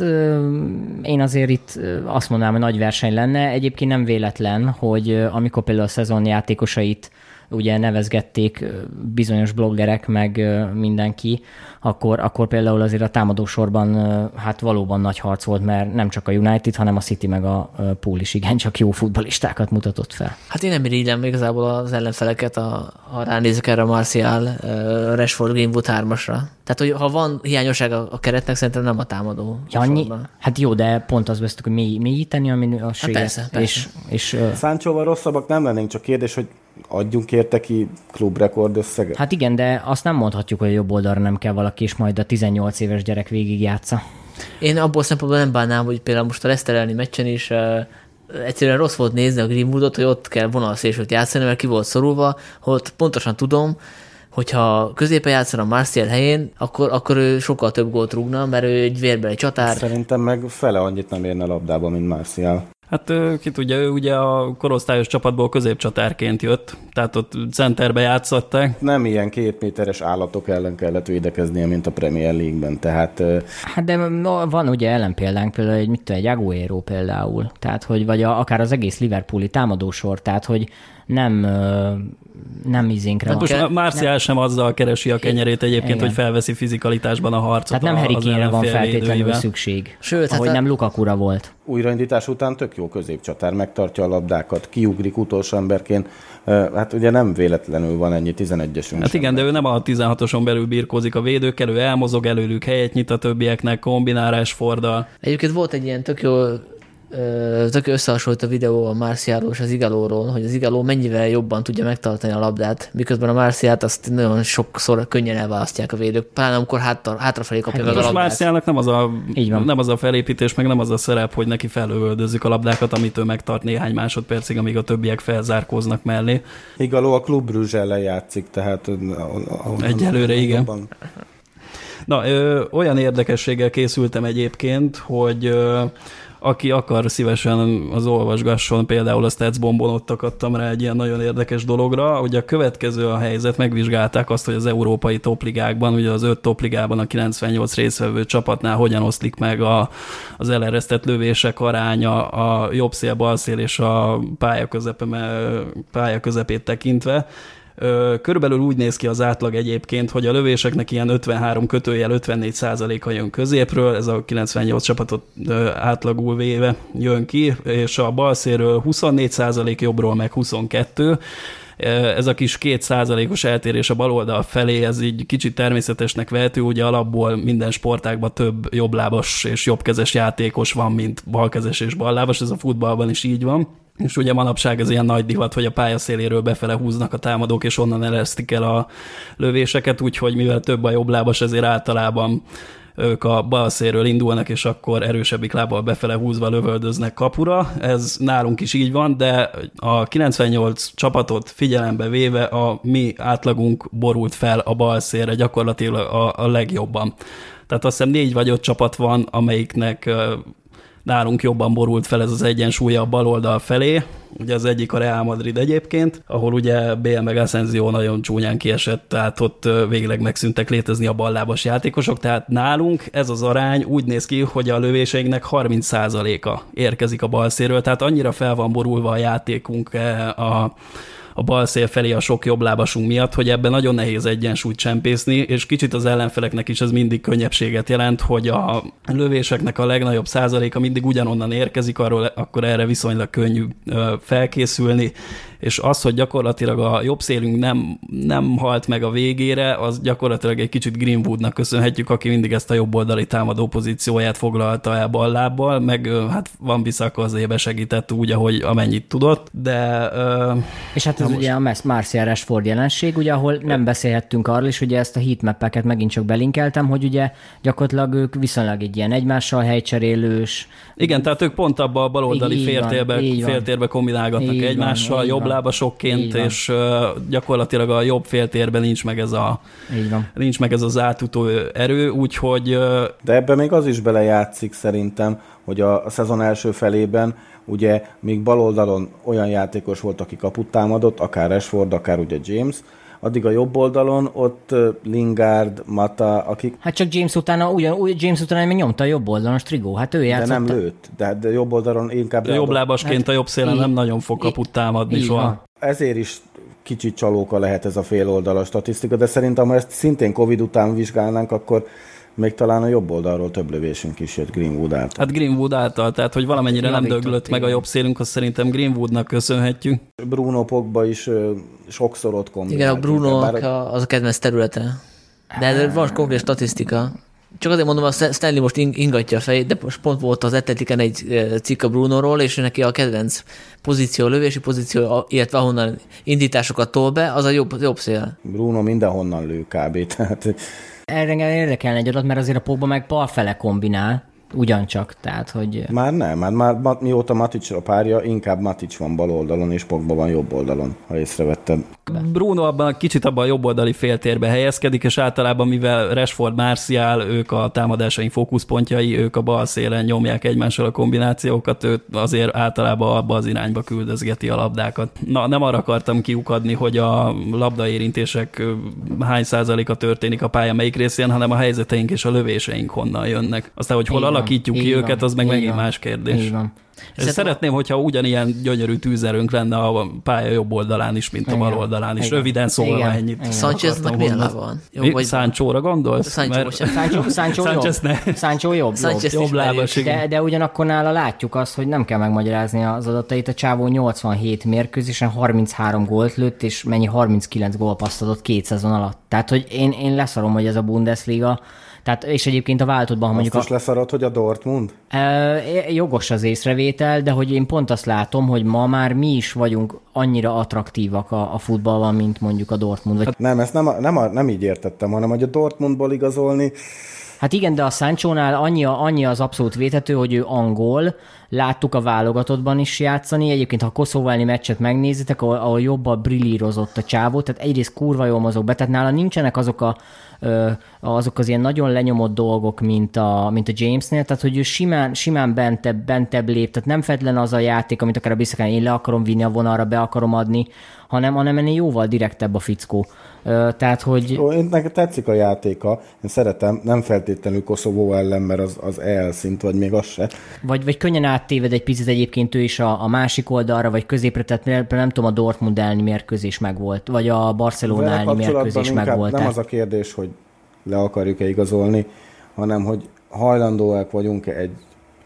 én azért itt azt mondanám, hogy nagy verseny lenne. Egyébként nem véletlen, hogy amikor például a szezon játékosait ugye nevezgették bizonyos bloggerek, meg mindenki, akkor, akkor például azért a támadósorban hát valóban nagy harc volt, mert nem csak a United, hanem a City meg a Pool is igencsak jó futbalistákat mutatott fel. Hát én nem irigylem igazából az ellenfeleket, a, ha ránézek erre a Martial, Rashford, Greenwood 3-asra. Tehát, hogy ha van hiányosság a, a keretnek, szerintem nem a támadó. Ja, annyi, hát jó, de pont az vesztük, hogy mély, mélyíteni a minőséget. Hát persze, persze. És, és. Száncsóval rosszabbak nem lennénk, csak kérdés, hogy adjunk érte ki klubrekord összeget? Hát igen, de azt nem mondhatjuk, hogy a jobb oldalra nem kell valaki, és majd a 18 éves gyerek végig játsza. Én abból szempontból nem bánnám, hogy például most a Leicester elleni meccsen is uh, egyszerűen rossz volt nézni a Greenwoodot, hogy ott kell vonalszélsőt játszani, mert ki volt szorulva, hogy pontosan tudom, hogyha középen játszana a Martial helyén, akkor, akkor ő sokkal több gólt rúgna, mert ő egy vérbeli csatár. Szerintem meg fele annyit nem érne labdába, mint Martial. Hát ki tudja, ő ugye a korosztályos csapatból középcsatárként jött, tehát ott centerbe játszották. Nem ilyen két méteres állatok ellen kellett védekeznie, mint a Premier League-ben, tehát... Hát de van ugye ellenpéldánk, például egy, mit tudom, egy Aguero például, tehát hogy vagy a, akár az egész Liverpooli támadósor, tehát hogy nem nem izénkre hát van. Most Marcial sem azzal keresi a kenyerét egyébként, Igen. hogy felveszi fizikalitásban a harcot. Tehát nem Harry van feltétlenül szükség. Sőt, ahogy hát nem Lukakura volt. Újraindítás után tök jó középcsatár, megtartja a labdákat, kiugrik utolsó emberként. Hát ugye nem véletlenül van ennyi 11-esünk. Hát igen, de ő nem a 16-oson belül birkózik a védőkkel, ő elmozog előlük, helyet nyit a többieknek, kombinálás fordal. Egyébként volt egy ilyen tök jó tök összehasonlít a videó a Marciáról és az Igalóról, hogy az Igaló mennyivel jobban tudja megtartani a labdát, miközben a Marciát azt nagyon sokszor könnyen elválasztják a védők, pláne amikor hátra, hátrafelé kapja hát, meg a labdát. Marciának nem az a, Így van. nem az a felépítés, meg nem az a szerep, hogy neki felövöldözzük a labdákat, amit ő megtart néhány másodpercig, amíg a többiek felzárkóznak mellé. Igaló a klub ellen játszik, tehát Egyelőre igen. Jobban. Na, ö, olyan érdekességgel készültem egyébként, hogy ö, aki akar szívesen az olvasgasson, például a Stats bombon ott akadtam rá egy ilyen nagyon érdekes dologra, hogy a következő a helyzet, megvizsgálták azt, hogy az európai topligákban, ugye az öt topligában a 98 részvevő csapatnál hogyan oszlik meg a, az eleresztett lövések aránya a jobb szél, bal szél és a pálya, közepe, pálya közepét tekintve, Körülbelül úgy néz ki az átlag egyébként, hogy a lövéseknek ilyen 53 kötőjel 54 százaléka jön középről, ez a 98 csapatot átlagul véve jön ki, és a balszéről 24 százalék jobbról meg 22, ez a kis két százalékos eltérés a baloldal felé, ez így kicsit természetesnek vehető, ugye alapból minden sportágban több jobblábas és jobbkezes játékos van, mint balkezes és ballábas, ez a futballban is így van. És ugye manapság ez ilyen nagy divat, hogy a pályaszéléről befele húznak a támadók, és onnan eresztik el a lövéseket, úgyhogy mivel több a jobb lábas, ezért általában ők a bal széről indulnak, és akkor erősebbik lábbal befele húzva lövöldöznek kapura. Ez nálunk is így van, de a 98 csapatot figyelembe véve a mi átlagunk borult fel a bal szélre gyakorlatilag a, a legjobban. Tehát azt hiszem négy vagy öt csapat van, amelyiknek nálunk jobban borult fel ez az egyensúly a bal oldal felé, ugye az egyik a Real Madrid egyébként, ahol ugye Bale meg Asensio nagyon csúnyán kiesett, tehát ott végleg megszűntek létezni a ballábas játékosok, tehát nálunk ez az arány úgy néz ki, hogy a lövéseinknek 30%-a érkezik a balszéről, tehát annyira fel van borulva a játékunk a a bal szél felé a sok jobb lábasunk miatt, hogy ebben nagyon nehéz egyensúlyt csempészni, és kicsit az ellenfeleknek is ez mindig könnyebbséget jelent, hogy a lövéseknek a legnagyobb százaléka mindig ugyanonnan érkezik, arról akkor erre viszonylag könnyű felkészülni, és az, hogy gyakorlatilag a jobb szélünk nem, nem halt meg a végére, az gyakorlatilag egy kicsit Greenwoodnak köszönhetjük, aki mindig ezt a jobb oldali támadó pozícióját foglalta el bal lábbal, meg hát Van Bissaka azért besegített úgy, ahogy amennyit tudott, de... És hát ez most... ugye a Marcia Rashford jelenség, ugye, ahol nem beszélhettünk arról, és ugye ezt a heatmappeket megint csak belinkeltem, hogy ugye gyakorlatilag ők viszonylag egy ilyen egymással helycserélős. Igen, tehát ők pont abba a baloldali féltérbe, féltérbe kombinálgatnak így egymással, van, jobb van lábasokként, és gyakorlatilag a jobb féltérben nincs meg ez a Így van. nincs meg ez az átutó erő, úgyhogy... De ebben még az is belejátszik szerintem, hogy a, a szezon első felében ugye még baloldalon olyan játékos volt, aki kaput támadott, akár Rashford, akár ugye James, addig a jobb oldalon ott Lingard, Mata, akik... Hát csak James utána, ugyan, James utána még nyomta a jobb oldalon, Strigó, hát ő játszott. De nem lőtt, de, de jobb oldalon inkább... De jobb lábasként hát, a jobb szélen nem nagyon fog kaput támadni soha. Ezért is kicsit csalóka lehet ez a fél oldalas statisztika, de szerintem, ha ezt szintén Covid után vizsgálnánk, akkor még talán a jobb oldalról több lövésünk is jött Greenwood által. Hát Greenwood által, tehát hogy valamennyire nem döglött meg a jobb szélünk, azt szerintem Greenwoodnak köszönhetjük. Bruno Pogba is ö, sokszor ott kombinált. Igen, a Bruno bár... az a kedvenc területe. De ez van konkrét statisztika. Csak azért mondom, a Stanley most ingatja a fejét, de most pont volt az Atletiken egy cikk a Brunoról, és neki a kedvenc pozíció, lövési pozíció, illetve ahonnan indításokat tol be, az a jobb, jobb szél. Bruno mindenhonnan lő kb. Tehát erre érdekelne egy adat, mert azért a Pogba meg bal fele kombinál, ugyancsak, tehát hogy... Már nem, már, már mióta Matic a párja, inkább Matic van bal oldalon, és Pogba van jobb oldalon, ha észrevetted. Bruno abban kicsit abban a jobb oldali féltérbe helyezkedik, és általában mivel Rashford, Martial, ők a támadásaink fókuszpontjai, ők a bal szélen nyomják egymással a kombinációkat, ő azért általában abba az irányba küldözgeti a labdákat. Na, nem arra akartam kiukadni, hogy a labdaérintések hány százaléka történik a pálya melyik részén, hanem a helyzeteink és a lövéseink honnan jönnek. Aztán, hogy hol Igen alakítjuk ki őket, az meg megint más kérdés. Így van. És szeretném, hogyha ugyanilyen gyönyörű tűzerőnk lenne a pálya jobb oldalán is, mint a bal oldalán is. Igen. Röviden szólva Igen. ennyit. Sancheznek milyen lába van? Jó, vagy... Sancho-ra gondolsz? Sancho, Mert... Sancho, Sancho, Sanchez jobb. Ne. Sancho jobb. Sanchez jobb, jobb lábas, de, de ugyanakkor nála látjuk azt, hogy nem kell megmagyarázni az adatait. A csávó 87 mérkőzésen 33 gólt lőtt, és mennyi 39 gólpaszt adott két szezon alatt. Tehát, hogy én, én leszarom, hogy ez a Bundesliga tehát, és egyébként a váltottban, ha mondjuk... Azt is leszarod, hogy a Dortmund? E, jogos az észrevétel, de hogy én pont azt látom, hogy ma már mi is vagyunk annyira attraktívak a, a futballban, mint mondjuk a Dortmund. Vagy... Nem, ezt nem, nem, nem így értettem, hanem hogy a Dortmundból igazolni Hát igen, de a Sancho-nál annyi, annyi az abszolút vétető, hogy ő angol, láttuk a válogatottban is játszani. Egyébként, ha a Koszovó meccset megnézitek, ahol, ahol jobban brillírozott a csávó, tehát egyrészt kurva jól mozog be, tehát nála nincsenek azok a azok az ilyen nagyon lenyomott dolgok, mint a, mint a Jamesnél, tehát hogy ő simán, simán bentebb, bentebb lép, tehát nem feltétlenül az a játék, amit akár a Bissakán, én le akarom vinni a vonalra, be akarom adni, hanem, hanem ennél jóval direktebb a fickó. Tehát, hogy... Ó, én nekem tetszik a játéka, én szeretem, nem feltétlenül Koszovó ellen, mert az, az EL szint, vagy még az se. Vagy, vagy könnyen áttéved egy picit egyébként ő is a, a másik oldalra, vagy középre, tehát nem tudom, a Dortmund elleni mérkőzés megvolt, vagy a Barcelona elleni mérkőzés megvolt. Nem az a kérdés, hogy le akarjuk-e igazolni, hanem hogy hajlandóak vagyunk-e egy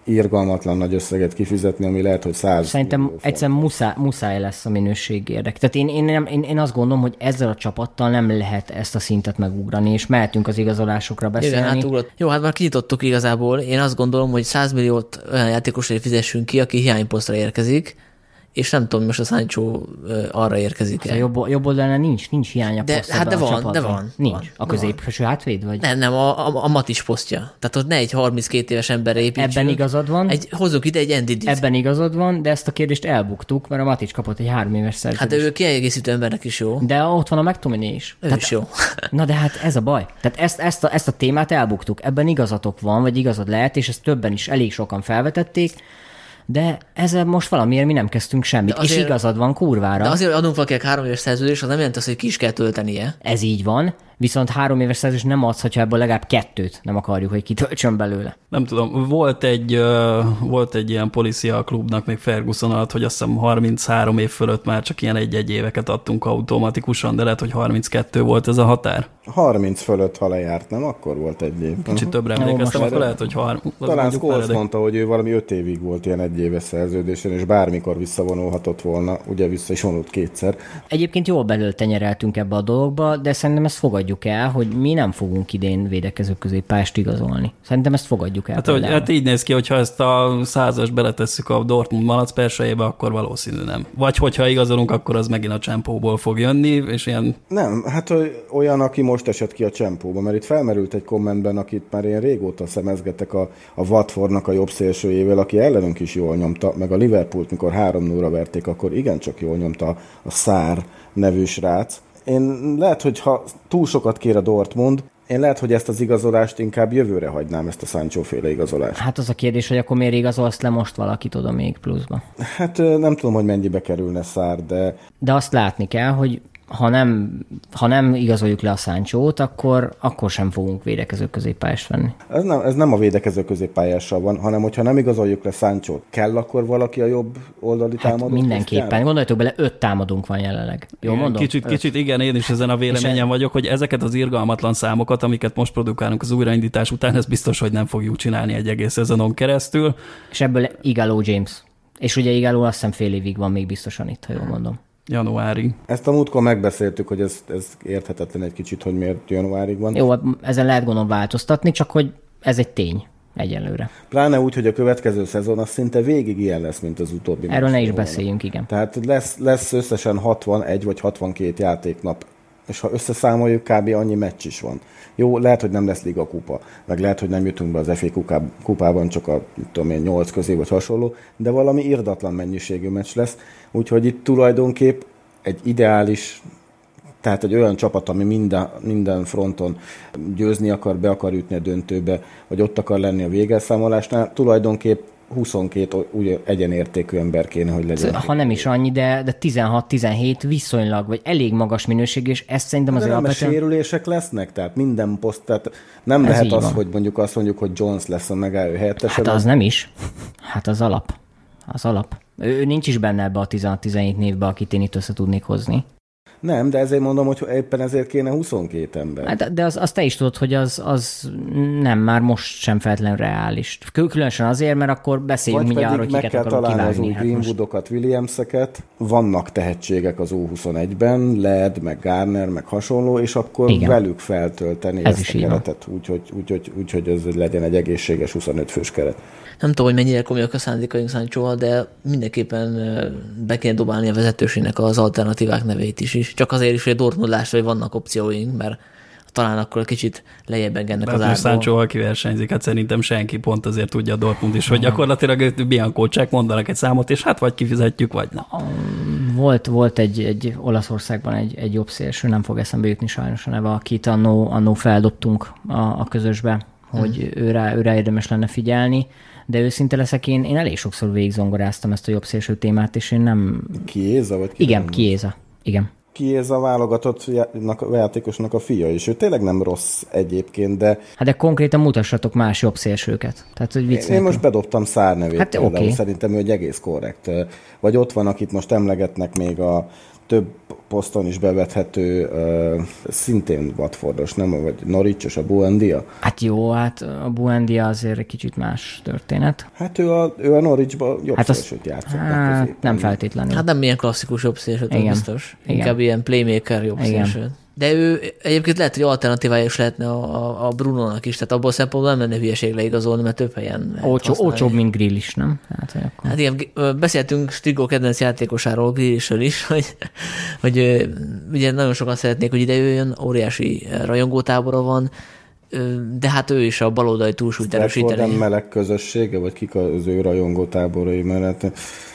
irgalmatlan nagy összeget kifizetni, ami lehet, hogy száz. Szerintem egyszerűen muszáj, muszáj lesz a minőség érdek. Tehát én, én, nem, én, én azt gondolom, hogy ezzel a csapattal nem lehet ezt a szintet megugrani, és mehetünk az igazolásokra beszélni. Igen, hát Jó, hát már kinyitottuk igazából. Én azt gondolom, hogy 100 milliót olyan játékosra fizessünk ki, aki hiányposztra érkezik, és nem tudom, most a Sancho arra érkezik A el. jobb, jobb oldalán nincs, nincs hiánya De- hát de van, csapatban. de van, Nincs. van, a középső hátvéd vagy? Nem, nem, a, a, a Matis posztja. Tehát ott ne egy 32 éves emberre építsünk. Ebben igazad van. Egy, hozzuk ide egy Andy. Ebben igazad van, de ezt a kérdést elbuktuk, mert a Matics kapott egy három éves Hát szerződést. ő kiegészítő embernek is jó. De ott van a McTominay is. Ő is jó. Na de hát ez a baj. Tehát ezt, ezt, a, ezt a témát elbuktuk. Ebben igazatok van, vagy igazad lehet, és ezt többen is elég sokan felvetették, de ezzel most valamiért mi nem kezdtünk semmit. De azért- és igazad van kurvára. De azért adunk valakinek három éves szerződést, az nem jelenti azt, hogy ki is kell töltenie. Ez így van, viszont három éves szerződés nem adsz, hogyha ebből legalább kettőt nem akarjuk, hogy kitöltsön belőle. Nem tudom, volt egy, volt egy ilyen policia a klubnak még Ferguson alatt, hogy azt hiszem 33 év fölött már csak ilyen egy-egy éveket adtunk automatikusan, de lehet, hogy 32 volt ez a határ. 30 fölött, ha lejárt, nem? Akkor volt egy év. Kicsit többre Jó, emlékeztem, most akkor lehet, hogy 30. Talán Scholes mondta, hogy ő valami 5 évig volt ilyen egy éves szerződésen, és bármikor visszavonulhatott volna, ugye vissza is vonult kétszer. Egyébként jól belőle tenyereltünk ebbe a dologba, de szerintem ezt fogadjuk el, hogy mi nem fogunk idén védekező középpályást igazolni. Szerintem ezt fogadjuk el. Hát, hogy, hát így néz ki, hogyha ezt a százas beletesszük a Dortmund malac persejébe, akkor valószínű nem. Vagy hogyha igazolunk, akkor az megint a csempóból fog jönni, és ilyen Nem, hát hogy olyan, aki most esett ki a csempóba, mert itt felmerült egy kommentben, akit már én régóta szemezgetek a, a Watfordnak a jobb szélsőjével, aki ellenünk is jól nyomta, meg a Liverpoolt, mikor 3 0 verték, akkor igencsak jól nyomta a Szár nevű srác. Én lehet, hogy ha túl sokat kér a Dortmund, én lehet, hogy ezt az igazolást inkább jövőre hagynám, ezt a Sancho féle igazolást. Hát az a kérdés, hogy akkor miért igazolsz le most valakit oda még pluszba. Hát nem tudom, hogy mennyibe kerülne Szár, de De azt látni kell, hogy ha nem, ha nem igazoljuk le a Száncsót, akkor, akkor sem fogunk védekező középpályást venni. ez nem, ez nem a védekező középpályással van, hanem hogyha nem igazoljuk le Sancho, kell akkor valaki a jobb oldali Hát támadó? mindenképpen. posztjára? Gondoljatok bele, öt támadunk van jelenleg. Jó Igen, mondom? Kicsit, kicsit igen, én is ezen a véleményen vagyok, hogy ezeket az irgalmatlan számokat, amiket most produkálunk az újraindítás után, ez biztos, hogy nem fogjuk csinálni egy egész szezonon keresztül. És ebből Igalo James. És ugye Igalo azt hiszem fél évig van még biztosan itt, ha jól mondom. Januárig. Ezt a múltkor megbeszéltük, hogy ez, ez érthetetlen egy kicsit, hogy miért januárig van. Jó, hát ezen lehet gondolom változtatni, csak hogy ez egy tény egyelőre. Pláne úgy, hogy a következő szezon az szinte végig ilyen lesz, mint az utóbbi. Erről ne is beszéljünk, igen. Tehát lesz, lesz összesen 61 vagy 62 játéknap, és ha összeszámoljuk, kb. annyi meccs is van. Jó, lehet, hogy nem lesz Liga kupa, meg lehet, hogy nem jutunk be az FA kuká- kupában csak a tudom én, 8 közé vagy hasonló, de valami irdatlan mennyiségű meccs lesz, úgyhogy itt tulajdonképp egy ideális tehát egy olyan csapat, ami minden, minden fronton győzni akar, be akar ütni a döntőbe, vagy ott akar lenni a végelszámolásnál, tulajdonképp 22 ugye egyenértékű ember kéne, hogy legyen. Ha nem is annyi, de, de 16-17 viszonylag, vagy elég magas minőség, és ezt szerintem mert alapvetően... sérülések lesznek, tehát minden poszt, tehát nem Ez lehet az, van. hogy mondjuk azt mondjuk, hogy Jones lesz a megálló helyettes. Hát az nem is. Hát az alap. Az alap. Ő, nincs is benne ebbe a 16-17 névbe, akit én itt össze tudnék hozni. Nem, de ezért mondom, hogy éppen ezért kéne 22 ember. Hát, de az, azt te is tudod, hogy az, az nem már most sem feltétlenül reális. Kül- Különösen azért, mert akkor beszéljünk Vagy mindjárt arról, meg hogy kell találni az kivágni. új Hát Greenwoodokat, Williamseket. Vannak tehetségek az U21-ben, Led, meg Garner, meg hasonló, és akkor Igen. velük feltölteni Ez ezt is a keretet, úgyhogy úgy, hogy, úgy, hogy ez legyen egy egészséges 25 fős keret. Nem tudom, hogy mennyire komolyak a szándékaink Sanchoval, de mindenképpen be kéne dobálni a vezetőségnek az alternatívák nevét is, is. Csak azért is, hogy a Dortmund lássa, hogy vannak opcióink, mert talán akkor kicsit lejjebb engednek az árból. Sancho-val kiversenyzik, hát szerintem senki pont azért tudja a Dortmund is, hogy gyakorlatilag Bianco Csek mondanak egy számot, és hát vagy kifizetjük, vagy nem. Volt, volt egy, egy Olaszországban egy, egy jobb szélső, nem fog eszembe jutni sajnos a neve, akit annó, annó feldobtunk a, a közösbe, hogy Mhm. ő rá, őrá érdemes lenne figyelni, de őszinte leszek, én, én elég sokszor végigzongoráztam ezt a jobb szélső témát, és én nem... Kiéza, vagy ki? Igen, Kiéza. Igen. Kiéza a válogatott já- a játékosnak a fia, és ő tényleg nem rossz egyébként, de Hát de konkrétan mutassatok más jobb szélsőket. Tehát, hogy vicc Én nélkül. most bedobtam Szár nevét, Hát például. oké. szerintem ő egy egész korrekt. Vagy ott van, akit most emlegetnek még a több poszton is bevethető, uh, szintén Watfordos, nem? Vagy Noricsos, a Buendia. Hát jó, hát a Buendia azért egy kicsit más történet. Hát ő a, ő a Norwichban jobb Hát az, szélsőt játszott. hát nem feltétlenül. Hát nem ilyen klasszikus jobb szélső, Igen. biztos. Igen. Inkább ilyen playmaker jobb Igen. szélső. De ő egyébként lehet, hogy alternatívája is lehetne a, a Brunónak is, tehát abból szempontból nem lenne hülyeség leigazolni, mert több helyen Olcsó, olcsóbb, mint grill is, nem? Hát, hogy akkor... Hát igen, beszéltünk Stigó kedvenc játékosáról, Grillisről is, hogy, hogy ugye nagyon sokan szeretnék, hogy ide jöjjön, óriási rajongótábora van, de hát ő is a baloldali túlsúlyt erősíteni. meleg közössége, vagy kik az ő rajongó táborai mellett?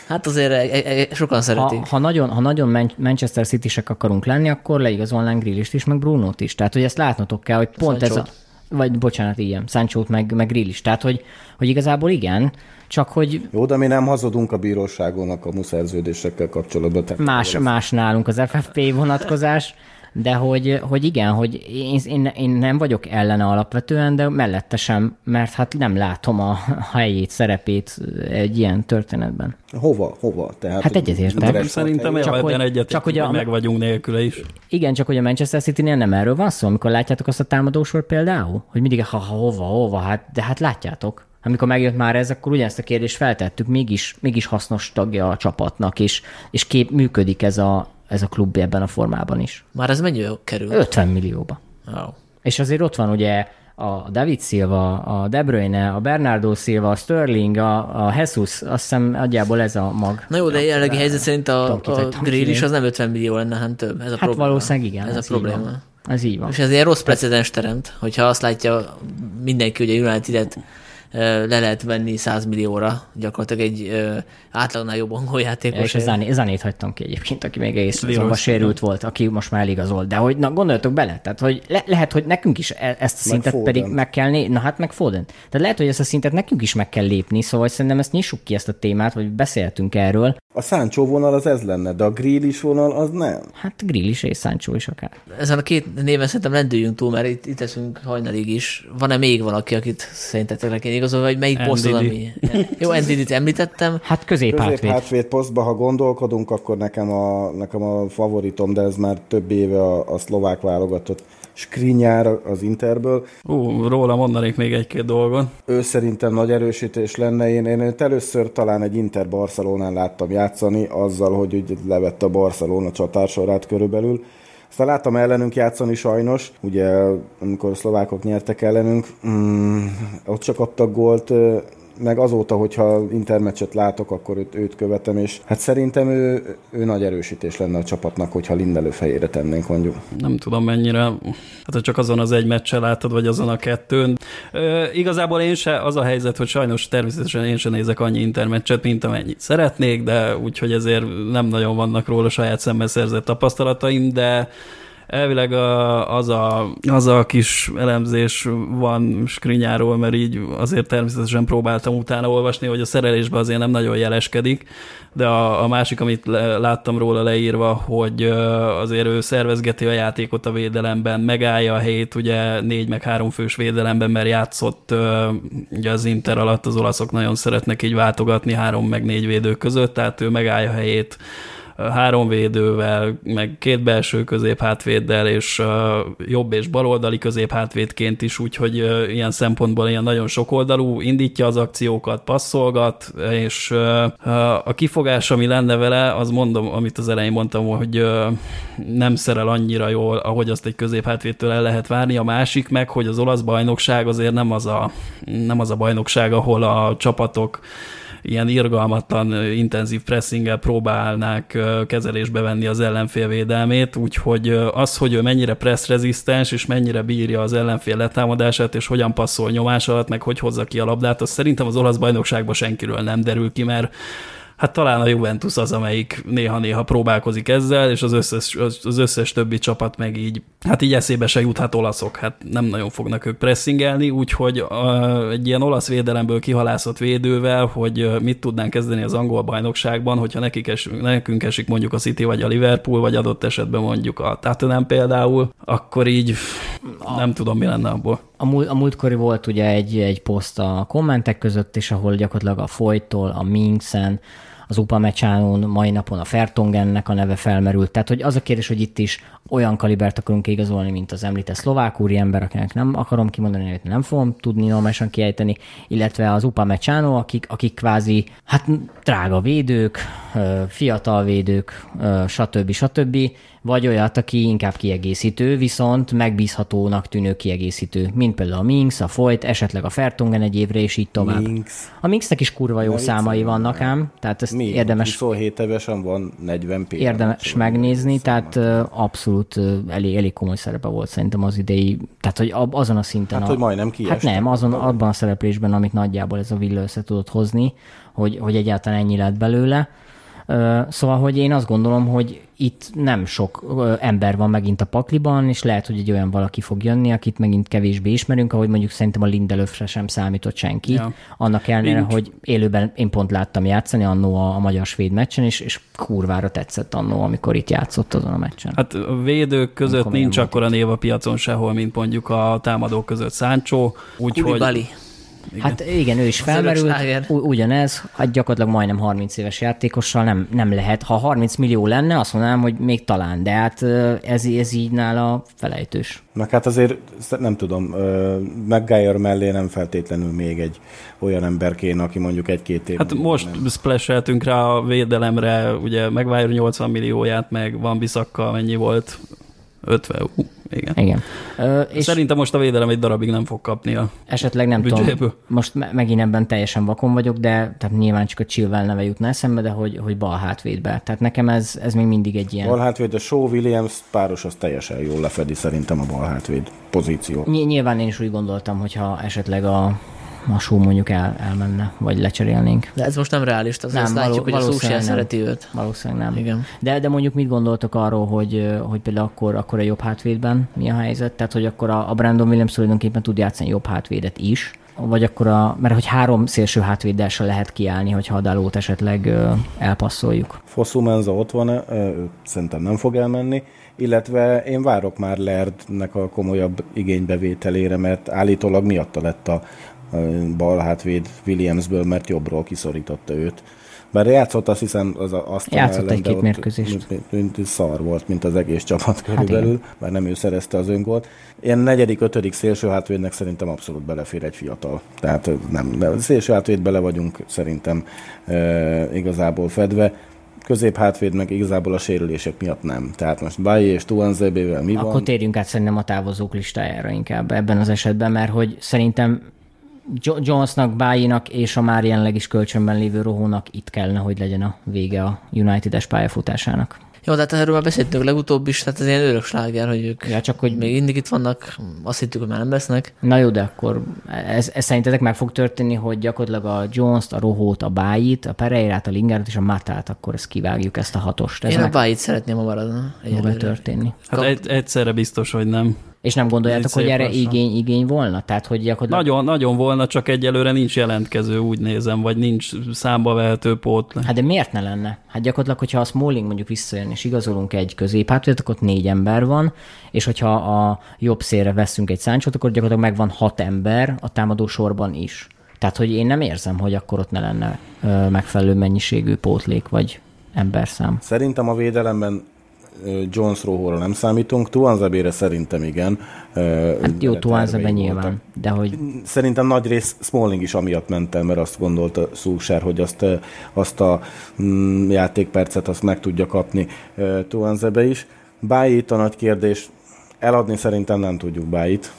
Hát azért e- e- e- sokan szeretik. Ha, ha, nagyon, ha nagyon Man- Manchester City-sek akarunk lenni, akkor leigazolnánk Grillist is, meg Brunót is. Tehát, hogy ezt látnotok kell, hogy pont ez a... Vagy bocsánat, igen, Sanchót meg, meg Grillist. Tehát, hogy, hogy igazából igen, csak hogy Jó, de mi nem hazudunk a bíróságon a kamuszerződésekkel kapcsolatban. Tehát más, más nálunk az FFP vonatkozás, de hogy, hogy igen, hogy én, én, én nem vagyok ellene alapvetően, de mellette sem, mert hát nem látom a, helyét, szerepét egy ilyen történetben. Hova, hova? Tehát, Hát egyetértek. Szerintem? Csak hogy- egyet, csak hogy a- meg vagyunk nélküle is. Igen, csak hogy a Manchester City-nél nem erről van szó, amikor látjátok azt a támadósor például, hogy mindig ha, ha hova, hova, hát, de hát látjátok. Amikor megjött már ez, akkor ugyanezt a kérdést feltettük, mégis, mégis hasznos tagja a csapatnak, és, és kép működik ez a, ez a klub ebben a formában is. Már ez mennyi kerül? 50 millióba. Wow. És azért ott van ugye a David Silva, a De Bruyne, a Bernardo Silva, a Sterling, a, a Jesus, azt hiszem nagyjából ez a mag. Na jó, de jelenlegi helyzet szerint a, a grill is az nem 50 millió lenne, hanem több. Ez a Hát probléma. valószínűleg igen. Ez, a így probléma. Van. Ez így van. És ez ilyen rossz precedens teremt, hogyha azt látja mindenki, hogy a United-et ö, le lehet venni 100 millióra, gyakorlatilag egy átlagnál jobb angol játékos. És a Zané, Zanét hagytam ki egyébként, aki még egész szezonban sérült volt, aki most már eligazolt. De hogy na, gondoljatok bele, tehát hogy le, lehet, hogy nekünk is e- ezt a szintet Foden. pedig meg kell né- Na hát meg Foden. Tehát lehet, hogy ezt a szintet nekünk is meg kell lépni, szóval szerintem ezt nyissuk ki ezt a témát, vagy beszéltünk erről. A Sancho vonal az ez lenne, de a Grealish vonal az nem. Hát Grill is és Sancho is akár. Ezen a két néven szerintem lendüljünk túl, mert itt, itt eszünk hajnalig is. Van-e még valaki, akit szerintetek le kéne igazolni, vagy melyik poszt az, ami... Jó, Endidit említettem. Hát közép Közép hátvéd. hátvéd posztba, ha gondolkodunk, akkor nekem a, nekem a favoritom, de ez már több éve a, a szlovák válogatott Skrinyár az Interből. Ú, róla mondanék még egy-két dolgot. Ő szerintem nagy erősítés lenne. Én, én őt először talán egy Inter Barcelonán láttam játszani, azzal, hogy úgy levette a Barcelona csatársorát körülbelül. Aztán láttam ellenünk játszani sajnos, ugye amikor a szlovákok nyertek ellenünk, mm, ott csak adtak gólt, meg azóta, hogyha intermeccset látok, akkor őt, őt követem, és hát szerintem ő, ő nagy erősítés lenne a csapatnak, hogyha Lindelő fejére tennénk mondjuk. Nem tudom mennyire, hát csak azon az egy meccsen láttad, vagy azon a kettőn. Ö, igazából én se, az a helyzet, hogy sajnos természetesen én sem nézek annyi intermeccset, mint amennyit szeretnék, de úgyhogy ezért nem nagyon vannak róla saját szemmel szerzett tapasztalataim, de elvileg a, az, a, az a kis elemzés van Skrinyáról, mert így azért természetesen próbáltam utána olvasni, hogy a szerelésben azért nem nagyon jeleskedik, de a, a másik, amit láttam róla leírva, hogy azért ő szervezgeti a játékot a védelemben, megállja a helyét ugye négy meg három fős védelemben, mert játszott ugye az Inter alatt az olaszok nagyon szeretnek így váltogatni három meg négy védő között, tehát ő megállja a helyét három védővel, meg két belső középhátvéddel, és jobb és baloldali középhátvédként is, úgyhogy ilyen szempontból ilyen nagyon sokoldalú, indítja az akciókat, passzolgat, és a kifogás, ami lenne vele, az mondom, amit az elején mondtam, hogy nem szerel annyira jól, ahogy azt egy középhátvédtől el lehet várni. A másik meg, hogy az olasz bajnokság azért nem az a, nem az a bajnokság, ahol a csapatok ilyen irgalmatlan, intenzív pressinggel próbálnák kezelésbe venni az ellenfél védelmét, úgyhogy az, hogy ő mennyire pressrezisztens, és mennyire bírja az ellenfél letámadását, és hogyan passzol nyomás alatt, meg hogy hozza ki a labdát, az szerintem az olasz bajnokságban senkiről nem derül ki, mert Hát talán a Juventus az, amelyik néha-néha próbálkozik ezzel, és az összes, az összes többi csapat meg így, hát így eszébe se juthat olaszok, hát nem nagyon fognak ők pressingelni, úgyhogy uh, egy ilyen olasz védelemből kihalászott védővel, hogy mit tudnánk kezdeni az angol bajnokságban, hogyha nekik es, nekünk esik mondjuk a City vagy a Liverpool, vagy adott esetben mondjuk a Tottenham például, akkor így nem tudom, mi lenne abból. A, múlt, a múltkori volt ugye egy, egy poszt a kommentek között is, ahol gyakorlatilag a Folytól, a Minksen, az Upamecsánon, mai napon a Fertongennek a neve felmerült. Tehát, hogy az a kérdés, hogy itt is olyan kalibert akarunk igazolni, mint az említett szlovák úriember, akinek nem akarom kimondani, hogy nem fogom tudni normálisan kiejteni, illetve az Upamecsáno, akik, akik kvázi, hát drága védők, fiatal védők, stb. stb. Vagy olyat, aki inkább kiegészítő, viszont megbízhatónak tűnő kiegészítő, mint például a Minx, a Foyt, esetleg a Fertungen egy évre, és így tovább. Minx. A Minxnek is kurva jó Na, számai vannak ám, tehát ezt Mi? érdemes 27 évesen van 40 p érdemes megnézni, tehát abszolút elég, elég komoly szerepe volt szerintem az idei, tehát hogy azon a szinten. Hát, a, hogy majdnem Hát kiestek nem, azon, abban a szereplésben, amit nagyjából ez a villa össze tudott hozni, hogy, hogy egyáltalán ennyi lett belőle. Szóval, hogy én azt gondolom, hogy itt nem sok ember van megint a pakliban, és lehet, hogy egy olyan valaki fog jönni, akit megint kevésbé ismerünk, ahogy mondjuk szerintem a Lindelöfre sem számított senki. Ja. Annak ellenére, Nincs. hogy élőben én pont láttam játszani annó a, a magyar-svéd meccsen, és, és kurvára tetszett annó, amikor itt játszott azon a meccsen. Hát a védők között Amikor nincs akkora név a piacon sehol, mint mondjuk a támadók között Sancho, úgyhogy Kulibali. Hát igen, ő is Az felmerült, ugyanez, hát gyakorlatilag majdnem 30 éves játékossal nem, nem lehet. Ha 30 millió lenne, azt mondanám, hogy még talán, de hát ez, ez így nála felejtős. Meg hát azért nem tudom, McGuire mellé nem feltétlenül még egy olyan ember kéne, aki mondjuk egy-két év. Hát most nem. splasheltünk rá a védelemre, ugye Maguire 80 millióját, meg Van Bissaka mennyi volt? 50, uh, igen. Igen. Ö, és Szerintem most a védelem egy darabig nem fog kapni a esetleg nem büdzséből. tudom, most me- megint ebben teljesen vakon vagyok, de tehát nyilván csak a Chilwell neve jutna eszembe, de hogy, hogy bal hátvédbe. Tehát nekem ez, ez még mindig egy ilyen... Bal hátvéd, a Shaw Williams páros az teljesen jól lefedi szerintem a bal hátvéd pozíció. Ny- nyilván én is úgy gondoltam, hogyha esetleg a, show mondjuk el, elmenne, vagy lecserélnénk. De ez most nem realista, azt Nem, látjuk, való- hogy a valószínűleg Szúsián nem. szereti őt. Valószínűleg nem. Igen. De, de mondjuk mit gondoltok arról, hogy, hogy például akkor, akkor a jobb hátvédben mi a helyzet? Tehát, hogy akkor a, a Brandon Williams tulajdonképpen tud játszani jobb hátvédet is, vagy akkor a, mert hogy három szélső hátvéddel se lehet kiállni, hogyha a Dalót esetleg ö, elpasszoljuk. Fosszú Menza ott van, ö, ő szerintem nem fog elmenni, illetve én várok már Lerdnek a komolyabb igénybevételére, mert állítólag miatta lett a bal hátvéd Williamsből, mert jobbról kiszorította őt. Bár játszott azt hiszem az a- azt Játszott egy-két mérkőzést. Mint, mint, mint, szar volt, mint az egész csapat körülbelül, hát bár nem ő szerezte az öngolt. Ilyen negyedik, ötödik szélső hátvédnek szerintem abszolút belefér egy fiatal. Tehát nem, de szélső hátvéd bele vagyunk szerintem e, igazából fedve. Közép hátvéd meg igazából a sérülések miatt nem. Tehát most Bayi és Tuanzebével mi Akkor van? térjünk át szerintem a távozók listájára inkább ebben az esetben, mert hogy szerintem Jonesnak, Bájinak és a már jelenleg is kölcsönben lévő Rohónak itt kellene, hogy legyen a vége a United-es pályafutásának. Jó, de hát erről már beszéltünk legutóbb is, tehát ez ilyen örök sláger, hogy ők Ja, csak hogy még mindig itt vannak, azt hittük, hogy már nem lesznek. Na jó, de akkor ez, ez szerintetek meg fog történni, hogy gyakorlatilag a Jones-t, a Rohót, a Bájit, a Pereirát, a Lingardot és a Matát, akkor ezt kivágjuk, ezt a hatost. Ez Én a meg bájit szeretném, ha maradna. fog történni. Hát egy, egyszerre biztos, hogy nem. És nem gondoljátok, hogy erre lassan. igény, igény volna? Tehát, hogy gyakorlatilag... Nagyon, nagyon volna, csak egyelőre nincs jelentkező, úgy nézem, vagy nincs számba vehető pót. Hát de miért ne lenne? Hát gyakorlatilag, hogyha a Smalling mondjuk visszajön, és igazolunk egy középhátvédet, akkor ott négy ember van, és hogyha a jobb szélre veszünk egy száncsot, akkor gyakorlatilag megvan hat ember a támadó sorban is. Tehát, hogy én nem érzem, hogy akkor ott ne lenne ö, megfelelő mennyiségű pótlék, vagy emberszám. Szerintem a védelemben Jones Rohóra nem számítunk, Tuanzebére szerintem igen. Hát jó, Tuánzebe nyilván, de hogy Szerintem nagy rész Smalling is amiatt ment el, mert azt gondolta Szúsár, hogy azt, azt a mm, játékpercet azt meg tudja kapni ö, Tuanzebe is. Bájit a nagy kérdés, eladni szerintem nem tudjuk Bájit,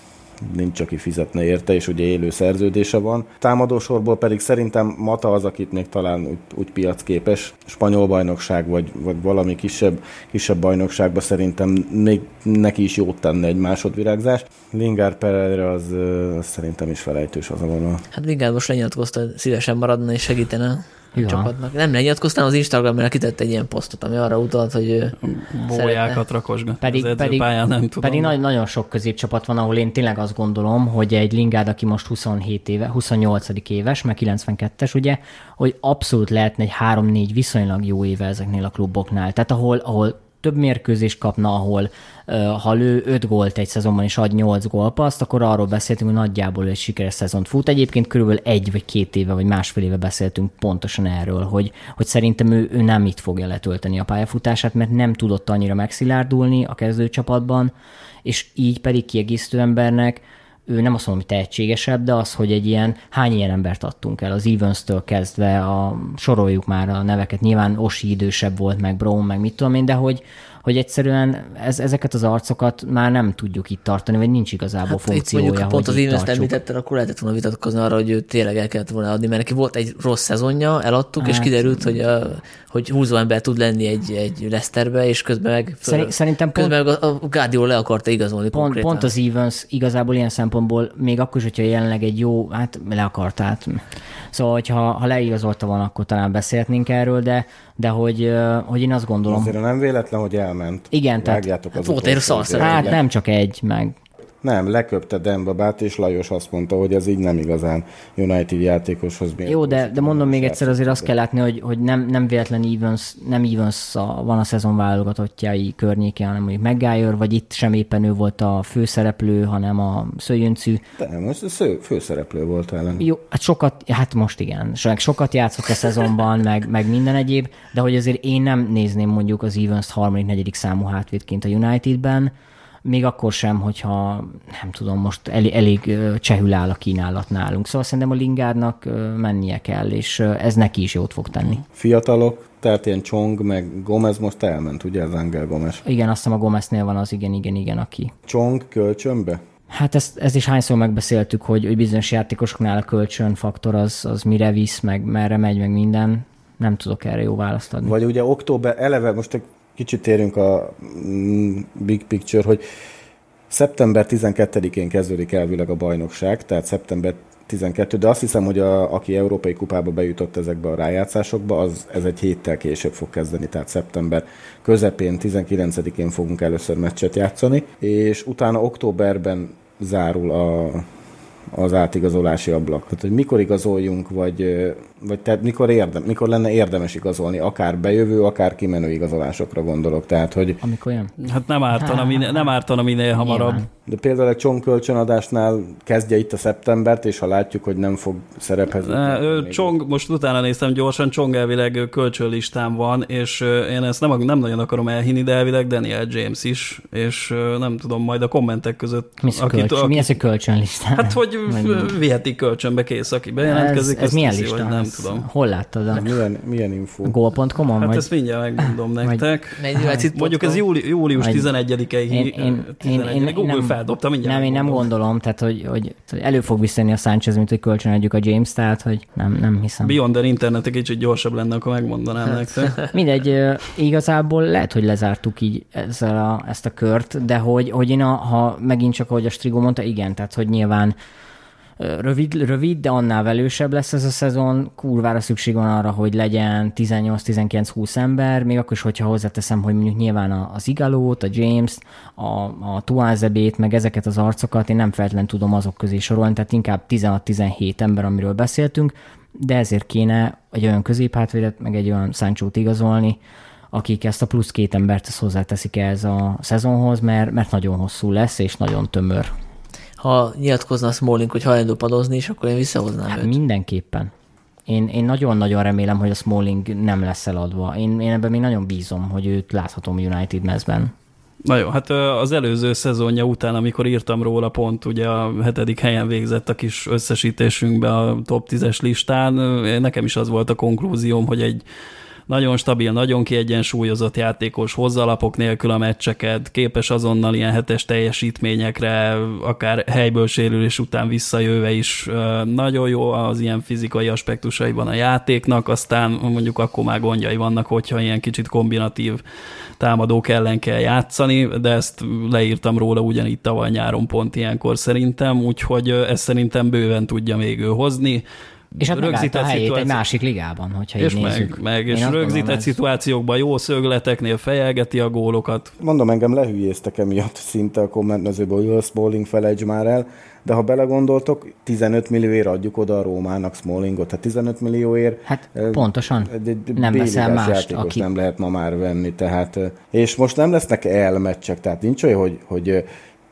nincs, aki fizetne érte, és ugye élő szerződése van. Támadósorból pedig szerintem Mata az, akit még talán úgy, úgy piacképes, spanyol bajnokság, vagy, vagy valami kisebb, kisebb bajnokságban szerintem még neki is jót tenne egy másodvirágzás. Lingard Pereira az, az szerintem is felejtős az a vonal. Hát Lingard most lenyilatkozta, szívesen maradna és segítene a Ja. csapatnak. Nem lenyilatkoztam, az Instagramra kitett egy ilyen posztot, ami arra utalt, hogy ő. Bójákat rakosgat. Pedig, az pedig, pályán nem tudom. pedig nagy, nagyon sok középcsapat van, ahol én tényleg azt gondolom, hogy egy Lingard, aki most 27 éve, 28. éves, meg 92-es, ugye, hogy abszolút lehetne egy 3-4 viszonylag jó éve ezeknél a kluboknál. Tehát ahol, ahol több mérkőzést kapna, ahol ha lő 5 gólt egy szezonban és ad 8 gólpaszt, akkor arról beszéltünk, hogy nagyjából egy sikeres szezont fut. Egyébként körülbelül egy vagy két éve, vagy másfél éve beszéltünk pontosan erről, hogy, hogy szerintem ő, ő nem itt fogja letölteni a pályafutását, mert nem tudott annyira megszilárdulni a kezdőcsapatban, és így pedig kiegészítő embernek ő nem azt mondom, hogy tehetségesebb, de az, hogy egy ilyen, hány ilyen embert adtunk el, az Evans-től kezdve, a, soroljuk már a neveket, nyilván Osi idősebb volt, meg Brown, meg mit tudom én, de hogy, hogy egyszerűen ez, ezeket az arcokat már nem tudjuk itt tartani, vagy nincs igazából hát funkciója, mondjuk, hogy pont az Ivens említetted, akkor lehetett volna vitatkozni arra, hogy ő tényleg el kellett volna adni, mert neki volt egy rossz szezonja, eladtuk, hát, és kiderült, hogy, a, hogy húzó ember tud lenni egy, egy Leicesterbe, és közben meg, föl, Szerintem közben pont, meg a Guardiola le akarta igazolni pont, konkrétan. pont az Evans igazából ilyen szempontból, még akkor is, hogyha jelenleg egy jó, hát le akart, hát. Szóval, hogyha ha leigazolta volna, akkor talán beszélhetnénk erről, de, de hogy, hogy én azt gondolom... Azért nem véletlen, hogy elment. Igen, tehát... Az volt egy Hát nem csak egy, meg nem, leköpte Dembabát, és Lajos azt mondta, hogy ez így nem igazán United játékoshoz miért. Jó, de, de mondom még egyszer, azért azt kell látni, hogy, hogy nem, nem véletlen Evans, nem Evans a, van a szezon válogatottjai környéke, hanem mondjuk Maguire, vagy itt sem éppen ő volt a főszereplő, hanem a Szőjöncű. De nem, most sző, főszereplő volt ellen. Jó, hát sokat, hát most igen, sokat játszott a szezonban, meg, meg minden egyéb, de hogy azért én nem nézném mondjuk az Evans harmadik, negyedik számú hátvédként a Unitedben, még akkor sem, hogyha nem tudom, most elég, elég csehül áll a kínálat nálunk. Szóval szerintem a Lingardnak mennie kell, és ez neki is jót fog tenni. Fiatalok, tehát ilyen Csong, meg Gomez most elment, ugye az Angel Gomez? Igen, azt hiszem a Gomeznél van az igen, igen, igen, aki. Csong kölcsönbe? Hát ezt, ezt is hányszor megbeszéltük, hogy, hogy bizonyos játékosoknál a kölcsönfaktor az, az mire visz, meg merre megy, meg minden. Nem tudok erre jó választ adni. Vagy ugye október, eleve most egy kicsit térünk a mm, big picture, hogy szeptember 12-én kezdődik elvileg a bajnokság, tehát szeptember 12, de azt hiszem, hogy a, aki Európai Kupába bejutott ezekbe a rájátszásokba, az ez egy héttel később fog kezdeni, tehát szeptember közepén, 19-én fogunk először meccset játszani, és utána októberben zárul a, az átigazolási ablak. Tehát, hogy mikor igazoljunk, vagy, vagy tehát mikor, érdem, mikor lenne érdemes igazolni, akár bejövő, akár kimenő igazolásokra gondolok. Tehát, hogy... Amikor olyan? Hát nem ártana, minél, nem ártana minél hamarabb. Nyilván. De például egy csongkölcsönadásnál kezdje itt a szeptembert, és ha látjuk, hogy nem fog szerephez. Ne, csong, most utána néztem gyorsan, Csong elvileg kölcsönlistán van, és én ezt nem, nem nagyon akarom elhinni, de elvileg Daniel James is, és nem tudom, majd a kommentek között. Mi, akit, kölcs, aki, mi ez a kölcsönlistán? Hát, hogy viheti kölcsönbe kész, aki bejelentkezik. Ez, ez milyen lista? Nem ez, tudom. Hol láttad? A... Milyen, milyen info? Goal.com-on? Hát vagy? ezt mindjárt megmondom nektek. Mondjuk ez júli, július 11-i. Én, én, én, én, Google feldobta mindjárt. Nem, én nem gondolom, tehát hogy, hogy, elő fog visszajönni a Sanchez, mint hogy kölcsönadjuk a James, tehát hogy nem, nem hiszem. Beyond the internet egy kicsit gyorsabb lenne, akkor megmondanám hát. nektek. Mindegy, igazából lehet, hogy lezártuk így ezzel a, ezt a kört, de hogy, hogy én a, ha megint csak, ahogy a Strigo mondta, igen, tehát hogy nyilván rövid, rövid, de annál velősebb lesz ez a szezon. Kurvára szükség van arra, hogy legyen 18-19-20 ember, még akkor is, hogyha hozzáteszem, hogy mondjuk nyilván az Igalót, a James-t, a, a Tuázebét, meg ezeket az arcokat én nem feltétlenül tudom azok közé sorolni, tehát inkább 16-17 ember, amiről beszéltünk, de ezért kéne egy olyan középhátvédet, meg egy olyan sancho igazolni, akik ezt a plusz két embert ezt hozzáteszik ez a szezonhoz, mert, mert nagyon hosszú lesz, és nagyon tömör ha nyilatkozna Smalling, hogy hajlandó padozni, és akkor én visszahoznám hát őt. Mindenképpen. Én, én nagyon-nagyon remélem, hogy a Smalling nem lesz eladva. Én, én ebben még nagyon bízom, hogy őt láthatom United mezben. Na jó, hát az előző szezonja után, amikor írtam róla pont, ugye a hetedik helyen végzett a kis összesítésünkbe a top 10-es listán, nekem is az volt a konklúzióm, hogy egy nagyon stabil, nagyon kiegyensúlyozott játékos, hozzalapok nélkül a meccseket, képes azonnal ilyen hetes teljesítményekre, akár helyből sérülés után visszajöve is nagyon jó az ilyen fizikai aspektusaiban a játéknak, aztán mondjuk akkor már gondjai vannak, hogyha ilyen kicsit kombinatív támadók ellen kell játszani, de ezt leírtam róla ugyanígy tavaly nyáron pont ilyenkor szerintem, úgyhogy ezt szerintem bőven tudja még ő hozni és hát rögzített a helyét szituáció... egy másik ligában, hogyha és így nézzük. meg, meg és rögzített szituációkban jó szögleteknél fejelgeti a gólokat. Mondom, engem lehülyéztek emiatt szinte a kommentmezőből, hogy a Smalling felejts már el, de ha belegondoltok, 15 millióért adjuk oda a Rómának Smallingot, tehát 15 millióért hát pontosan, egy, egy nem veszel mást, aki... nem lehet ma már venni, tehát, és most nem lesznek elmeccsek, tehát nincs olyan, hogy, hogy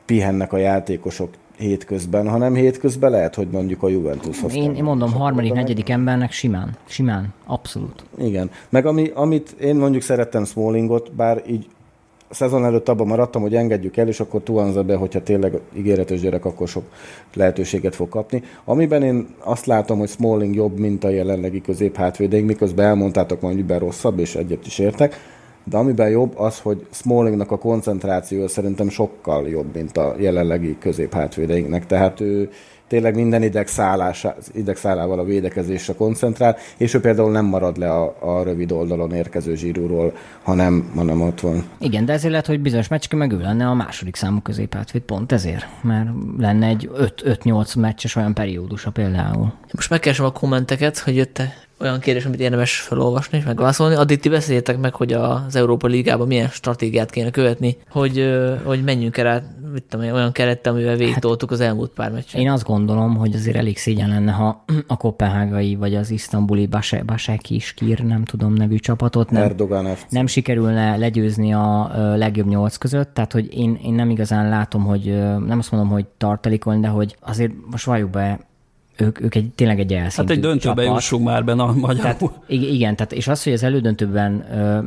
pihennek a játékosok hétközben, hanem hétközben lehet, hogy mondjuk a Juventushoz Én, én mondom, harmadik, negyedik embernek simán, simán, abszolút. Igen, meg ami, amit én mondjuk szerettem Smallingot, bár így a szezon előtt abban maradtam, hogy engedjük el, és akkor Tuanza be, hogyha tényleg ígéretes gyerek, akkor sok lehetőséget fog kapni. Amiben én azt látom, hogy Smalling jobb, mint a jelenlegi középhátvédénk, miközben elmondtátok be rosszabb, és egyet is értek, de amiben jobb az, hogy Smallingnak a koncentrációja szerintem sokkal jobb, mint a jelenlegi középhátvédeinknek. Tehát ő tényleg minden idegszálával a védekezésre koncentrál, és ő például nem marad le a, a rövid oldalon érkező zsíróról, hanem, hanem ott van. Igen, de ezért lehet, hogy bizonyos meccske meg ő lenne a második számú középhátvéd, pont ezért, mert lenne egy 5-8 meccses olyan periódusa például. Most megkeresem a kommenteket, hogy jött olyan kérdés, amit érdemes felolvasni és megválaszolni. Addig ti beszéljétek meg, hogy az Európa Ligában milyen stratégiát kéne követni, hogy, hogy menjünk el át, mit tudom, olyan kerettel, amivel végigtoltuk az elmúlt pár meccset. Én azt gondolom, hogy azért elég szégyen lenne, ha a kopenhágai vagy az isztambuli Baseki Skir, nem tudom nevű csapatot nem, Erdogan nem sikerülne legyőzni a legjobb nyolc között, tehát hogy én, én nem igazán látom, hogy nem azt mondom, hogy tartalékony, de hogy azért most valljuk be, ők, ők egy, tényleg egy elszintű Hát egy döntőbe csapat. jussunk már benne a magyar. Tehát, igen, tehát, és az, hogy az elődöntőben,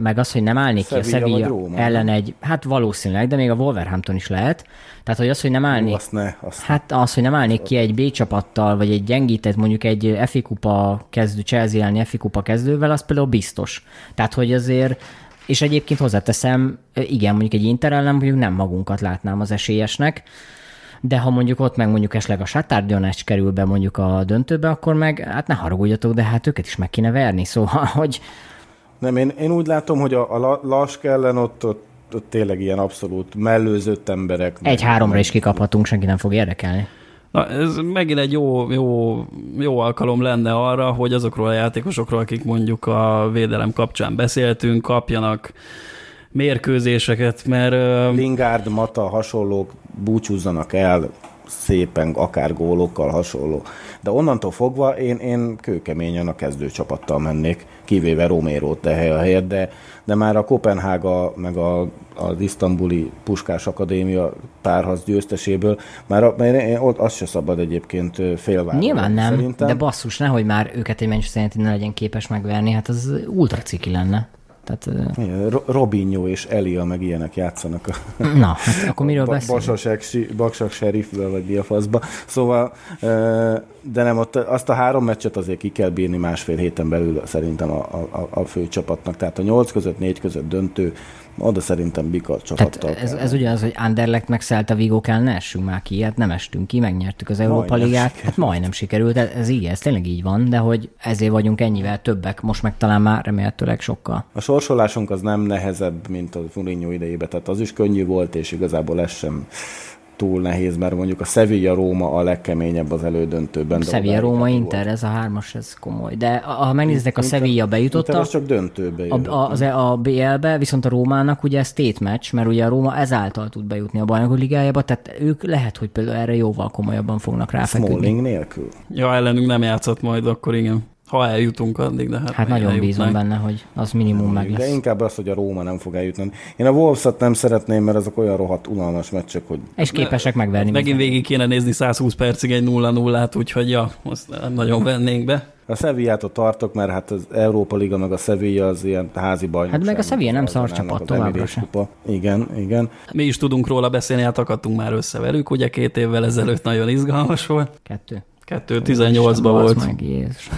meg az, hogy nem állnék ki a Sevilla ellen egy, hát valószínűleg, de még a Wolverhampton is lehet. Tehát, hogy az, hogy nem állnék, azt ne, azt hát az, hogy nem állnék ki egy B csapattal, vagy egy gyengített, mondjuk egy FI kupa kezdő, Chelsea elleni FI kupa kezdővel, az például biztos. Tehát, hogy azért és egyébként hozzáteszem, igen, mondjuk egy Inter ellen mondjuk nem magunkat látnám az esélyesnek, de ha mondjuk ott meg mondjuk esetleg a Satár kerül be mondjuk a döntőbe, akkor meg hát ne haragudjatok, de hát őket is meg kéne verni, szóval, hogy... Nem, én, én úgy látom, hogy a, a Lask ellen ott, ott, ott tényleg ilyen abszolút mellőzött emberek. Egy háromra is kikaphatunk, senki nem fog érdekelni. Na, ez megint egy jó, jó, jó alkalom lenne arra, hogy azokról a játékosokról, akik mondjuk a védelem kapcsán beszéltünk, kapjanak mérkőzéseket, mert... Lingard, Mata, hasonlók búcsúzzanak el szépen, akár gólokkal hasonló. De onnantól fogva én, én kőkeményen a kezdőcsapattal mennék, kivéve Romero de hely a helyet, de, de már a Kopenhága meg a, az isztambuli Puskás Akadémia párharc győzteséből, már, a, mert én, ott az se szabad egyébként félvárni. Nyilván nem, szerintem. de basszus, nehogy már őket egy Manchester ne legyen képes megverni, hát az ultra ciki lenne. Tehát, Robinho és Elia meg ilyenek játszanak. A Na, hát akkor miről beszélünk? Baksak sheriffből, vagy mi a faszba. Szóval, de nem, ott azt a három meccset azért ki kell bírni másfél héten belül szerintem a, a, a fő csapatnak. Tehát a nyolc között, négy között döntő, oda szerintem Bika csapattal ez, ez ugyanaz, hogy Anderlecht meg a Vigo kell, ne essünk már ki, hát nem estünk ki, megnyertük az Európa majdnem Ligát, sikerült. hát majdnem sikerült, ez, ez így, ez tényleg így van, de hogy ezért vagyunk ennyivel többek, most meg talán már remélhetőleg sokkal. A sorsolásunk az nem nehezebb, mint a Mourinho idejében, tehát az is könnyű volt, és igazából ez sem túl nehéz, mert mondjuk a Sevilla-Róma a legkeményebb az elődöntőben. Sevilla-Róma Inter, ez a hármas, ez komoly. De ha megnézitek, a Sevilla bejutott. Inter az csak döntőbe a, a, az, e- a BL-be, viszont a Rómának ugye ez tét meccs, mert ugye a Róma ezáltal tud bejutni a bajnokok ligájába, tehát ők lehet, hogy például erre jóval komolyabban fognak ráfeküdni. Smalling nélkül. Ja, ellenünk nem játszott majd, akkor igen. Ha eljutunk addig, de hát Hát nagyon bízom benne, hogy az minimum meg lesz. De inkább az, hogy a Róma nem fog eljutni. Én a Wolves-at nem szeretném, mert azok olyan rohadt unalmas meccsek, hogy... És képesek megverni. Megint végig kéne nézni 120 percig egy 0-0-át, úgyhogy ja, azt nem nagyon vennénk be. A Sevillától tartok, mert hát az Európa Liga meg a Sevilla az ilyen házi bajnokság. Hát meg a Sevilla nem szar csapat továbbra sem. Igen, igen. Mi is tudunk róla beszélni, hát akadtunk már össze velük, ugye két évvel ezelőtt nagyon izgalmas volt. Kettő. Kettő, 18-ban volt. Meg, Jézus.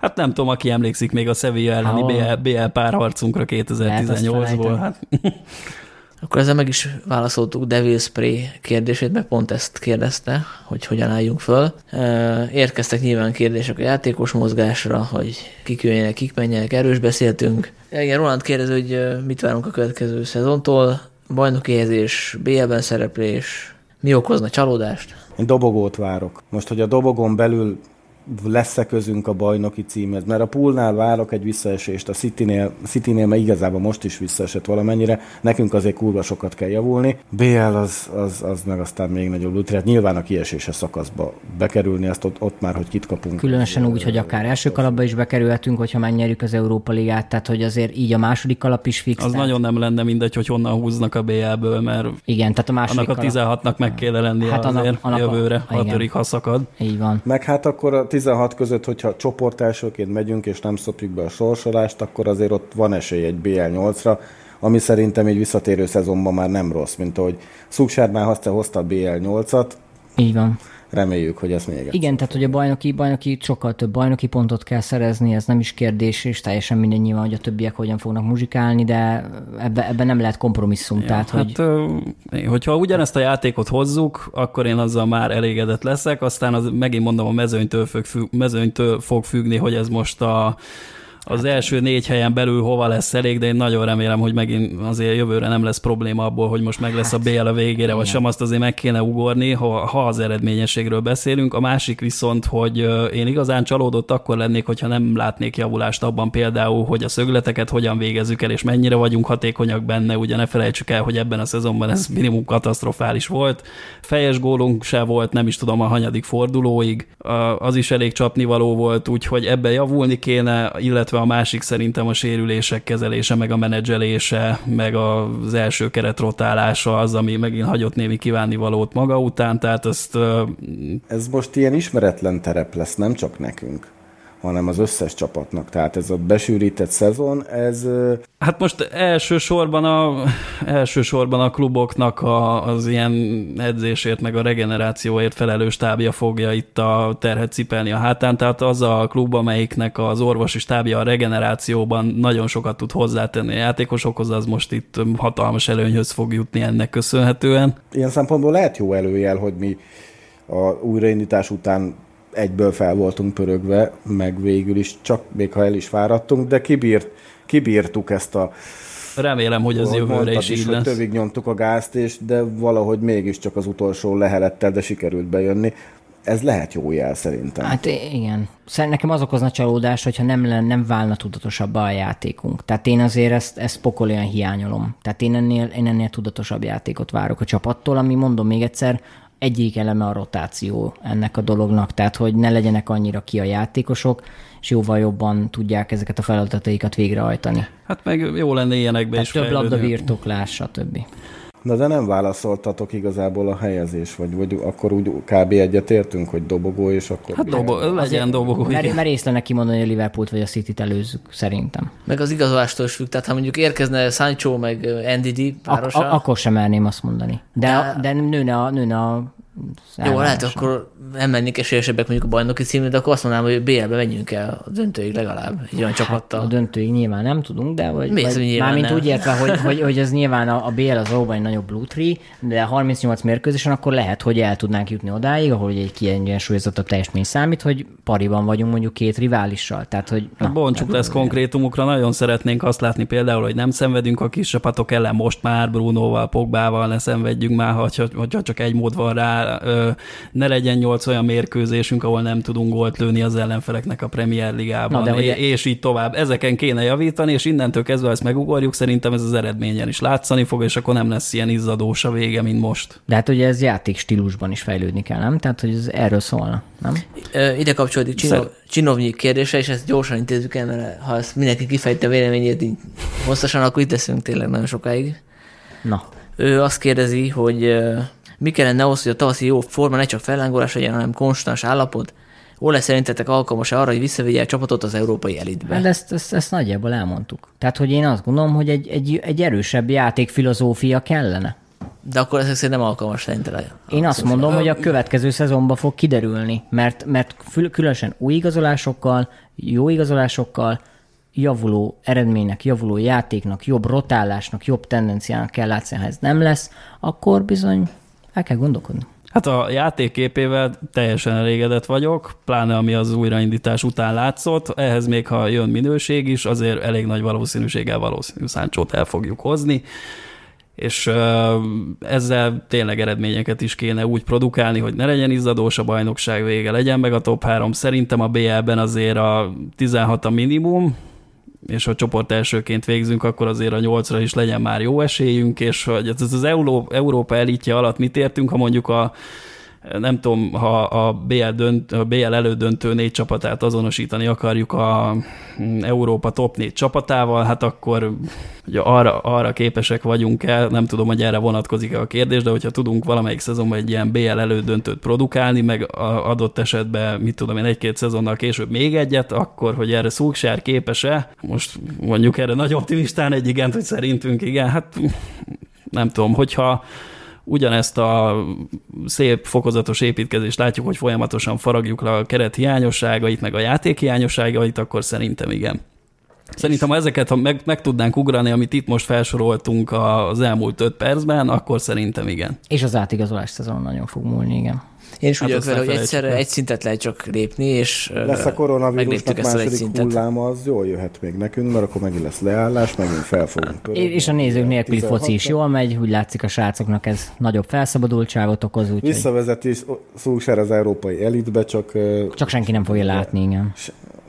Hát nem tudom, aki emlékszik még a Sevilla elleni BL, BL párharcunkra 2018-ból. Hát. Akkor ezzel meg is válaszoltuk Devil Spray kérdését, mert pont ezt kérdezte, hogy hogyan álljunk föl. Érkeztek nyilván kérdések a játékos mozgásra, hogy kik jöjjenek, kik menjenek, erős beszéltünk. Igen, Roland kérdezi, hogy mit várunk a következő szezontól. Bajnoki helyezés, BL-ben szereplés, mi okozna csalódást? Én dobogót várok. Most, hogy a dobogon belül lesz-e közünk a bajnoki címhez, mert a poolnál várok egy visszaesést, a Citynél, Citynél mert igazából most is visszaesett valamennyire, nekünk azért kurva sokat kell javulni. BL az, az, az meg aztán még nagyobb út, hát nyilván a kiesése szakaszba bekerülni, azt ott, ott már, hogy kit kapunk. Különösen úgy, hogy akár első kalapba is bekerülhetünk, hogyha megnyerjük az Európa Ligát, tehát hogy azért így a második kalap is fix. Az tehát... nagyon nem lenne mindegy, hogy honnan húznak a BL-ből, mert igen, tehát a második annak a 16-nak meg kéne lennie hát azért annak, annak jövőre, a, hatodik, ha szakad. Így van. Meg hát akkor a 16 között, hogyha csoport elsőként megyünk, és nem szopjuk be a sorsolást, akkor azért ott van esély egy BL8-ra, ami szerintem egy visszatérő szezonban már nem rossz, mint ahogy Szuksár már hozta, hozta a BL8-at, Így van. Reméljük, hogy ez még egyszer. Igen, tehát hogy a bajnoki, bajnoki sokkal több bajnoki pontot kell szerezni, ez nem is kérdés, és teljesen minden nyilván, hogy a többiek hogyan fognak muzsikálni, de ebbe, ebbe nem lehet kompromisszum. Ja, tehát, hát, hogy... hogyha ugyanezt a játékot hozzuk, akkor én azzal már elégedett leszek, aztán az, megint mondom, a mezőnytől fog, függ, mezőnytől fog függni, hogy ez most a az első négy helyen belül hova lesz elég, de én nagyon remélem, hogy megint azért jövőre nem lesz probléma abból, hogy most meg lesz a BL a végére, igen. vagy sem azt azért meg kéne ugorni, ha, ha az eredményességről beszélünk. A másik viszont, hogy én igazán csalódott akkor lennék, hogyha nem látnék javulást abban például, hogy a szögleteket hogyan végezzük el, és mennyire vagyunk hatékonyak benne. Ugye ne felejtsük el, hogy ebben a szezonban ez minimum katasztrofális volt. Fejes gólunk se volt, nem is tudom a hanyadik fordulóig. Az is elég csapnivaló volt, úgyhogy ebbe javulni kéne, illetve a másik szerintem a sérülések kezelése, meg a menedzselése, meg az első keret rotálása az, ami megint hagyott némi kívánnivalót maga után, tehát ezt... Ez most ilyen ismeretlen terep lesz, nem csak nekünk hanem az összes csapatnak. Tehát ez a besűrített szezon, ez... Hát most elsősorban a, elsősorban a kluboknak a, az ilyen edzésért, meg a regenerációért felelős tábja fogja itt a terhet cipelni a hátán, tehát az a klub, amelyiknek az orvosi stábja a regenerációban nagyon sokat tud hozzátenni a játékosokhoz, az most itt hatalmas előnyhöz fog jutni ennek köszönhetően. Ilyen szempontból lehet jó előjel, hogy mi a újraindítás után egyből fel voltunk pörögve, meg végül is csak még ha el is fáradtunk, de kibírt, kibírtuk ezt a Remélem, hogy az jövőre is, is így lesz. Tövig nyomtuk a gázt, és de valahogy mégiscsak az utolsó lehelettel, de sikerült bejönni. Ez lehet jó jel szerintem. Hát igen. Szerintem nekem az okozna csalódás, hogyha nem, lenne, nem válna tudatosabb a játékunk. Tehát én azért ezt, ezt pokolian hiányolom. Tehát én ennél, én ennél tudatosabb játékot várok a csapattól, ami mondom még egyszer, egyik eleme a rotáció ennek a dolognak, tehát hogy ne legyenek annyira ki a játékosok, és jóval jobban tudják ezeket a feladataikat végrehajtani. Hát meg jó lenne ilyenekbe tehát is több labda birtoklás, stb. Na de nem válaszoltatok igazából a helyezés, vagy, vagy akkor úgy kb. egyetértünk, hogy dobogó, és akkor... Hát dobo, legyen dobogó, Mert, mert észlenek kimondani, hogy a Liverpoolt vagy a City-t előzzük, szerintem. Meg az igazolástól is függ, tehát ha mondjuk érkezne Sancho meg NDD párosa... Ak- akkor sem merném azt mondani. De, de, de nőne a, nőne a jó, lehet, akkor nem mennék esélyesebbek mondjuk a bajnoki címre, de akkor azt mondanám, hogy BL-be menjünk el a döntőig legalább, egy olyan hát, csapattal. A döntőig nyilván nem tudunk, de vagy, vagy mármint nem. úgy értve, hogy, hogy, hogy ez nyilván a, a BL az valóban egy nagyobb blue de 38 mérkőzésen akkor lehet, hogy el tudnánk jutni odáig, ahol egy kiegyensúlyozottabb teljesmény számít, hogy pariban vagyunk mondjuk két riválissal. Tehát, hogy, na, hát bontsuk lesz konkrétumokra, nagyon szeretnénk azt látni például, hogy nem szenvedünk a kis csapatok ellen, most már Brunoval, Pogbával ne szenvedjünk már, hogyha, hogyha csak egy mód van rá, ne legyen nyolc olyan mérkőzésünk, ahol nem tudunk gólt lőni az ellenfeleknek a Premier Ligában, Na, de ugye... és így tovább. Ezeken kéne javítani, és innentől kezdve ezt megugorjuk, szerintem ez az eredményen is látszani fog, és akkor nem lesz ilyen izzadós a vége, mint most. De hát ugye ez játék stílusban is fejlődni kell, nem? Tehát, hogy ez erről szólna, nem? Ide kapcsolódik Csinov, Csinovnyi kérdése, és ezt gyorsan intézzük el, mert ha ezt mindenki kifejte véleményét így hosszasan, akkor itt leszünk tényleg nagyon sokáig. Na. Ő azt kérdezi, hogy mi kellene ahhoz, hogy a tavaszi jó forma ne csak fellángolás legyen, hanem konstans állapot? Ole szerintetek alkalmas arra, hogy visszavigye a csapatot az európai elitbe? Hát ezt, ezt, ezt nagyjából elmondtuk. Tehát, hogy én azt gondolom, hogy egy, egy, egy erősebb játékfilozófia kellene. De akkor ezek szerint nem alkalmas szerinted? Én azt mondom, hogy a következő szezonban fog kiderülni, mert, mert különösen új igazolásokkal, jó igazolásokkal, javuló eredménynek, javuló játéknak, jobb rotálásnak, jobb tendenciának kell látszani, ha ez nem lesz, akkor bizony el kell gondolkodni. Hát a játékképével teljesen elégedett vagyok, pláne ami az újraindítás után látszott. Ehhez még ha jön minőség is, azért elég nagy valószínűséggel valószínű száncsót el fogjuk hozni és ezzel tényleg eredményeket is kéne úgy produkálni, hogy ne legyen izzadós a bajnokság vége, legyen meg a top 3. Szerintem a BL-ben azért a 16 a minimum, és ha csoport elsőként végzünk, akkor azért a nyolcra is legyen már jó esélyünk, és hogy ez az Európa elitje alatt mit értünk, ha mondjuk a nem tudom, ha a BL, dönt, a BL elődöntő négy csapatát azonosítani akarjuk a Európa top négy csapatával, hát akkor ugye arra, arra képesek vagyunk el, nem tudom, hogy erre vonatkozik-e a kérdés, de hogyha tudunk valamelyik szezonban egy ilyen BL elődöntőt produkálni, meg adott esetben, mit tudom én, egy-két szezonnal később még egyet, akkor, hogy erre Szulksár képes-e, most mondjuk erre nagy optimistán egy igent, hogy szerintünk igen, hát nem tudom, hogyha ugyanezt a szép fokozatos építkezést látjuk, hogy folyamatosan faragjuk le a keret hiányosságait, meg a játék hiányosságait, akkor szerintem igen. Szerintem, ha ezeket ha meg, meg tudnánk ugrani, amit itt most felsoroltunk az elmúlt öt percben, akkor szerintem igen. És az átigazolás szezon nagyon fog múlni, igen. Én is Hát úgy vagyok vele, hogy egyszerre felejtsük egy szintet lehet csak lépni, és Lesz a koronavírusnak második szintet. hulláma, az jól jöhet még nekünk, mert akkor megint lesz leállás, megint fel fogunk törni. És a nézők nélküli foci is 16-ra. jól megy, úgy látszik a srácoknak ez nagyobb felszabadultságot okoz, úgyhogy Visszavezeti Szulsár az európai elitbe, csak csak senki nem fogja látni, igen.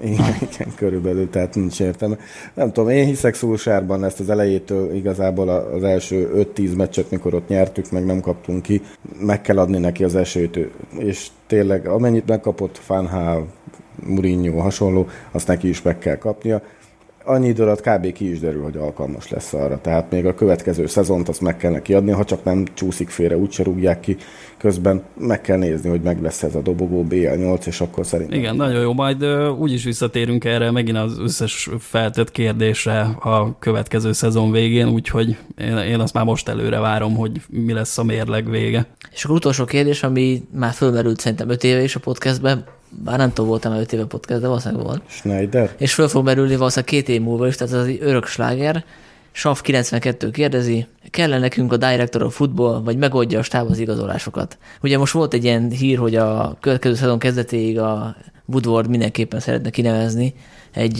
Igen, körülbelül, tehát nincs értelme. Nem tudom, én hiszek Szulsárban ezt az elejétől igazából az első 5-10 meccset, mikor ott nyertük, meg nem kaptunk ki, meg kell adni neki az esélyt, és tényleg amennyit megkapott Fanhal, Mourinho, hasonló, azt neki is meg kell kapnia. Annyi idő alatt kb. ki is derül, hogy alkalmas lesz arra. Tehát még a következő szezont azt meg kell neki adni, ha csak nem csúszik félre, úgyse rúgják ki. Közben meg kell nézni, hogy meg lesz ez a dobogó BL8, és akkor szerintem Igen, nagyon jó. Majd úgyis visszatérünk erre megint az összes feltett kérdésre a következő szezon végén, úgyhogy én, én azt már most előre várom, hogy mi lesz a mérleg vége. És akkor utolsó kérdés, ami már fölmerült szerintem 5 éve is a podcastben, bár nem tudom, voltam 5 éve podcast, de valószínűleg volt. Schneider. És föl fog merülni valószínűleg két év múlva is, tehát ez egy örök sláger. Sav 92 kérdezi, kell nekünk a Director of Football, vagy megoldja a stáb az igazolásokat? Ugye most volt egy ilyen hír, hogy a következő szezon kezdetéig a Woodward mindenképpen szeretne kinevezni egy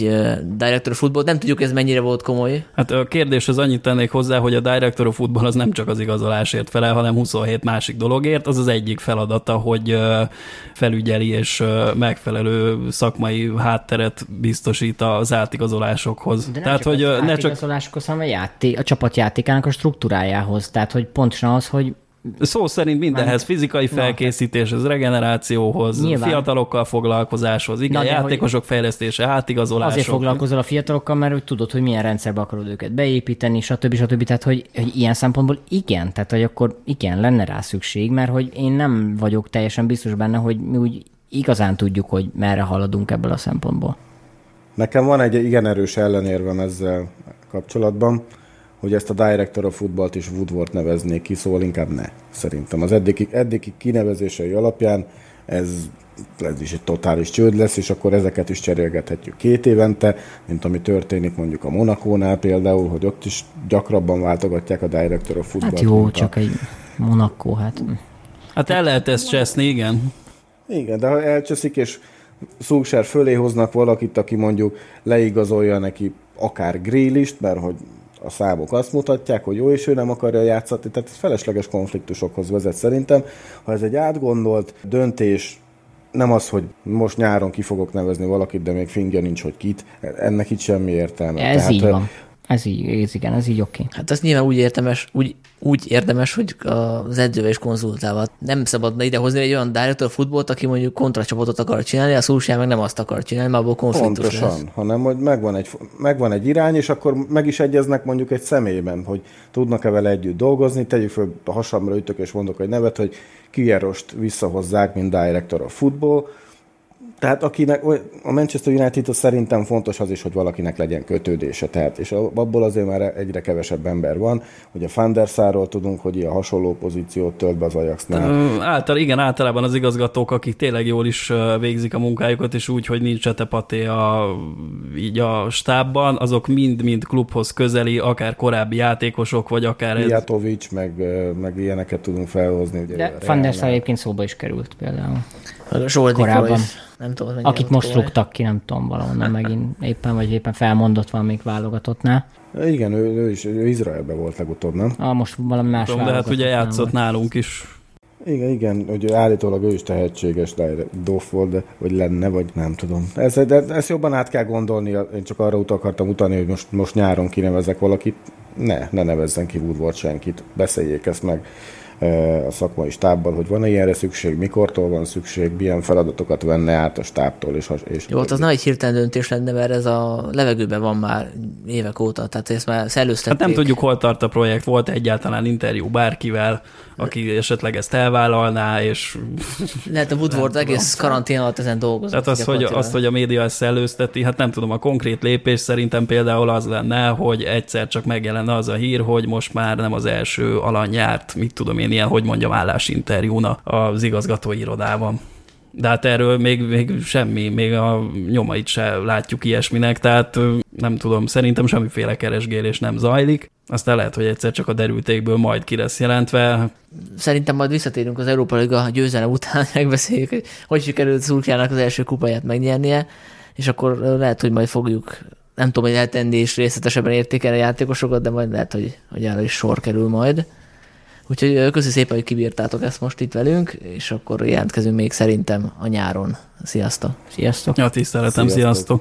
Director of Football. Nem tudjuk, ez mennyire volt komoly. Hát a kérdés az annyit tennék hozzá, hogy a Director of Football az nem csak az igazolásért felel, hanem 27 másik dologért. Az az egyik feladata, hogy felügyeli és megfelelő szakmai hátteret biztosít az átigazolásokhoz. De nem Tehát, csak hogy az ne csak átigazolásokhoz, hanem a, játék, a csapatjátékának a struktúrájához. Tehát, hogy pontosan az, hogy Szó szerint mindenhez, fizikai felkészítéshez, regenerációhoz, Nyilván. fiatalokkal foglalkozáshoz, igen, Na, de játékosok fejlesztése, átigazolások. azért foglalkozol a fiatalokkal, mert hogy tudod, hogy milyen rendszerbe akarod őket beépíteni, stb. stb. Tehát, hogy, hogy ilyen szempontból igen, tehát, hogy akkor igen, lenne rá szükség, mert hogy én nem vagyok teljesen biztos benne, hogy mi úgy igazán tudjuk, hogy merre haladunk ebből a szempontból. Nekem van egy igen erős ellenérvem ezzel kapcsolatban, hogy ezt a Director of Footballt is Woodward neveznék ki, szóval inkább ne, szerintem. Az eddigi, eddigi kinevezései alapján ez, ez is egy totális csőd lesz, és akkor ezeket is cserélgethetjük két évente, mint ami történik mondjuk a Monakónál például, hogy ott is gyakrabban váltogatják a Director of Footballt. Hát jó, a- csak egy Monaco, hát Hát el lehet ezt cseszni, igen. Igen, de ha elcseszik, és Szulsár fölé hoznak valakit, aki mondjuk leigazolja neki akár grillist, mert hogy a számok azt mutatják, hogy jó, és ő nem akarja játszatni, tehát ez felesleges konfliktusokhoz vezet szerintem. Ha ez egy átgondolt döntés, nem az, hogy most nyáron ki fogok nevezni valakit, de még fingja nincs, hogy kit, ennek itt semmi értelme. ez így ö, van. Ez így, ez igen, ez így oké. Hát ez nyilván úgy érdemes, úgy, úgy érdemes, hogy az edzővel is konzultálva. Nem szabadna idehozni egy olyan director futballt, aki mondjuk kontracsapatot akar csinálni, a Szulsár meg nem azt akar csinálni, mert abból konfliktus lesz. Pontosan, hanem hogy megvan egy, megvan egy irány, és akkor meg is egyeznek mondjuk egy személyben, hogy tudnak-e vele együtt dolgozni, tegyük föl, a hasamra ütök és mondok egy nevet, hogy Kierost visszahozzák, mint director of football, tehát akinek, a Manchester United szerintem fontos az is, hogy valakinek legyen kötődése, tehát, és abból azért már egyre kevesebb ember van. Ugye Fanderszáról tudunk, hogy ilyen hasonló pozíciót tölt be az Ajaxnál. Ö, Által, igen, általában az igazgatók, akik tényleg jól is végzik a munkájukat, és úgy, hogy nincs csetepaté a, így a stábban, azok mind-mind klubhoz közeli, akár korábbi játékosok, vagy akár... Ez, Mijatovic, meg, ö, meg ilyeneket tudunk felhozni. Ugye De a Van der Sar egyébként szóba is került például. Meg a Korábban. Nem tudom, mennyire Akit most komoly. rúgtak ki, nem tudom, valahonnan megint éppen, vagy éppen felmondott valamelyik válogatottnál. Igen, ő, ő is ő Izraelben volt legutóbb, nem? Ah, most valami más tudom, de hát ugye játszott volt. nálunk is. Igen, igen, hogy állítólag ő is tehetséges Doff volt, de, vagy lenne, vagy nem tudom. Ez, de ezt jobban át kell gondolni, én csak arra ut akartam utalni, hogy most, most nyáron kinevezek valakit. Ne, ne nevezzen ki Woodward senkit, beszéljék ezt meg a szakmai stábbal, hogy van-e ilyenre szükség, mikortól van szükség, milyen feladatokat venne át a stábtól, és, has- és Jó, hát az nem egy hirtelen döntés lenne, mert ez a levegőben van már évek óta, tehát ezt már szellőztették. Hát nem tudjuk, hol tart a projekt, volt egyáltalán interjú bárkivel, aki esetleg ezt elvállalná, és Lehet a Woodward egész karantén alatt ezen dolgozott. Tehát az, hogy, azt, hogy a média ezt szellőzteti, hát nem tudom, a konkrét lépés szerintem például az lenne, hogy egyszer csak megjelenne az a hír, hogy most már nem az első alany járt, mit tudom én, ilyen, hogy mondjam, állásinterjún az igazgatói irodában. De hát erről még, még semmi, még a nyomait se látjuk ilyesminek, tehát nem tudom, szerintem semmiféle keresgélés nem zajlik. Aztán lehet, hogy egyszer csak a derültékből majd ki lesz jelentve. Szerintem majd visszatérünk az Európa Liga győzelem után, megbeszéljük, hogy hogy sikerült Szurkjának az első kupáját megnyernie, és akkor lehet, hogy majd fogjuk nem tudom, hogy eltenni és részletesebben értékelni a játékosokat, de majd lehet, hogy, hogy erre is sor kerül majd. Úgyhogy köszi szépen, hogy kibírtátok ezt most itt velünk, és akkor jelentkezünk még szerintem a nyáron. Sziasztok! Sziasztok! Ja, tiszteletem, sziasztok! sziasztok.